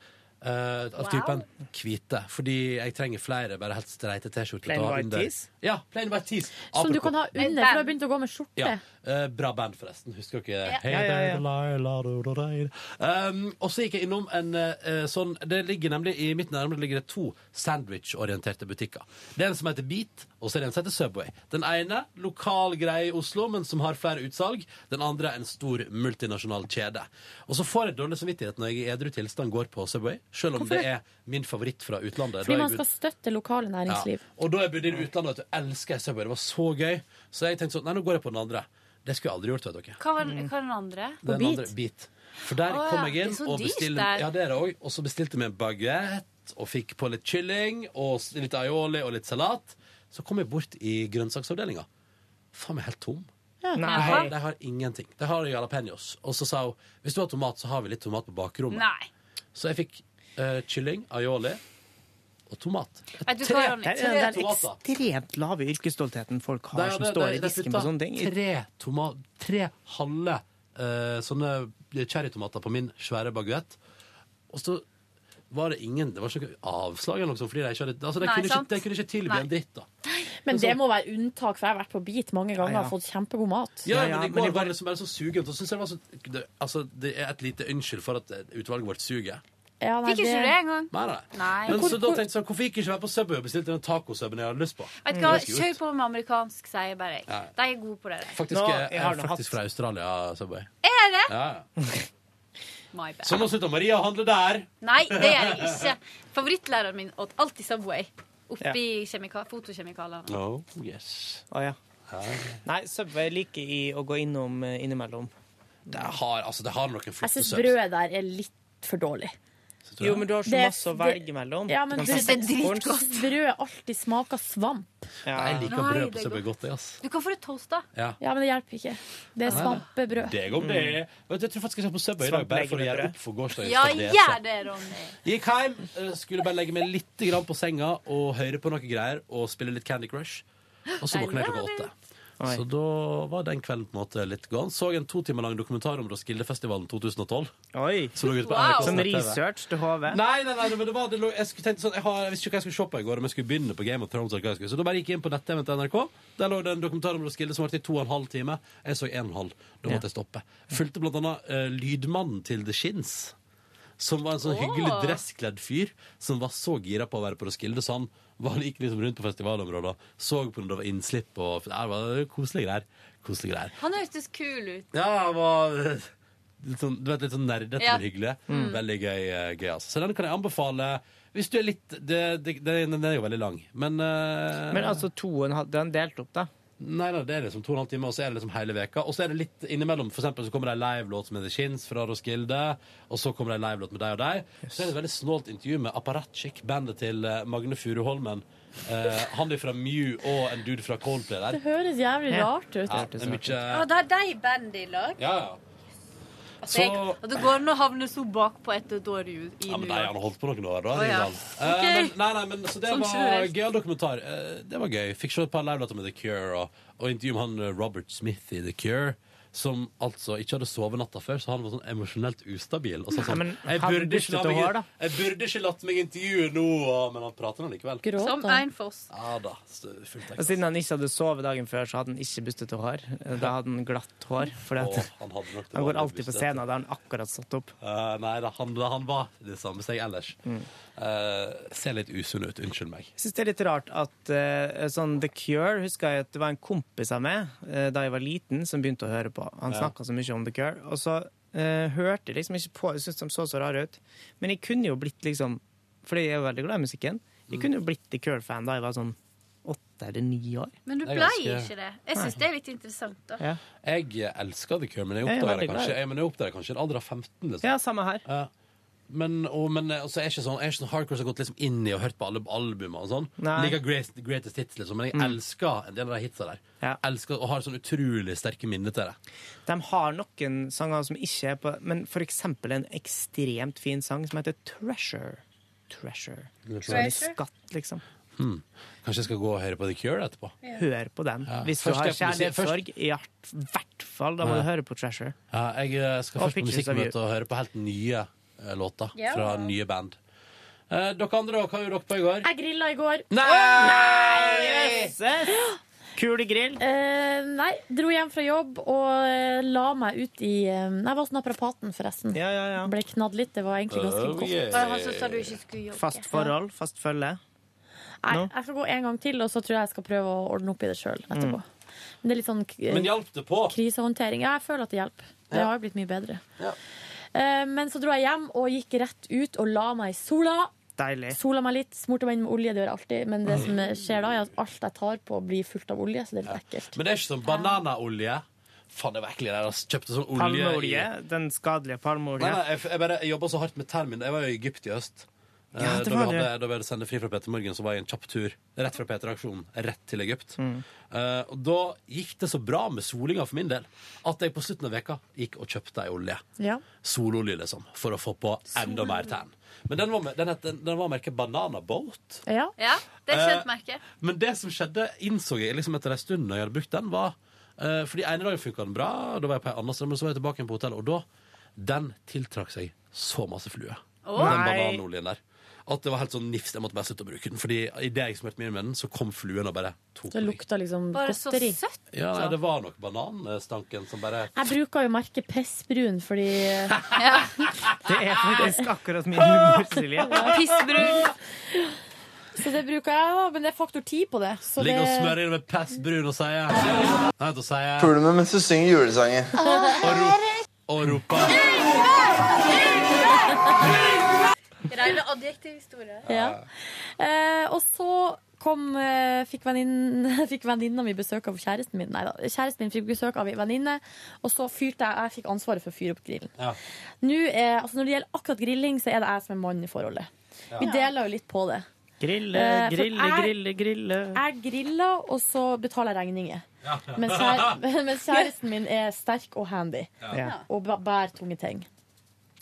Speaker 2: eh, av
Speaker 3: Wow.
Speaker 2: typen hvite. Fordi jeg trenger flere bare helt streite T-skjorter.
Speaker 3: Plain white tees?
Speaker 2: Ja, plain white tees.
Speaker 4: Som du kan ha under, for du har begynt å gå med skjorte.
Speaker 2: Ja. Eh, bra band, forresten. Husker dere?
Speaker 4: Ja.
Speaker 2: Hey,
Speaker 4: Ja, ja, ja.
Speaker 2: Delilah, do. Um, og så gikk jeg innom en uh, sånn Det ligger nemlig I mitt nærmere ligger det to sandwich-orienterte butikker. Det er en som heter Beat, og så er det en som heter Subway. Den ene lokal greie i Oslo, men som har flere utsalg. Den andre en stor multinasjonal kjede. Og så får jeg dårlig samvittighet når jeg i edru tilstand går på Subway, selv om
Speaker 4: Hvorfor
Speaker 2: det
Speaker 4: det?
Speaker 2: er min favoritt fra utlandet.
Speaker 4: Fordi man skal støtte lokale næringsliv.
Speaker 2: ja. Og da jeg bodde i utlandet, vet du, elsker jeg Subway. Det var så gøy. Så jeg tenkte sånn, nei, nå går jeg på den andre. Det skulle jeg aldri gjort, vet dere.
Speaker 16: Hva var, hva var den andre?
Speaker 2: Den andre, Beat. For der
Speaker 16: Å,
Speaker 2: kom
Speaker 16: ja.
Speaker 2: jeg
Speaker 16: Det
Speaker 2: inn
Speaker 16: er så
Speaker 2: og
Speaker 16: dyrt
Speaker 2: bestilte
Speaker 16: der.
Speaker 2: Ja, det er det også. Og så bestilte vi en baguette og fikk på litt kylling og s- litt aioli og litt salat. Så kom jeg bort i grønnsaksavdelinga. Faen meg helt tom.
Speaker 3: Ja.
Speaker 2: De
Speaker 3: Nei.
Speaker 2: har, de har ingenting. De har jalapeños. Og så sa hun hvis du har tomat, så har vi litt tomat på bakrommet.
Speaker 16: Nei.
Speaker 2: Så jeg fikk eh, kylling, aioli og tomat.
Speaker 16: Vet du
Speaker 3: Tre, det er den ekstremt lave yrkesstoltheten folk har,
Speaker 2: det,
Speaker 3: som
Speaker 2: de-
Speaker 3: står i disken på sånne ting.
Speaker 2: Tre, toma, tre halve uh, sånne cherrytomater på min svære baguett. Og så var det ingen Det var ikke noe avslag eller noe sånt. Fordi de, ikke hadde, altså, de,
Speaker 4: Nei,
Speaker 2: kunne, ikke, de kunne ikke tilby
Speaker 4: Nei.
Speaker 2: en dritt, da.
Speaker 4: Men det må være unntak, for jeg har vært på Beat mange ganger
Speaker 2: Ja, ja.
Speaker 4: og fått kjempegod mat.
Speaker 2: Ja, men i går var det liksom bare så sugent. Og så synes jeg det, var så, det, altså, det er et lite unnskyld for at utvalget vårt suger.
Speaker 4: Ja, nei,
Speaker 16: Fikk ikke du det engang?
Speaker 2: Nei, nei.
Speaker 16: Nei.
Speaker 2: Men så da tenkte jeg sånn, Hvorfor gikk jeg ikke være på Subway og bestilte den tacosubben jeg hadde lyst på?
Speaker 16: Vet du hva,
Speaker 2: Det jeg
Speaker 16: Kjør på med amerikansk, sier jeg bare.
Speaker 2: Ja.
Speaker 16: De er gode på det. Der.
Speaker 2: Faktisk,
Speaker 3: Nå,
Speaker 2: jeg
Speaker 3: jeg
Speaker 2: er
Speaker 3: faktisk
Speaker 2: faktisk fra Australia, Subway.
Speaker 16: Er det?
Speaker 2: Ja, ja.
Speaker 16: My bad.
Speaker 2: Så nå slutter Maria å handle der.
Speaker 16: Nei, det gjør jeg ikke. Favorittlæreren min åt alltid Subway. Oppi ja. fotokjemikalene.
Speaker 2: Oh, yes.
Speaker 3: Å, ja. Nei, Subway liker i å gå innom eh, innimellom.
Speaker 2: Det har, altså, det har noen
Speaker 4: Jeg
Speaker 2: flotte
Speaker 4: syns brødet der er litt for dårlig.
Speaker 3: Jo, men du har så
Speaker 4: Det-
Speaker 3: masse å velge mellom.
Speaker 4: Ja, men
Speaker 3: Du
Speaker 4: det, det,
Speaker 3: sexcorns.
Speaker 4: brødet alltid smaker svamp.
Speaker 2: Jeg liker
Speaker 16: Nei,
Speaker 2: brød på Subway
Speaker 16: godt.
Speaker 2: godt, jeg, ass.
Speaker 16: Du kan få det toasta.
Speaker 2: Ja.
Speaker 4: Ja, men det hjelper ikke. Det er
Speaker 2: Nei, nei.
Speaker 4: svampebrød.
Speaker 2: Det går, det. Mm. jeg tror faktisk jeg skal på Subway i dag, bare for å gjøre opp for gårsdagens
Speaker 16: Ja, gjør det, Ronny.
Speaker 2: Gikk hjem, eh, skulle bare legge meg litt på senga og høre på noe greier og spille litt Candy Crush. Og så våkna jeg klokka åtte. Så da var den kvelden på en måte litt gone. Så en to timer lang dokumentar om Roskildefestivalen 2012.
Speaker 3: Oi.
Speaker 2: Som på
Speaker 3: Wow. Sånn research til HV?
Speaker 2: Nei, nei, nei, men det var, det lå, jeg, skulle tenkte sånn, jeg, har, jeg visste ikke hva jeg skulle se på i går, om jeg skulle begynne på Game of Thrones. eller hva jeg skulle. Så da bare gikk jeg inn på nett-TV til NRK. Der lå det en dokumentar om Roskilde som varte i to og en halv time. Jeg så en og en halv. Da måtte jeg stoppe. Fulgte blant annet uh, lydmannen til The Shins. Som var en sånn hyggelig dresskledd fyr som var så gira på å være på Roskilde. Så han var gikk liksom rundt på festivalområdet, så på når det var innslipp og Det var koselige greier. Koselige greier.
Speaker 16: Han hørtes kul ut.
Speaker 2: Ja, han var litt sånn, du vet, litt sånn nerdete,
Speaker 16: Ja.
Speaker 2: men hyggelig.
Speaker 16: Mm.
Speaker 2: Veldig gøy, eh, gøy altså. Så den kan jeg anbefale hvis du er litt det, det, det, Den er jo veldig lang, men uh,
Speaker 3: Men altså to og en halv Den er delt opp, da?
Speaker 2: Nei, nei, det er liksom to og en halv time, og så er det liksom hele veka. Og så er det litt innimellom. For eksempel så kommer det en livelåt med The Shins fra Roskilde, og så kommer det en livelåt med deg og deg. Så er det et veldig snålt intervju med Apparatchik, bandet til eh, Magne Furuholmen. Eh, han er fra Mew og en dude fra Coldplay der.
Speaker 4: Det høres jævlig rart ut.
Speaker 2: Ja, det er mye
Speaker 16: er de bandet i lag.
Speaker 2: Ja, ja.
Speaker 16: Altså, jeg, at det går an å havne så bakpå etter et år i, i
Speaker 2: Ja, men
Speaker 16: New York.
Speaker 2: han holdt på noen år, da.
Speaker 16: Oh, ja.
Speaker 2: okay. Eh, men, nei, nei, men, så det
Speaker 16: Sånn
Speaker 2: var gøyal dokumentar. Eh, det var gøy. Fikk se et par livelåter med The Cure, og, og intervju med han eh, Robert Smith i The Cure. Som altså ikke hadde sovet natta før, så han var sånn emosjonelt ustabil. Og sa sånn,
Speaker 3: men
Speaker 2: jeg,
Speaker 3: han
Speaker 2: burde ikke la meg,
Speaker 3: hår, da.
Speaker 2: jeg burde ikke latt meg intervjue nå, men han prater nå likevel.
Speaker 16: Som Einfoss.
Speaker 2: Ja da. Fullt
Speaker 3: Og siden han ikke hadde sovet dagen før, så hadde han ikke bustete hår. Da hadde han glatt hår. Fordi at
Speaker 2: Åh, han
Speaker 3: han går alltid på scenen, da har han akkurat stått opp.
Speaker 2: Uh, nei da, han, han var det samme seg ellers.
Speaker 3: Mm.
Speaker 2: Eh, ser litt usunn ut, unnskyld meg.
Speaker 3: Jeg syns det er litt rart at eh, sånn The Cure husker jeg at det var en kompis av meg eh, da jeg var liten, som begynte å høre på. Han
Speaker 2: Ja.
Speaker 3: snakka så mye om The Cure. Og så eh, hørte jeg liksom ikke på Jeg syntes de så så rare ut. Men jeg kunne jo blitt liksom Fordi jeg er jo veldig glad i musikken. Jeg
Speaker 2: Mm.
Speaker 3: kunne jo blitt The Cure-fan da jeg var sånn åtte eller ni år.
Speaker 16: Men du blei
Speaker 2: ganske-
Speaker 16: ikke det. Jeg syns det er litt interessant, da.
Speaker 3: Ja.
Speaker 2: Jeg elsker The Cure, men jeg
Speaker 3: er veldig
Speaker 2: det kanskje, jeg, jeg kanskje en alder av 15. Liksom.
Speaker 3: Ja, samme her.
Speaker 2: Ja. Men, og, men eh, altså, jeg er ikke sånn, jeg er ikke sånn hardcore som har gått liksom inn i og hørt på alle albumene og sånn. Liker greatest, greatest hits, liksom, men jeg
Speaker 3: Mm.
Speaker 2: elsker en del av de hitsa der.
Speaker 3: Ja.
Speaker 2: Elsker, og har sånn utrolig sterke minner til det.
Speaker 3: De har noen sanger som ikke er på Men for eksempel en ekstremt fin sang som heter Treasure. Treasure.
Speaker 2: Treasure?
Speaker 3: skatt, liksom.
Speaker 2: Hmm. Kanskje jeg skal gå og høre på The Cure etterpå?
Speaker 3: Hør på den.
Speaker 2: Ja.
Speaker 3: Hvis du har kjærlighetssorg, i hvert fall, da må
Speaker 2: Ja.
Speaker 3: du høre på Treasure.
Speaker 2: Ja, jeg eh, skal først på musikkmøte og høre på helt nye låter
Speaker 4: Ja.
Speaker 2: fra nye band. Eh, dere andre? Hva gjorde dere på i går?
Speaker 4: Jeg grilla i går.
Speaker 3: Nei! Jøsses! Kul grill.
Speaker 4: Eh, nei, dro hjem fra jobb og eh, la meg ut i eh, Jeg var hos naprapaten, forresten. Ble knadd litt. Det var egentlig ganske
Speaker 3: Oh,
Speaker 4: godt.
Speaker 3: yeah.
Speaker 16: Han som sa du ikke skulle jogge.
Speaker 3: Fast forhold, fast følge.
Speaker 4: Nei,
Speaker 3: nå?
Speaker 4: jeg skal gå en gang til, og så tror jeg jeg skal prøve å ordne opp i det sjøl etterpå. Men det er litt sånn k-
Speaker 2: Men hjalp det på?
Speaker 4: krisehåndtering. Ja, jeg føler at det hjelper. Det
Speaker 2: Ja.
Speaker 4: har jo blitt mye bedre.
Speaker 2: Ja.
Speaker 4: Eh, men så dro jeg hjem og gikk rett ut og la meg i sola.
Speaker 3: Deilig.
Speaker 4: Sola meg litt, smurte meg inn med olje, det gjør jeg alltid. Men det som skjer da, er at alt jeg tar på, blir fullt av olje, så det er litt ekkelt.
Speaker 2: Men det er ikke sånn bananaolje. Faen, det var ekkelt. Jeg kjøpte sånn olje i-
Speaker 3: Den skadelige palmeolje.
Speaker 2: Nei, nei, jeg, jeg, bare, jeg jobba så hardt med termin. Jeg var jo i Egypt i høst.
Speaker 3: Ja,
Speaker 2: Eh,
Speaker 3: det
Speaker 2: da,
Speaker 3: var
Speaker 2: vi
Speaker 3: det.
Speaker 2: hadde, da vi hadde sendt fri fra Peter Morgen, så var jeg en kjapp tur rett fra P3-aksjonen rett til Egypt.
Speaker 3: Mm.
Speaker 2: Uh, og da gikk det så bra med solinga for min del at jeg på slutten av veka gikk og kjøpte ei olje.
Speaker 4: Ja.
Speaker 2: Sololje, liksom, for å få på enda mer tan. Men den var, den, het, den, den var merket Banana Boat.
Speaker 4: Ja.
Speaker 16: Ja, det er
Speaker 2: Eh,
Speaker 16: kjent merke.
Speaker 2: Men det som skjedde, innså jeg liksom etter ei stund når jeg hadde brukt den, var uh, Fordi ene dagen funka den bra, da var jeg på en annen strøm, men så var jeg tilbake igjen på hotellet, og da Den tiltrakk seg så masse flue.
Speaker 3: Oh.
Speaker 2: Den bananoljen der. At det var helt sånn nifst. Jeg måtte bare slutte å bruke den. Fordi idet jeg smurte mye med den, så kom fluen og bare tok
Speaker 4: Det
Speaker 2: meg.
Speaker 4: lukta liksom
Speaker 16: Bare så
Speaker 4: godteri.
Speaker 16: søtt.
Speaker 2: Ja, nei, det var nok bananstanken som bare
Speaker 4: Jeg bruker jo merket Pessbrun fordi
Speaker 3: Det er faktisk akkurat min humor, Silje.
Speaker 16: Pissbrun.
Speaker 4: Så det bruker jeg, da, men det er faktor 10 på det. Så
Speaker 2: Ligger og
Speaker 4: det-
Speaker 2: smører inn med Pass Brun og sier Nei, da sier
Speaker 6: Puler meg mens du synger julesanger.
Speaker 2: Og, og roper
Speaker 16: Reine adjektivhistorie.
Speaker 4: Ja. Eh, og så kom, eh, fikk venninnen fikk venninna mi besøk av kjæresten min. Nei da, kjæresten min fikk besøk av ei venninne, og så fyrte jeg Jeg fikk ansvaret for å fyre opp grillen.
Speaker 2: Ja.
Speaker 4: Nå er, altså når det gjelder akkurat grilling, så er det jeg som er mann i forholdet.
Speaker 3: Ja.
Speaker 4: Vi deler jo litt på det.
Speaker 3: Grille,
Speaker 4: Eh,
Speaker 3: grille,
Speaker 4: jeg-
Speaker 3: grille, grille.
Speaker 4: Jeg griller, og så betaler jeg regninger.
Speaker 3: Ja.
Speaker 4: Mens, kjære, mens kjæresten min er sterk og handy.
Speaker 3: Ja.
Speaker 4: Og bærer tunge ting.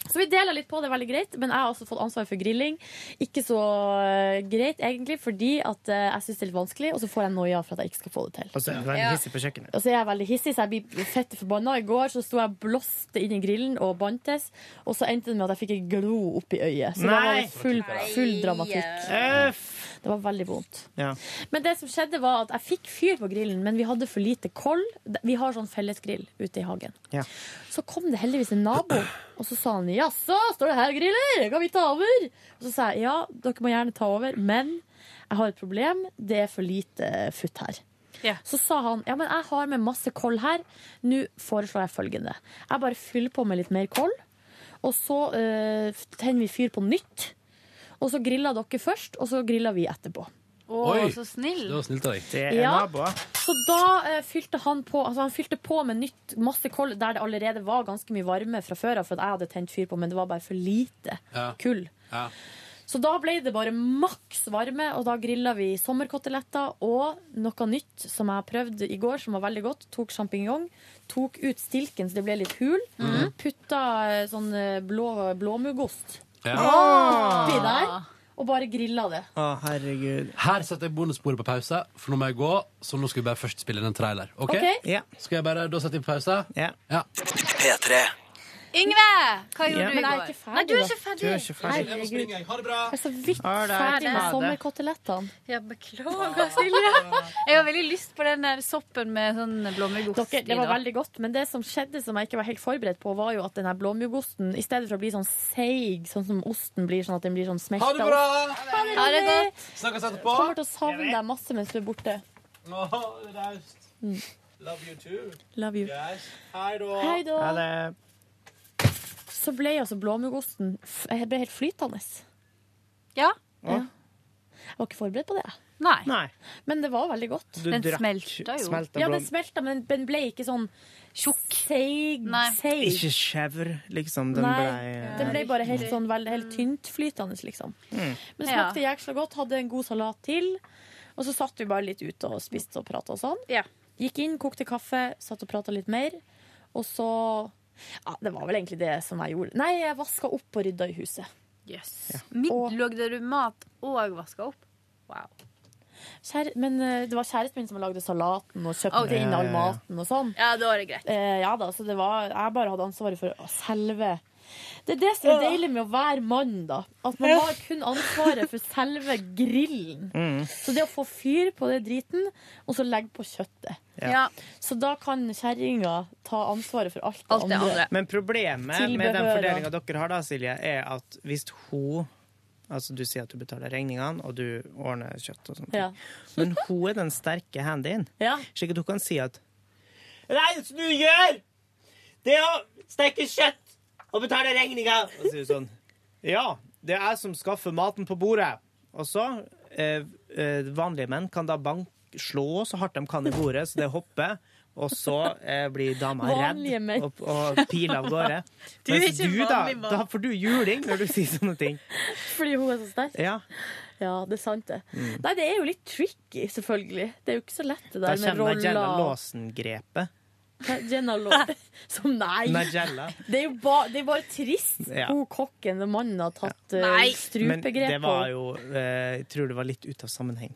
Speaker 4: Så vi deler litt på det, veldig greit. Men jeg har også fått ansvar for grilling. Ikke så eh, greit, egentlig, fordi at eh, jeg syns det er litt vanskelig, og så får jeg noia for at jeg ikke skal få det til.
Speaker 3: Og så er du veldig hissig på kjøkkenet.
Speaker 4: Og så er jeg veldig hissig, så jeg blir fett forbanna. I går så sto jeg og blåste inn i grillen og bantes, og så endte det med at jeg fikk en glo opp i øyet. Så da var
Speaker 3: Nei!
Speaker 4: det full, full dramatikk. Det var veldig vondt.
Speaker 3: Ja.
Speaker 4: Men det som skjedde var at jeg fikk fyr på grillen, men vi hadde for lite koll. Vi har sånn fellesgrill ute i hagen.
Speaker 3: Ja.
Speaker 4: Så kom det heldigvis en nabo, og så sa han jaså, står det her griller? Kan vi ta over? Og så sa jeg ja, dere må gjerne ta over, men jeg har et problem. Det er for lite futt her. Så sa han ja, men jeg har med masse koll her. Nå foreslår jeg følgende. Jeg bare fyller på med litt mer koll, og så uh, tenner vi fyr på nytt. Og så griller dere først, og så griller vi etterpå.
Speaker 16: Å, så snill.
Speaker 2: Det var snilt av deg.
Speaker 3: Det
Speaker 4: Ja. Så da eh, fylte han på Altså han fylte på med nytt masse koll der det allerede var ganske mye varme fra før av, for at jeg hadde tent fyr på, men det var bare for lite
Speaker 2: Ja.
Speaker 4: kull.
Speaker 2: Ja.
Speaker 4: Så da ble det bare maks varme, og da grilla vi sommerkoteletter og noe nytt som jeg prøvde i går, som var veldig godt. Tok sjampinjong, tok ut stilken så det ble litt hul.
Speaker 2: Mhm.
Speaker 4: Putta eh, sånn eh, blå, blåmuggost
Speaker 2: Ja.
Speaker 4: oppi der. og bare grilla det.
Speaker 3: Å, herregud.
Speaker 2: Her setter jeg bonussporet på pause, for nå må jeg gå. Så nå skal vi bare først spille inn en trailer. Ok?
Speaker 4: Ok.
Speaker 3: Ja.
Speaker 2: Skal jeg bare da sette på pause?
Speaker 3: Ja.
Speaker 6: P3.
Speaker 16: Yngve! Hva gjorde
Speaker 3: Ja.
Speaker 16: du i går? Nei, du er ikke ferdig.
Speaker 3: Du er ikke ferdig.
Speaker 2: Jeg det bra!
Speaker 4: Jeg er så vidt ferdig med sommerkotelettene.
Speaker 16: Ja, beklager, Silje. Jeg har veldig lyst på den der soppen med sånn blåmuggost
Speaker 4: det var veldig godt, men det som skjedde som jeg ikke var helt forberedt på, var jo at den her blåmuggosten, i stedet for å bli sånn seig, sånn som osten blir, sånn at den blir sånn smelta
Speaker 2: Ha det bra!
Speaker 4: Ha det,
Speaker 16: Ha det godt.
Speaker 2: Snakkes etterpå.
Speaker 4: Kommer til å savne deg masse mens du er borte.
Speaker 2: Raust. Love you too.
Speaker 4: Love you.
Speaker 2: Yes. Hei da.
Speaker 4: Hei da. Så ble altså blåmuggosten ble helt flytende.
Speaker 16: Ja.
Speaker 4: Ja. Jeg var ikke forberedt på det.
Speaker 16: Nei.
Speaker 3: Nei.
Speaker 4: Men det var veldig godt.
Speaker 3: Du
Speaker 16: Den
Speaker 3: drakk-
Speaker 16: smelta jo.
Speaker 3: Smelta
Speaker 4: Ja, den smelta, men den ble ikke sånn tjukk. Seig.
Speaker 3: Ikke skjevr, liksom. Den
Speaker 4: Nei,
Speaker 3: ble
Speaker 4: den ble bare helt sånn veldig, helt tyntflytende, liksom. Men det smakte jæksla godt. Hadde en god salat til. Og så satt vi bare litt ute og spiste og prata og sånn.
Speaker 16: Ja.
Speaker 4: Gikk inn, kokte kaffe, satt og prata litt mer. Og så Ja, det var vel egentlig det som jeg gjorde. Nei, jeg vaska opp og rydda i huset.
Speaker 16: Yes. Ja. Lagde du mat og vaska opp? Wow.
Speaker 4: Kjære, men eh, det var kjæresten min som lagde salaten og kjøpte
Speaker 16: okay.
Speaker 4: inn all maten og sånn.
Speaker 16: Ja, da var det greit.
Speaker 4: Eh, ja da, så det var Jeg bare hadde ansvaret for selve Det er det som er deilig med å være mann, da. At man har kun ansvaret for selve grillen.
Speaker 3: Mm.
Speaker 4: Så det å få fyr på det driten, og så legge på kjøttet.
Speaker 16: Ja.
Speaker 4: Så da kan kjerringa ta ansvaret for alt det
Speaker 16: Alt det
Speaker 4: andre.
Speaker 16: andre.
Speaker 3: Men problemet med den fordelinga dere har da, Silje, er at hvis hun Altså Du sier at du betaler regningene, og du ordner kjøtt og sånt.
Speaker 4: Ja.
Speaker 3: Men hun er den sterke handyen.
Speaker 4: Ja.
Speaker 3: Slik at hun kan si at Det eneste du gjør, det er å steke kjøtt og betaler regninga. Og så sier hun sånn Ja, det er jeg som skaffer maten på bordet. Og så eh, eh, Vanlige menn kan da bank, slå så hardt de kan i bordet, så det hopper. Og så eh, blir dama
Speaker 4: Vanlige
Speaker 3: redd
Speaker 4: menn.
Speaker 3: og, og piler av gårde.
Speaker 16: Du er ikke
Speaker 3: du, da, da får du juling når du sier sånne ting.
Speaker 4: Fordi hun er så sterk.
Speaker 3: Ja,
Speaker 4: Ja, det er sant, det.
Speaker 3: Mm.
Speaker 4: Nei, det er jo litt tricky, selvfølgelig. Det er jo ikke så lett, det
Speaker 3: Da
Speaker 4: der med
Speaker 3: kommer Nigella
Speaker 4: roller.
Speaker 3: Låsen-grepet.
Speaker 4: Jenna Lopez. Som nei.
Speaker 3: Nigella.
Speaker 4: Det er jo ba, det er bare trist.
Speaker 3: Ja.
Speaker 4: Hun kokken, og mannen, har tatt uh,
Speaker 16: på.
Speaker 3: Men det var jo eh, Jeg tror det var litt ut av sammenheng.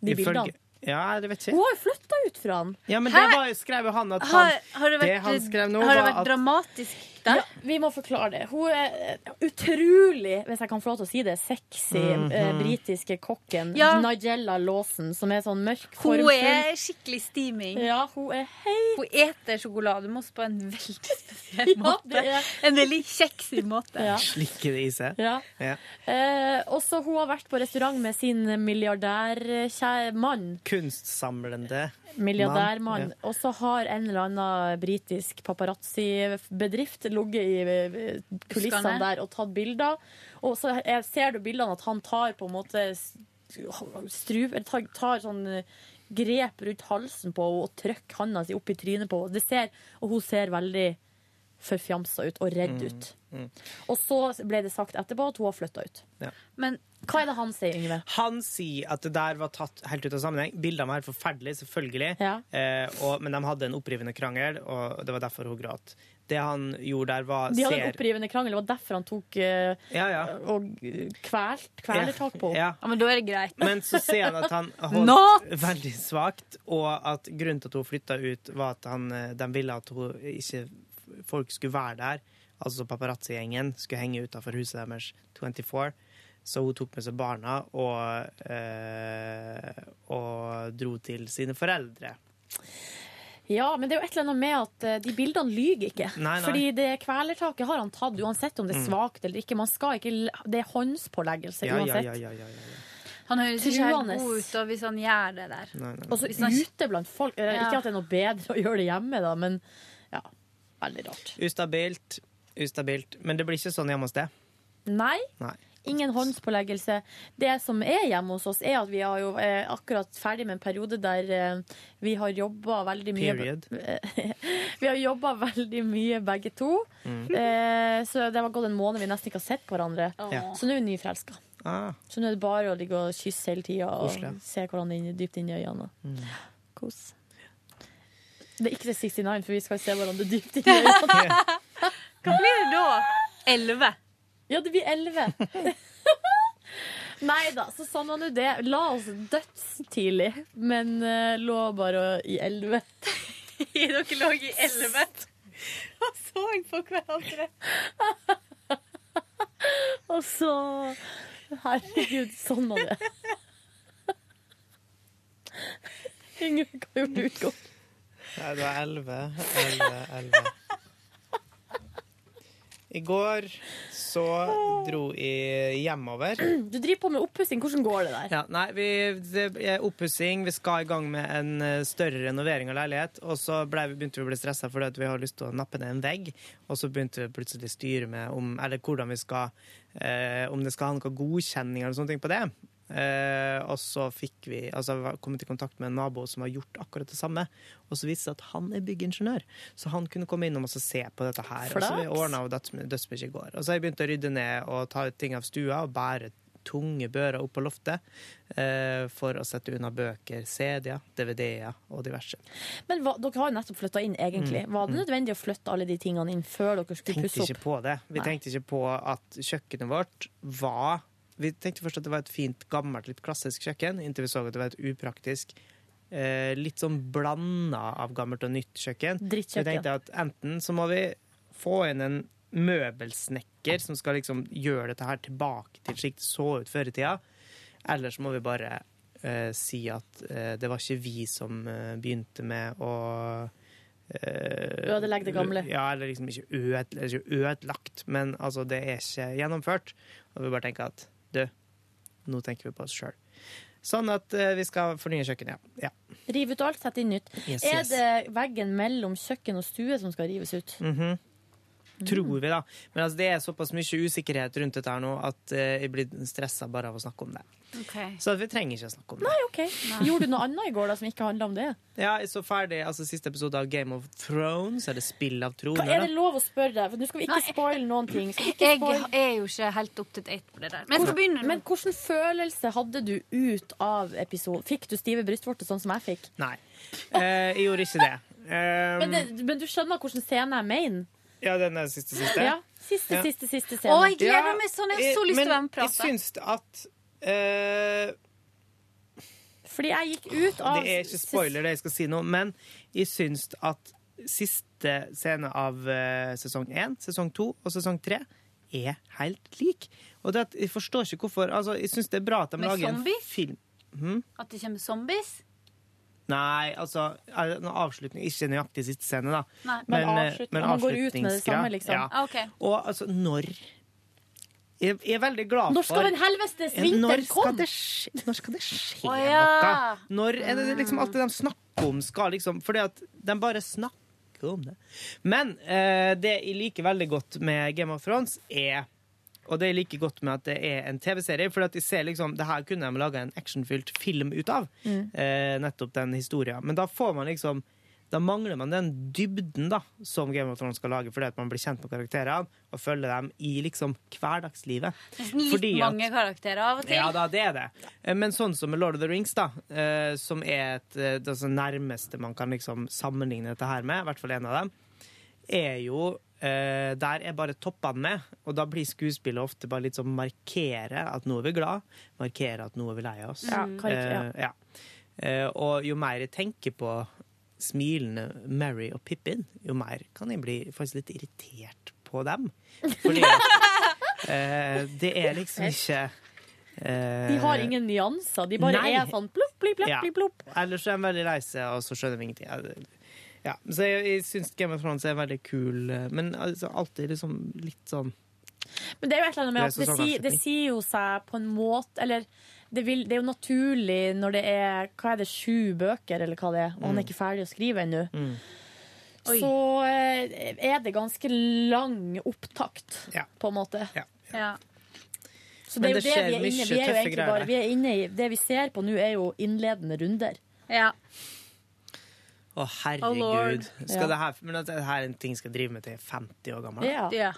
Speaker 4: de bildene.
Speaker 3: Ja, det vet ikke.
Speaker 4: Hun har jo flytta ut fra han.
Speaker 3: Ja, men
Speaker 16: Hæ?
Speaker 3: det var, skrev jo han at han
Speaker 16: Har, har det
Speaker 3: Det han skrev nå,
Speaker 16: har det vært
Speaker 3: at-
Speaker 16: dramatisk der?
Speaker 4: Ja, vi må forklare det. Hun er eh, utrolig, hvis jeg kan få lov til å si det, sexy
Speaker 3: Mhm.
Speaker 4: eh, britiske kokken
Speaker 16: Ja.
Speaker 4: Nigella Lawson, som er sånn mørk,
Speaker 16: Hun er skikkelig steaming.
Speaker 4: Ja, hun er helt
Speaker 16: Hun eter sjokolademousse på en veldig spesiell
Speaker 4: Ja,
Speaker 16: måte.
Speaker 4: er-
Speaker 16: En veldig kjeksig måte.
Speaker 4: ja.
Speaker 3: slikker det i seg.
Speaker 4: Ja.
Speaker 3: Ja.
Speaker 4: Eh, også hun har vært på restaurant med sin milliardærmann.
Speaker 3: Kunstsamlende.
Speaker 4: Milliardærmann.
Speaker 3: Ja.
Speaker 4: Og så har en eller annen britisk paparazzi-bedrift ligget i kulissene der og tatt bilder. Og så ser du bildene at han tar på en måte struv, eller tar, tar sånn eh, grep rundt halsen på henne og trykker handa si opp i trynet på henne. Og hun ser veldig forfjamsa ut og redd ut.
Speaker 3: mm.
Speaker 4: Og så ble det sagt etterpå at hun har flytta ut.
Speaker 3: Ja.
Speaker 16: Men
Speaker 4: Hva er det han sier, Yngve?
Speaker 3: Han sier at det der var tatt helt ut av sammenheng. Bildene var helt forferdelige, selvfølgelig.
Speaker 4: Ja.
Speaker 3: Eh, og, men de hadde en opprivende krangel, og det var derfor hun gråt. Det han gjorde der, var
Speaker 4: De hadde en opprivende krangel, det var derfor han tok eh,
Speaker 3: Ja, ja.
Speaker 4: og kvelt, kvelertak på henne.
Speaker 3: Ja.
Speaker 16: ja, men da er det greit.
Speaker 3: Men så ser han at han holdt
Speaker 16: Not!
Speaker 3: veldig svakt, og at grunnen til at hun flytta ut, var at han, eh, de ville at hun ikke, folk skulle være der. Altså paparazzi-gjengen skulle henge utafor huset deres 24. Så hun tok med seg barna og, øh, og dro til sine foreldre.
Speaker 4: Ja, men det er jo et eller annet med at eh, de bildene lyver ikke.
Speaker 3: Nei, nei.
Speaker 4: Fordi det kvelertaket har han tatt, uansett om det er
Speaker 3: Mm.
Speaker 4: svakt eller ikke. Man skal ikke det er håndspåleggelse
Speaker 3: Ja,
Speaker 4: uansett.
Speaker 3: ja, ja, ja, ja.
Speaker 16: Han høres ikke helt god ut hvis han gjør det der.
Speaker 3: Nei, nei.
Speaker 4: Og så
Speaker 16: Hvis han-
Speaker 4: ute blant folk. Eh,
Speaker 16: Ja.
Speaker 4: Ikke at det er noe bedre å gjøre det hjemme, da, men ja. Veldig rart.
Speaker 3: Ustabilt, ustabilt. Men det blir ikke sånn hjemme hos deg?
Speaker 4: Nei.
Speaker 3: Nei.
Speaker 4: Ingen håndspåleggelse. Det som er hjemme hos oss, er at vi er jo eh, akkurat ferdig med en periode der eh, vi har jobba veldig mye
Speaker 3: Period.
Speaker 4: Vi har jobba veldig mye begge to.
Speaker 3: Mm.
Speaker 4: Eh, så det har gått en måned vi nesten ikke har sett hverandre.
Speaker 3: Ja.
Speaker 4: Så nå er vi nyforelska.
Speaker 3: Ah,
Speaker 4: Så nå er det bare å ligge og kysse hele tida og
Speaker 3: Koselig.
Speaker 4: se hverandre dypt inn i øynene.
Speaker 3: Mm.
Speaker 4: Kos. Det er ikke det 69, for vi skal se hverandre dypt i øynene.
Speaker 16: Hva blir det da? Elleve?
Speaker 4: Ja, det blir 11. Nei da, så sa man jo det. La oss dødstidlig, men uh, lå bare i elleve.
Speaker 16: Dere lå i elleve og så på hverandre.
Speaker 4: Og så Herregud, sånn var det. Ingrid, hva gjorde du går?
Speaker 3: Nei, det var elleve, elleve, elleve. I går så dro jeg hjemover.
Speaker 4: Du driver på med oppussing. Hvordan går det der?
Speaker 3: Ja, nei, vi, det er oppussing. Vi skal i gang med en eh, større renovering av leilighet. Og så ble, vi- begynte vi å bli stressa fordi at vi har lyst til å nappe ned en vegg. Og så begynte vi plutselig å styre med om, eller hvordan vi skal eh, Om det skal ha noe godkjenning eller sånne ting på det. Eh, og så fikk vi altså vi kom i kontakt med en nabo som har gjort akkurat det samme. Og så viste det seg at han er byggingeniør, så han kunne komme innom og se på dette her. Og så vi
Speaker 4: Flaks.
Speaker 3: ordna dødsmye i går. Og så har jeg begynt å rydde ned og ta ut ting av stua og bære tunge bører opp på loftet eh, for å sette unna bøker, CD-er, DVD-er og diverse.
Speaker 4: Men hva, dere har jo nettopp flytta inn, egentlig.
Speaker 3: Mm,
Speaker 4: Var det
Speaker 3: mm.
Speaker 4: nødvendig å flytte alle de tingene inn før dere skulle
Speaker 3: tenkte
Speaker 4: pusse
Speaker 3: ikke på det. Vi
Speaker 4: Nei.
Speaker 3: tenkte ikke på at kjøkkenet vårt var Vi tenkte først at det var et fint, gammelt, litt klassisk kjøkken, inntil vi så at det var et upraktisk, eh, litt sånn blanda av gammelt og nytt kjøkken. Så vi tenkte at enten så må vi få inn en møbelsnekker som skal liksom gjøre dette her tilbake til slik det så ut før i tida, eller så må vi bare eh, si at eh, det var ikke vi som eh, begynte med å eh,
Speaker 4: Ødelegge det gamle.
Speaker 3: Ja, eller liksom ikke, ikke ødelagt, men altså, det er ikke gjennomført. Og vi bare tenker at du, nå tenker vi på oss sjøl. Sånn at eh, vi skal fornye kjøkkenet, ja. ja.
Speaker 4: Rive ut alt, sette inn nytt.
Speaker 3: Yes,
Speaker 4: er
Speaker 3: yes.
Speaker 4: det veggen mellom kjøkken og stue som skal rives ut?
Speaker 3: Mhm. Tror vi, da. Men altså, det er såpass mye usikkerhet rundt dette her nå at eh, jeg blir stressa bare av å snakke om det. Så vi trenger ikke å snakke om det.
Speaker 4: Nei, OK. Gjorde du noe annet i går da som ikke handla om det?
Speaker 3: Ja, jeg så ferdig altså, siste episode av Game of Thrones, eller Spill av troner.
Speaker 4: Hva er det lov å spørre deg? For nå skal vi ikke spoile noen ting.
Speaker 16: Jeg er jo ikke helt up to date på det der. Men nå.
Speaker 4: Men hvilken følelse hadde du ut av episoden? Fikk du stive brystvorter sånn som jeg fikk?
Speaker 3: Nei. Eh, jeg gjorde ikke det. Um,
Speaker 4: Men, det, men du skjønner hvilken scene jeg mener?
Speaker 3: Ja, den er siste, siste?
Speaker 4: Ja. Siste,
Speaker 3: Ja.
Speaker 4: siste, siste scene.
Speaker 16: Å, jeg gleder meg sånn. Jeg har så lyst til å være med og
Speaker 3: Men jeg
Speaker 16: prate.
Speaker 3: syns at eh,
Speaker 4: Fordi jeg gikk ut av
Speaker 3: Det er ikke spoiler, det jeg skal si nå, men jeg syns at siste scene av eh, sesong én, sesong to og sesong tre er helt lik. Og det at, jeg forstår ikke hvorfor altså, Jeg syns det er bra at de
Speaker 16: Med
Speaker 3: lager en
Speaker 16: zombies?
Speaker 3: film Mhm.
Speaker 16: At det kommer zombies?
Speaker 3: Nei, altså en avslutning Ikke nøyaktig siste scene, da.
Speaker 16: Nei.
Speaker 4: Men
Speaker 3: men,
Speaker 4: avslutt-
Speaker 3: men
Speaker 4: man går ut med det samme, liksom.
Speaker 3: Ja.
Speaker 16: Ah, ok.
Speaker 3: Og altså, når Jeg jeg er veldig glad
Speaker 4: Når skal
Speaker 3: for
Speaker 4: den helvetes
Speaker 3: vinter
Speaker 4: komme?
Speaker 3: Når skal det skje
Speaker 16: oh, ja.
Speaker 3: noe? Når er det liksom alt det de snakker om, skal liksom Fordi at de bare snakker om det. Men eh, det jeg liker veldig godt med Game of Thrones, er og det er liker godt med at det er en TV-serie, for at de ser liksom, det her kunne de laga en actionfylt film ut av.
Speaker 4: Mm.
Speaker 3: Eh, nettopp den historien. Men da får man liksom da mangler man den dybden da, som Game of Thrones skal lage, fordi at man blir kjent med karakterene og følger dem i liksom hverdagslivet.
Speaker 16: Litt
Speaker 3: Fordi at-
Speaker 16: mange karakterer av og til.
Speaker 3: ja, da, det er det. Eh, Men sånn som med Lord of the Rings, da, eh, som er et, eh, det altså nærmeste man kan liksom sammenligne dette her med, i hvert fall en av dem, er jo eh, Der er bare toppene med, og da blir skuespillet ofte bare litt sånn markere at nå er vi glad, markere at nå er vi lei oss.
Speaker 4: Ja, uh, ja.
Speaker 3: uh. Og jo mer jeg tenker på smilende Mary og Pippin, jo mer kan jeg bli faktisk litt irritert på dem. Fordi det er liksom ikke
Speaker 4: De har ingen nyanser. De bare
Speaker 3: Nei.
Speaker 4: er sånn plopp, plopp, plopp,
Speaker 3: Ja.
Speaker 4: plopp, plopp.
Speaker 3: Ellers er de veldig lei seg, og så skjønner vi ingenting. Ja, så jeg, jeg syns Game of Thrones er veldig kul, eh, men altså, alltid liksom litt sånn
Speaker 4: Men det er jo et eller annet med at det,
Speaker 3: sesongavslutning.
Speaker 4: sier- det sier jo seg på en måte Eller det, vil, det er jo naturlig når det er hva er det, sju bøker, eller hva det er, og han er
Speaker 3: Mm.
Speaker 4: ikke ferdig å skrive ennå.
Speaker 16: Oi.
Speaker 4: Så eh, er det ganske lang opptakt, på en måte.
Speaker 16: Ja.
Speaker 4: Så det
Speaker 3: Men
Speaker 4: er jo
Speaker 3: det
Speaker 4: det,
Speaker 3: skjer
Speaker 4: vi er inne
Speaker 3: mye
Speaker 4: vi er jo
Speaker 3: tøffe greier
Speaker 4: bare, vi er inne i, Det vi ser på nå, er jo innledende runder.
Speaker 16: Ja.
Speaker 3: Å,
Speaker 4: Oh,
Speaker 3: herregud. Skal
Speaker 4: Ja.
Speaker 3: det her, men at det er en ting skal drive med til jeg er 50 år gammel?
Speaker 4: Ja.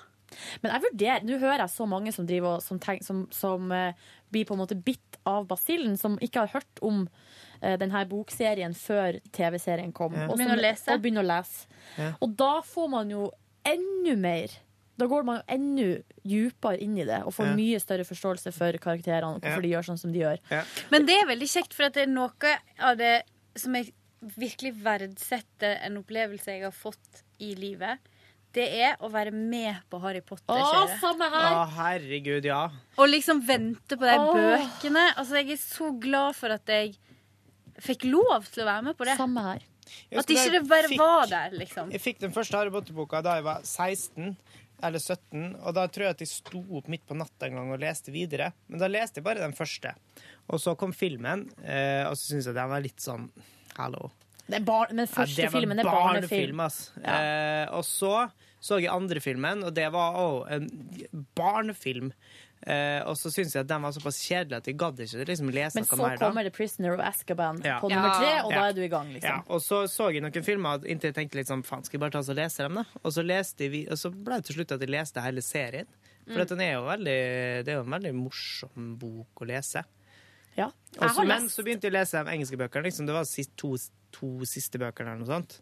Speaker 4: Men jeg vurderer, nå hører jeg så mange som, driver, som, tenk, som, som uh, blir på en måte bitt av basillen, som ikke har hørt om uh, denne bokserien før TV-serien kom.
Speaker 16: Ja.
Speaker 4: Og, som,
Speaker 16: Begynner å lese.
Speaker 4: og begynner å lese.
Speaker 3: Ja.
Speaker 4: Og da får man jo enda mer Da går man jo enda djupere inn i det og får
Speaker 16: Ja.
Speaker 4: mye større forståelse for karakterene og
Speaker 16: Ja.
Speaker 4: hvorfor de gjør sånn som de gjør.
Speaker 16: Men det er veldig kjekt, for at det er noe av det som jeg virkelig verdsette en opplevelse jeg har fått i livet. Det er å være med på Harry Potter-kjøret.
Speaker 3: Å, herregud, ja.
Speaker 16: Og liksom vente på de
Speaker 4: Åh.
Speaker 16: bøkene. Altså, jeg er så glad for at jeg fikk lov til å være med på det.
Speaker 4: Samme her.
Speaker 16: At ikke det bare
Speaker 3: fikk-
Speaker 16: var der, liksom.
Speaker 3: Jeg fikk den første Harry Potter-boka da jeg var 16 eller 17, og da tror jeg at jeg sto opp midt på natta en gang og leste videre. Men da leste jeg bare den første. Og så kom filmen, eh, og så syntes jeg den var litt sånn Hallo.
Speaker 4: Det er bar men første
Speaker 3: Ja,
Speaker 4: filmen er barnefilm.
Speaker 3: ass. Eh, og så så jeg andre filmen, og det var òg en barnefilm. Eh, og så syntes jeg at den var såpass kjedelig at jeg gadd ikke liksom lese
Speaker 4: Men
Speaker 3: noe
Speaker 4: så
Speaker 3: kommer da.
Speaker 4: The Prisoner of Azkaban
Speaker 3: Ja.
Speaker 4: på nummer tre, og da er du i gang,
Speaker 3: Ja,
Speaker 4: liksom.
Speaker 3: og så så jeg noen filmer inntil jeg tenkte sånn, faen, skal jeg bare ta og lese dem, da? Og så, leste jeg, vi- og så ble det til slutt at jeg leste hele serien. For
Speaker 4: Mm.
Speaker 3: den er jo veldig, det er jo en veldig morsom bok å lese.
Speaker 4: Ja.
Speaker 3: Og så, men så begynte jeg å lese de engelske bøkene. Liksom. Det var sist, to, to siste bøkene eller noe sånt.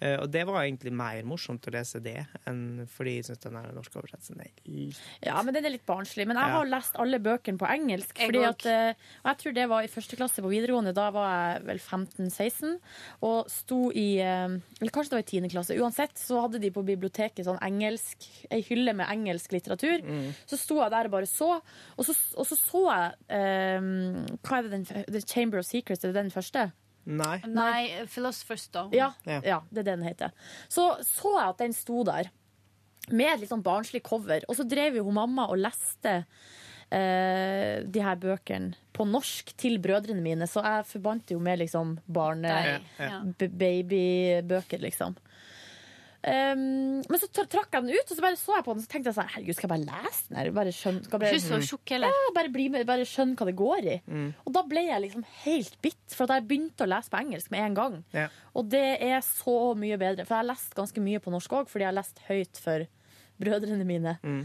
Speaker 3: Eh, og det var egentlig mer morsomt å lese det, enn fordi jeg syns den norske oversettelsen er litt
Speaker 4: Ja, men den er litt barnslig. Men jeg
Speaker 3: Ja.
Speaker 4: har lest alle bøkene på engelsk.
Speaker 16: Jeg
Speaker 4: Fordi at, eh, og jeg tror det var i første klasse på videregående. Da var jeg vel 15-16 og sto i eh, Eller kanskje det var i tiende klasse. Uansett så hadde de på biblioteket sånn engelsk ei hylle med engelsk litteratur.
Speaker 3: Mm.
Speaker 4: Så sto jeg der og bare så, og så og så, så jeg eh, Hva er det den The Chamber of Secrets, er det den første?
Speaker 3: Nei.
Speaker 16: Nei, Philosopher's Stone.
Speaker 4: Ja,
Speaker 3: Ja.
Speaker 4: det er det den heter. Så så jeg at den sto der med et litt sånn barnslig cover. Og så drev jo hun mamma og leste eh, de her bøkene på norsk til brødrene mine, så jeg forbandt jo med liksom barne...
Speaker 16: Ja.
Speaker 4: Babybøker, liksom. Um, men så trakk jeg den ut, og så bare så jeg på den Så tenkte jeg sånn, herregud, skal jeg bare lese den? her? Bare skjønne, skal bare,
Speaker 16: Ikke så tjukk eller?
Speaker 4: Ja, bare, bli med, bare skjønne hva det går i.
Speaker 3: Mm.
Speaker 4: Og da ble jeg liksom helt bitt, for at jeg begynte å lese på engelsk med en gang.
Speaker 3: Ja.
Speaker 4: Og det er så mye bedre. For jeg har lest ganske mye på norsk òg, fordi jeg har lest høyt for brødrene mine.
Speaker 3: Mm.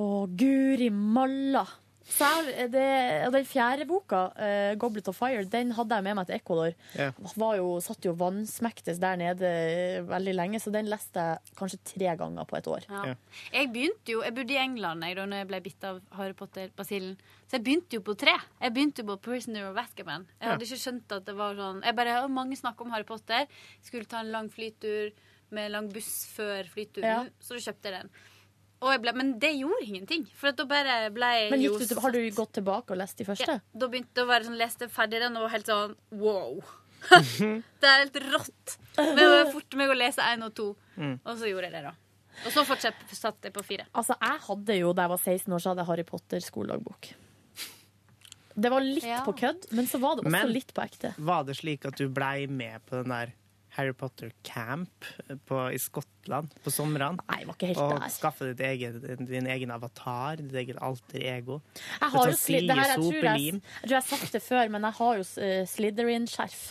Speaker 4: Å, guri malla! Så jeg, det, den fjerde boka, uh, 'Goblet of Fire', den hadde jeg med meg til Ecuador.
Speaker 3: Yeah.
Speaker 4: Var jo, satt jo vannsmektes der nede eh, veldig lenge, så den leste jeg kanskje tre ganger på et år.
Speaker 16: Ja. Jeg begynte jo, jeg bodde i England jeg, da når jeg ble bitt av Harry Potter-basillen. Så jeg begynte jo på tre. Jeg begynte jo på Prisoner of Azkaban. Jeg hadde ikke skjønt at det var sånn Jeg bare hørte mange snakke om Harry Potter. Skulle ta en lang flytur med lang buss før flyturen,
Speaker 4: Ja.
Speaker 16: så da kjøpte jeg den. Og jeg ble, men det gjorde ingenting. For at da bare ble jeg
Speaker 4: Men
Speaker 16: jo
Speaker 4: gikk du, har du gått tilbake og lest de første?
Speaker 16: ja, da begynte jeg å være sånn, leste ferdig den og var helt sånn wow. det er helt rått. Men jeg forte meg å lese én og to,
Speaker 4: Mm.
Speaker 16: og så gjorde jeg det, da. Og så fortsatte satt jeg på fire.
Speaker 4: Altså, jeg hadde jo, Da jeg var 16 år, så hadde jeg Harry Potter skoledagbok. Det var litt
Speaker 16: Ja.
Speaker 4: på kødd, men så var det også
Speaker 3: Men-
Speaker 4: litt på ekte.
Speaker 3: Var det slik at du blei med på den der Harry Potter Camp på, i Skottland på somrene?
Speaker 4: Nei, var ikke helt
Speaker 3: og
Speaker 4: der.
Speaker 3: skaffe ditt eget, din egen avatar, ditt eget alter ego?
Speaker 4: Jeg har jo sli- det her, jeg, tror jeg, jeg tror jeg har sagt det før, men jeg har jo uh, Slytherin-skjerf.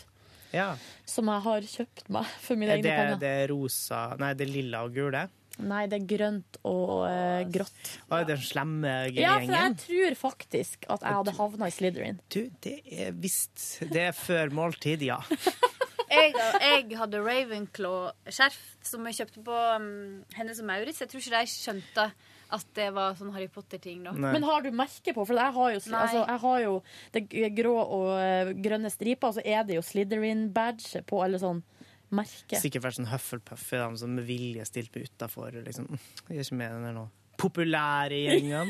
Speaker 3: Ja.
Speaker 4: Som jeg har kjøpt meg for mine egne
Speaker 3: det,
Speaker 4: penger.
Speaker 3: det er rosa Nei, det er lilla og gule?
Speaker 4: Nei, det er grønt og uh, grått.
Speaker 3: Å, det den slemme gjengen?
Speaker 4: Ja, for jeg tror faktisk at jeg hadde havna i Slytherin.
Speaker 3: Du, det er visst Det er før måltid, ja.
Speaker 16: Jeg, jeg hadde Ravenclaw-skjerf som jeg kjøpte på um, Hennes og Maurits. Jeg tror ikke de skjønte at det var sånn Harry Potter-ting.
Speaker 4: Men har du merke på? For jeg har jo, altså, jeg har jo det grå og eh, grønne striper, og så er det jo Slytherin-badge på, eller sånn merke.
Speaker 3: Sikkert vært sånn Hufflepuff i dem som med vilje stilte utafor. Liksom. Jeg er ikke med i den der nå. Populære gjengen.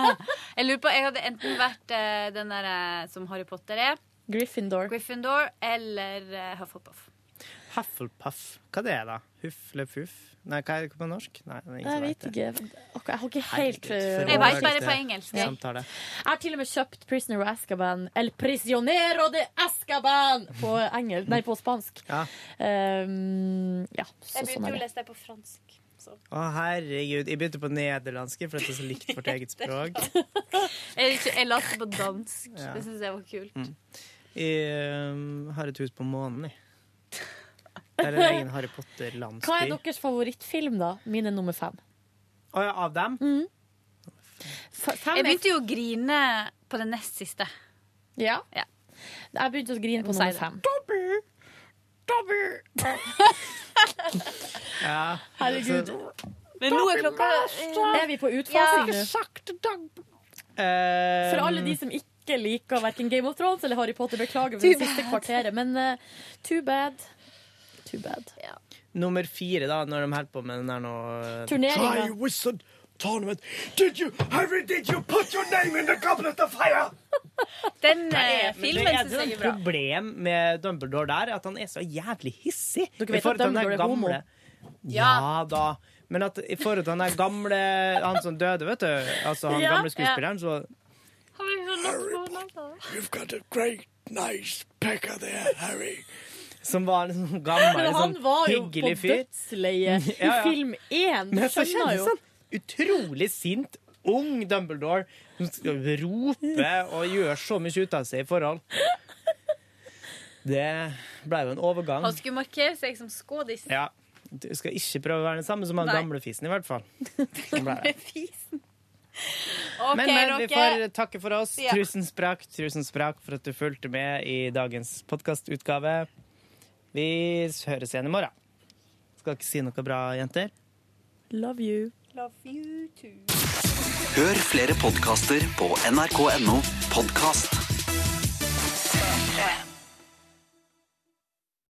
Speaker 16: Jeg lurer på, jeg hadde enten vært uh, den der uh, som Harry Potter er,
Speaker 4: Gryffindor,
Speaker 16: Gryffindor eller eh, Hufflepuff.
Speaker 3: Hufflepuff. Hva det er da? Hufflepuff? Nei, hva er det på norsk? Nei, det er ingen
Speaker 4: Jeg vet
Speaker 3: det.
Speaker 4: ikke. Ok, Jeg har ikke helt eh,
Speaker 16: Jeg vet bare på
Speaker 3: det-
Speaker 16: engelsk.
Speaker 3: Ja.
Speaker 4: Jeg har til og med kjøpt Prisoner of Azkaban El Prisionero de Azkaban på, engel, nei, på spansk.
Speaker 3: Ja.
Speaker 4: Um, ja, så,
Speaker 16: Jeg
Speaker 4: sånn
Speaker 16: begynte jo å lese det på fransk. Så.
Speaker 3: Å, herregud. Jeg begynte på nederlandsk for det er så likt vårt eget språk.
Speaker 16: Jeg, jeg leste på dansk.
Speaker 3: Ja.
Speaker 16: Det syns jeg var kult.
Speaker 3: Mm. Jeg um, har et hus på månen, jeg. Det er en egen Harry Potter-landsby.
Speaker 4: Hva er deres favorittfilm, da? Min er nummer fem.
Speaker 3: Å ja, av dem?
Speaker 4: Mm. fem
Speaker 16: Jeg begynte jo å grine på det nest siste.
Speaker 4: Ja.
Speaker 16: Ja.
Speaker 4: Jeg begynte å grine på nummer
Speaker 16: fem. Dobby!
Speaker 4: fem.
Speaker 3: Ja.
Speaker 4: Herregud.
Speaker 16: Men nå er klokka
Speaker 4: Er vi på utfasing
Speaker 16: Ja.
Speaker 4: nå?
Speaker 3: Eh,
Speaker 4: For alle de som ikke liker hverken Game of Thrones eller Harry Potter, beklager for det siste kvarteret, men uh, too bad. Too bad.
Speaker 3: Nummer fire, da, når de holder på med den der nå eh,
Speaker 4: Turneringa.
Speaker 3: Tournament. Did you, Harry, did you put your name in the goblet of fire?
Speaker 16: Den
Speaker 3: Nei,
Speaker 16: eh,
Speaker 3: men
Speaker 16: filmen
Speaker 3: er
Speaker 16: syns jeg er bra.
Speaker 3: problem med Dumbledore der, at han er så jævlig hissig.
Speaker 4: Dere vet at Dumbledore er homo?
Speaker 3: Ja da. Men at i forhold til han der gamle Han som døde, vet du. Altså han
Speaker 4: Ja,
Speaker 3: gamle skuespilleren, så
Speaker 15: You've got a great, nice pecker there, Harry.
Speaker 3: Som var en sånn gammel,
Speaker 4: sånn hyggelig
Speaker 3: fyr.
Speaker 4: han var jo på
Speaker 3: dødsleiet
Speaker 4: dødsleie i
Speaker 3: Ja, ja.
Speaker 4: film én.
Speaker 3: Men så kjennes
Speaker 4: jo.
Speaker 3: sånn utrolig sint, ung Dumbledore som skal rope og gjøre så mye ut av seg i forhold. Det ble jo en overgang.
Speaker 16: Han skulle markere seg som skådis.
Speaker 3: Ja. Du skal ikke prøve å være den samme som han gamle fisen, i hvert fall. Det ble det.
Speaker 16: Fisen. OK,
Speaker 3: men, men vi får takke for oss.
Speaker 16: Ja.
Speaker 3: Tusen sprakk, tusen sprakk for at du fulgte med i dagens podkastutgave. Vi høres igjen i morgen. Skal ikke si noe bra, jenter?
Speaker 4: Love you.
Speaker 16: Love you too.
Speaker 5: Hør flere podkaster på nrk.no podkast.
Speaker 11: P3.